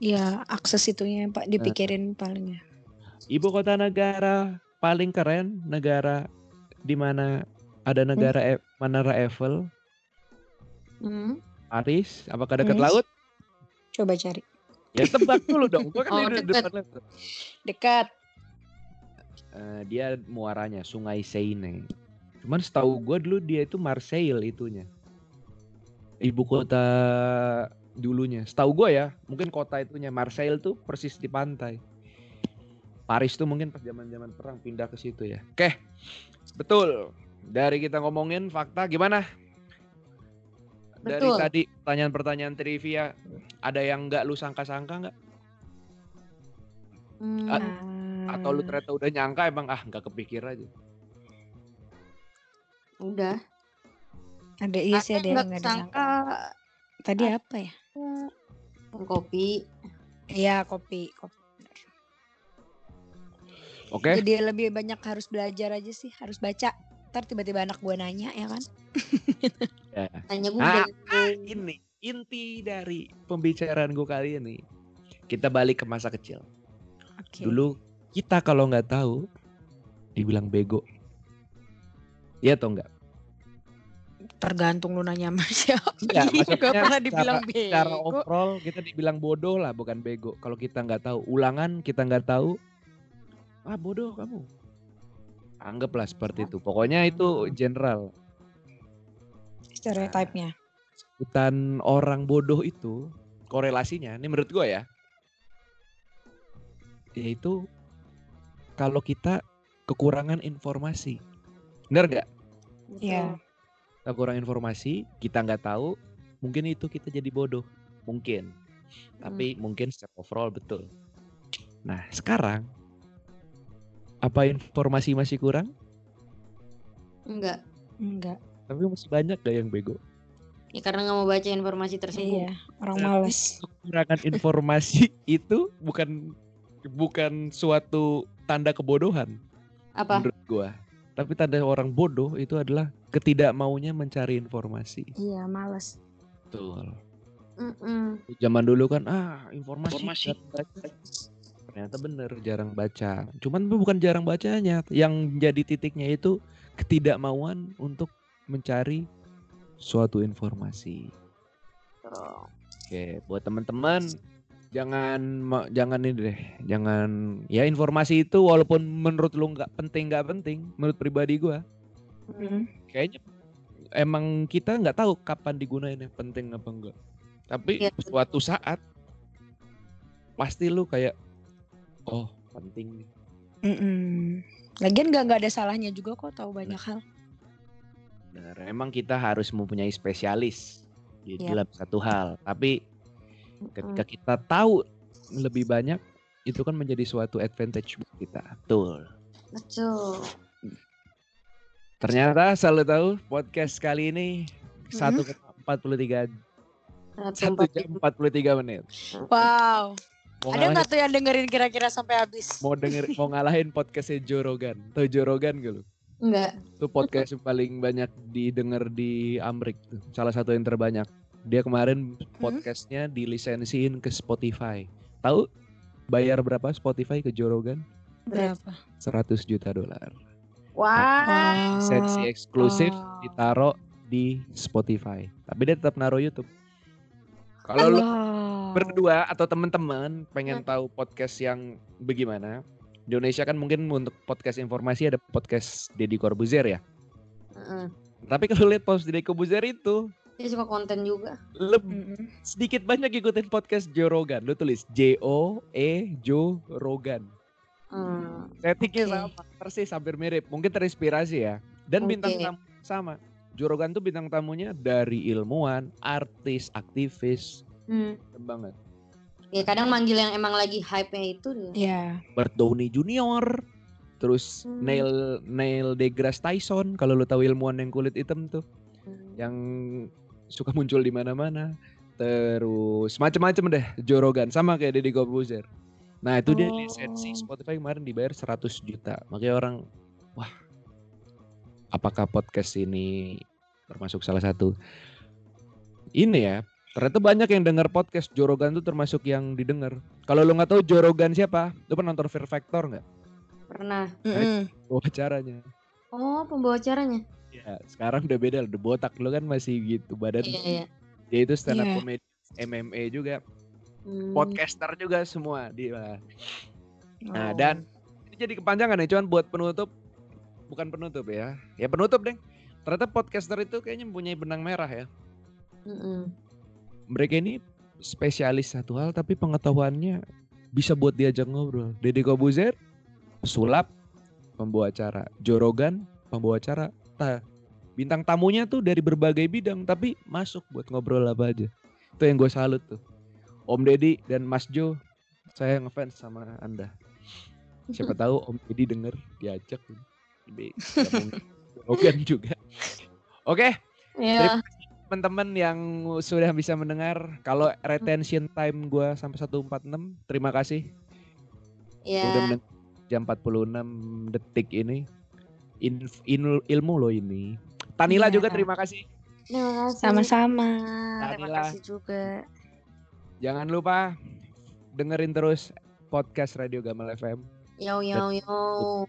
Ya akses itunya pak dipikirin paling ya. Ibu kota negara paling keren, negara di mana ada negara E- Menara Eiffel, Hmm. Paris. Apakah dekat Hmm. laut? Coba cari. Ya tebak dulu dong. Gua kan Oh, di dekat. depan laptop. Dekat. Eh, dia muaranya Sungai Seine. Cuman setahu gue dulu dia itu Marseille itunya. Ibu kota dulunya. Setahu gue ya, mungkin kota itunya Marseille tuh persis di pantai. Paris tuh mungkin pas zaman-zaman perang pindah ke situ ya. Oke. Betul. Dari kita ngomongin fakta gimana? Dari tadi pertanyaan-pertanyaan trivia ada yang nggak lu sangka-sangka nggak? Hmm. Atau lu ternyata udah nyangka emang ah nggak kepikir aja. Udah. Ada iya sih ada yang nggak nggak sangka disangka. Tadi apa ya? kopi. Iya kopi. kopi. Oke. Jadi lebih banyak harus belajar aja sih, harus baca. Ntar tiba-tiba anak gue nanya ya kan? Ya. Tanya Ah, Google. ini inti dari pembicaraan gue kali ini. Kita balik ke masa kecil. Oke. Dulu kita kalau nggak tahu dibilang bego. Iya atau enggak? Tergantung lu nanya sama siapa. Nggak pernah dibilang secara, bego. secara overall kita dibilang bodoh lah, bukan bego. Kalau kita nggak tahu ulangan, kita nggak tahu, ah bodoh kamu. Anggaplah seperti itu. Pokoknya itu general. Stereotipnya. Sebutan orang bodoh itu korelasinya, ini menurut gue ya, yaitu kalau kita kekurangan informasi. Bener nggak? Iya. Kita kurang informasi, kita nggak tahu, mungkin itu kita jadi bodoh. Mungkin. Tapi mungkin secara overall betul. Nah sekarang, apa informasi masih kurang? Enggak. Enggak. Tapi masih banyak gak yang bego? Ya karena nggak mau baca informasi tersebut. Iya, orang males. Kekurangan informasi (laughs) itu bukan bukan suatu tanda kebodohan Apa? menurut gua. Tapi tanda orang bodoh itu adalah ketidakmaunya mencari informasi. Iya, males. Betul. Mm-mm. Zaman dulu kan ah informasi, jarang baca. Ternyata bener jarang baca. Cuman bukan jarang bacanya, yang jadi titiknya itu ketidakmauan untuk mencari suatu informasi. Oke, buat teman-teman jangan jangan ini deh, jangan ya informasi itu walaupun menurut lu nggak penting nggak penting, menurut pribadi gua Hmm. kayaknya emang kita nggak tahu kapan digunainnya penting apa enggak. Tapi Iya. suatu saat pasti lu kayak oh penting nih. Mm-mm. Lagian nggak nggak ada salahnya juga kok tahu banyak hal. Benar, emang kita harus mempunyai spesialis di Yap. dalam satu hal. Tapi ketika kita tahu lebih banyak itu kan menjadi suatu advantage buat kita. Betul. Betul. Ternyata selalu tahu podcast kali ini satu empat puluh tiga satu jam empat puluh tiga menit. Wow. Mau Ada nggak tuh yang dengerin kira-kira sampai habis? mau denger (laughs) mau ngalahin podcastnya Joe Rogan. Tahu Joe Rogan gak lu? Enggak. Itu podcast yang paling banyak didengar di Amrik tuh. Salah satu yang terbanyak. Dia kemarin podcastnya dilisensiin ke Spotify. Tahu bayar berapa Spotify ke Joe Rogan? Berapa? 100 juta dolar. Wah. Lisensi eksklusif Oh. ditaruh di Spotify. Tapi dia tetap naruh YouTube. Kalau lu Wow. Berdua atau teman-teman pengen tahu podcast yang bagaimana? Di Indonesia kan mungkin untuk podcast informasi ada podcast Deddy Corbuzier ya. Heeh. Tapi kalau lihat post Deddy Corbuzier itu Dia suka konten juga. Leb, Mm-mm. sedikit banyak ikutin podcast Joe Rogan. Lu tulis J O E Joe Rogan. Hmm. Settingnya Oke. sama, persis hampir mirip. Mungkin terinspirasi ya. Dan bintang Oke. tamu sama. Joe Rogan tuh bintang tamunya dari ilmuwan, artis, aktivis. Hmm. Banget. Ya kadang manggil yang emang lagi hype-nya itu dia. Iya. Bert Downey Jr. Terus Hmm. Neil Neil deGrasse Tyson kalau lu tahu ilmuwan yang kulit hitam tuh Hmm. yang suka muncul di mana-mana. Terus macem-macem deh Joe Rogan sama kayak Deddy Corbuzier. Nah itu dia Oh. lisensi Spotify kemarin dibayar 100 juta. Makanya orang wah apakah podcast ini termasuk salah satu ini ya ternyata banyak yang dengar podcast Joe Rogan tuh termasuk yang didengar. Kalau lu nggak tahu Joe Rogan siapa, lu pernah nonton Fear Factor nggak? Pernah. Mm-mm. Wawancaranya. Oh, pembawa acaranya. Ya, sekarang udah beda, udah botak lu kan masih gitu badan. Iya, iya. Dia itu stand up Iya. comedy, MMA juga, Hmm. podcaster juga semua dia. Nah, Oh. dan ini jadi kepanjangan ya, cuman buat penutup bukan penutup ya. Ya penutup, Deng. Ternyata podcaster itu kayaknya mempunyai benang merah ya. Mm-mm. Mereka ini spesialis satu hal tapi pengetahuannya bisa buat diajak ngobrol. Deddy Kobuzer sulap pembawa acara, Joe Rogan pembawa acara. Nah, bintang tamunya tuh dari berbagai bidang tapi masuk buat ngobrol apa aja. Itu yang gue salut tuh. Om Deddy dan Mas Jo, saya ngefans sama Anda. Siapa (laughs) tahu Om Deddy denger diajak. Rogan juga. Oke, Iya. Teman-teman yang sudah bisa mendengar kalau retention time gua sampai 146 terima kasih Iya. udah mendengar jam 46 detik ini In- in- ilmu lo ini Tanila Iya. juga terima kasih Terima kasih. Sama-sama. Terima kasih juga. jangan lupa dengerin terus podcast Radio Gamal FM Yo yo yo.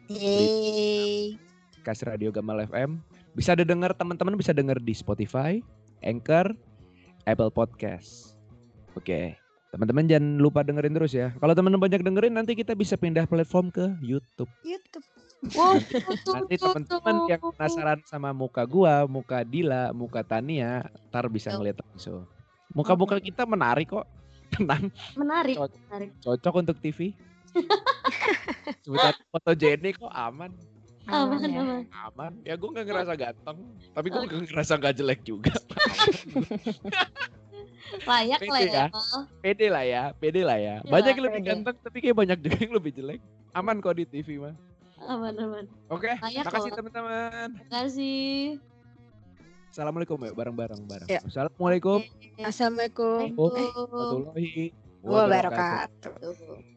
Hey. podcast Radio Gamal FM bisa didengar teman-teman bisa denger di Spotify Anchor Apple Podcast oke teman-teman jangan lupa dengerin terus ya kalau teman-teman banyak dengerin nanti kita bisa pindah platform ke YouTube YouTube. Wow. Nanti teman-teman yang penasaran sama muka gua, muka Dila, muka Tania, ntar bisa Yo. ngeliat langsung. Muka-muka kita menarik kok. (laughs) Tenang, Menarik. Cocok. Menarik. cocok untuk TV. (laughs) Sebentar fotogenik kok aman. Aman, ya. aman. Aman. Ya gua nggak ngerasa ganteng, tapi gua nggak ngerasa nggak jelek juga. (laughs) Layak lah Pede ya. ya. pede lah ya, pede lah ya. Banyak yang lebih ganteng, tapi kayak banyak juga yang lebih jelek. Aman kok di TV mah. Aman aman. Oke, Layak makasih kok. teman-teman. Terima kasih. Assalamualaikum ya, bareng-bareng bareng. Ya. Assalamualaikum Assalamualaikum. Assalamualaikum. warahmatullahi Wabarakatuh.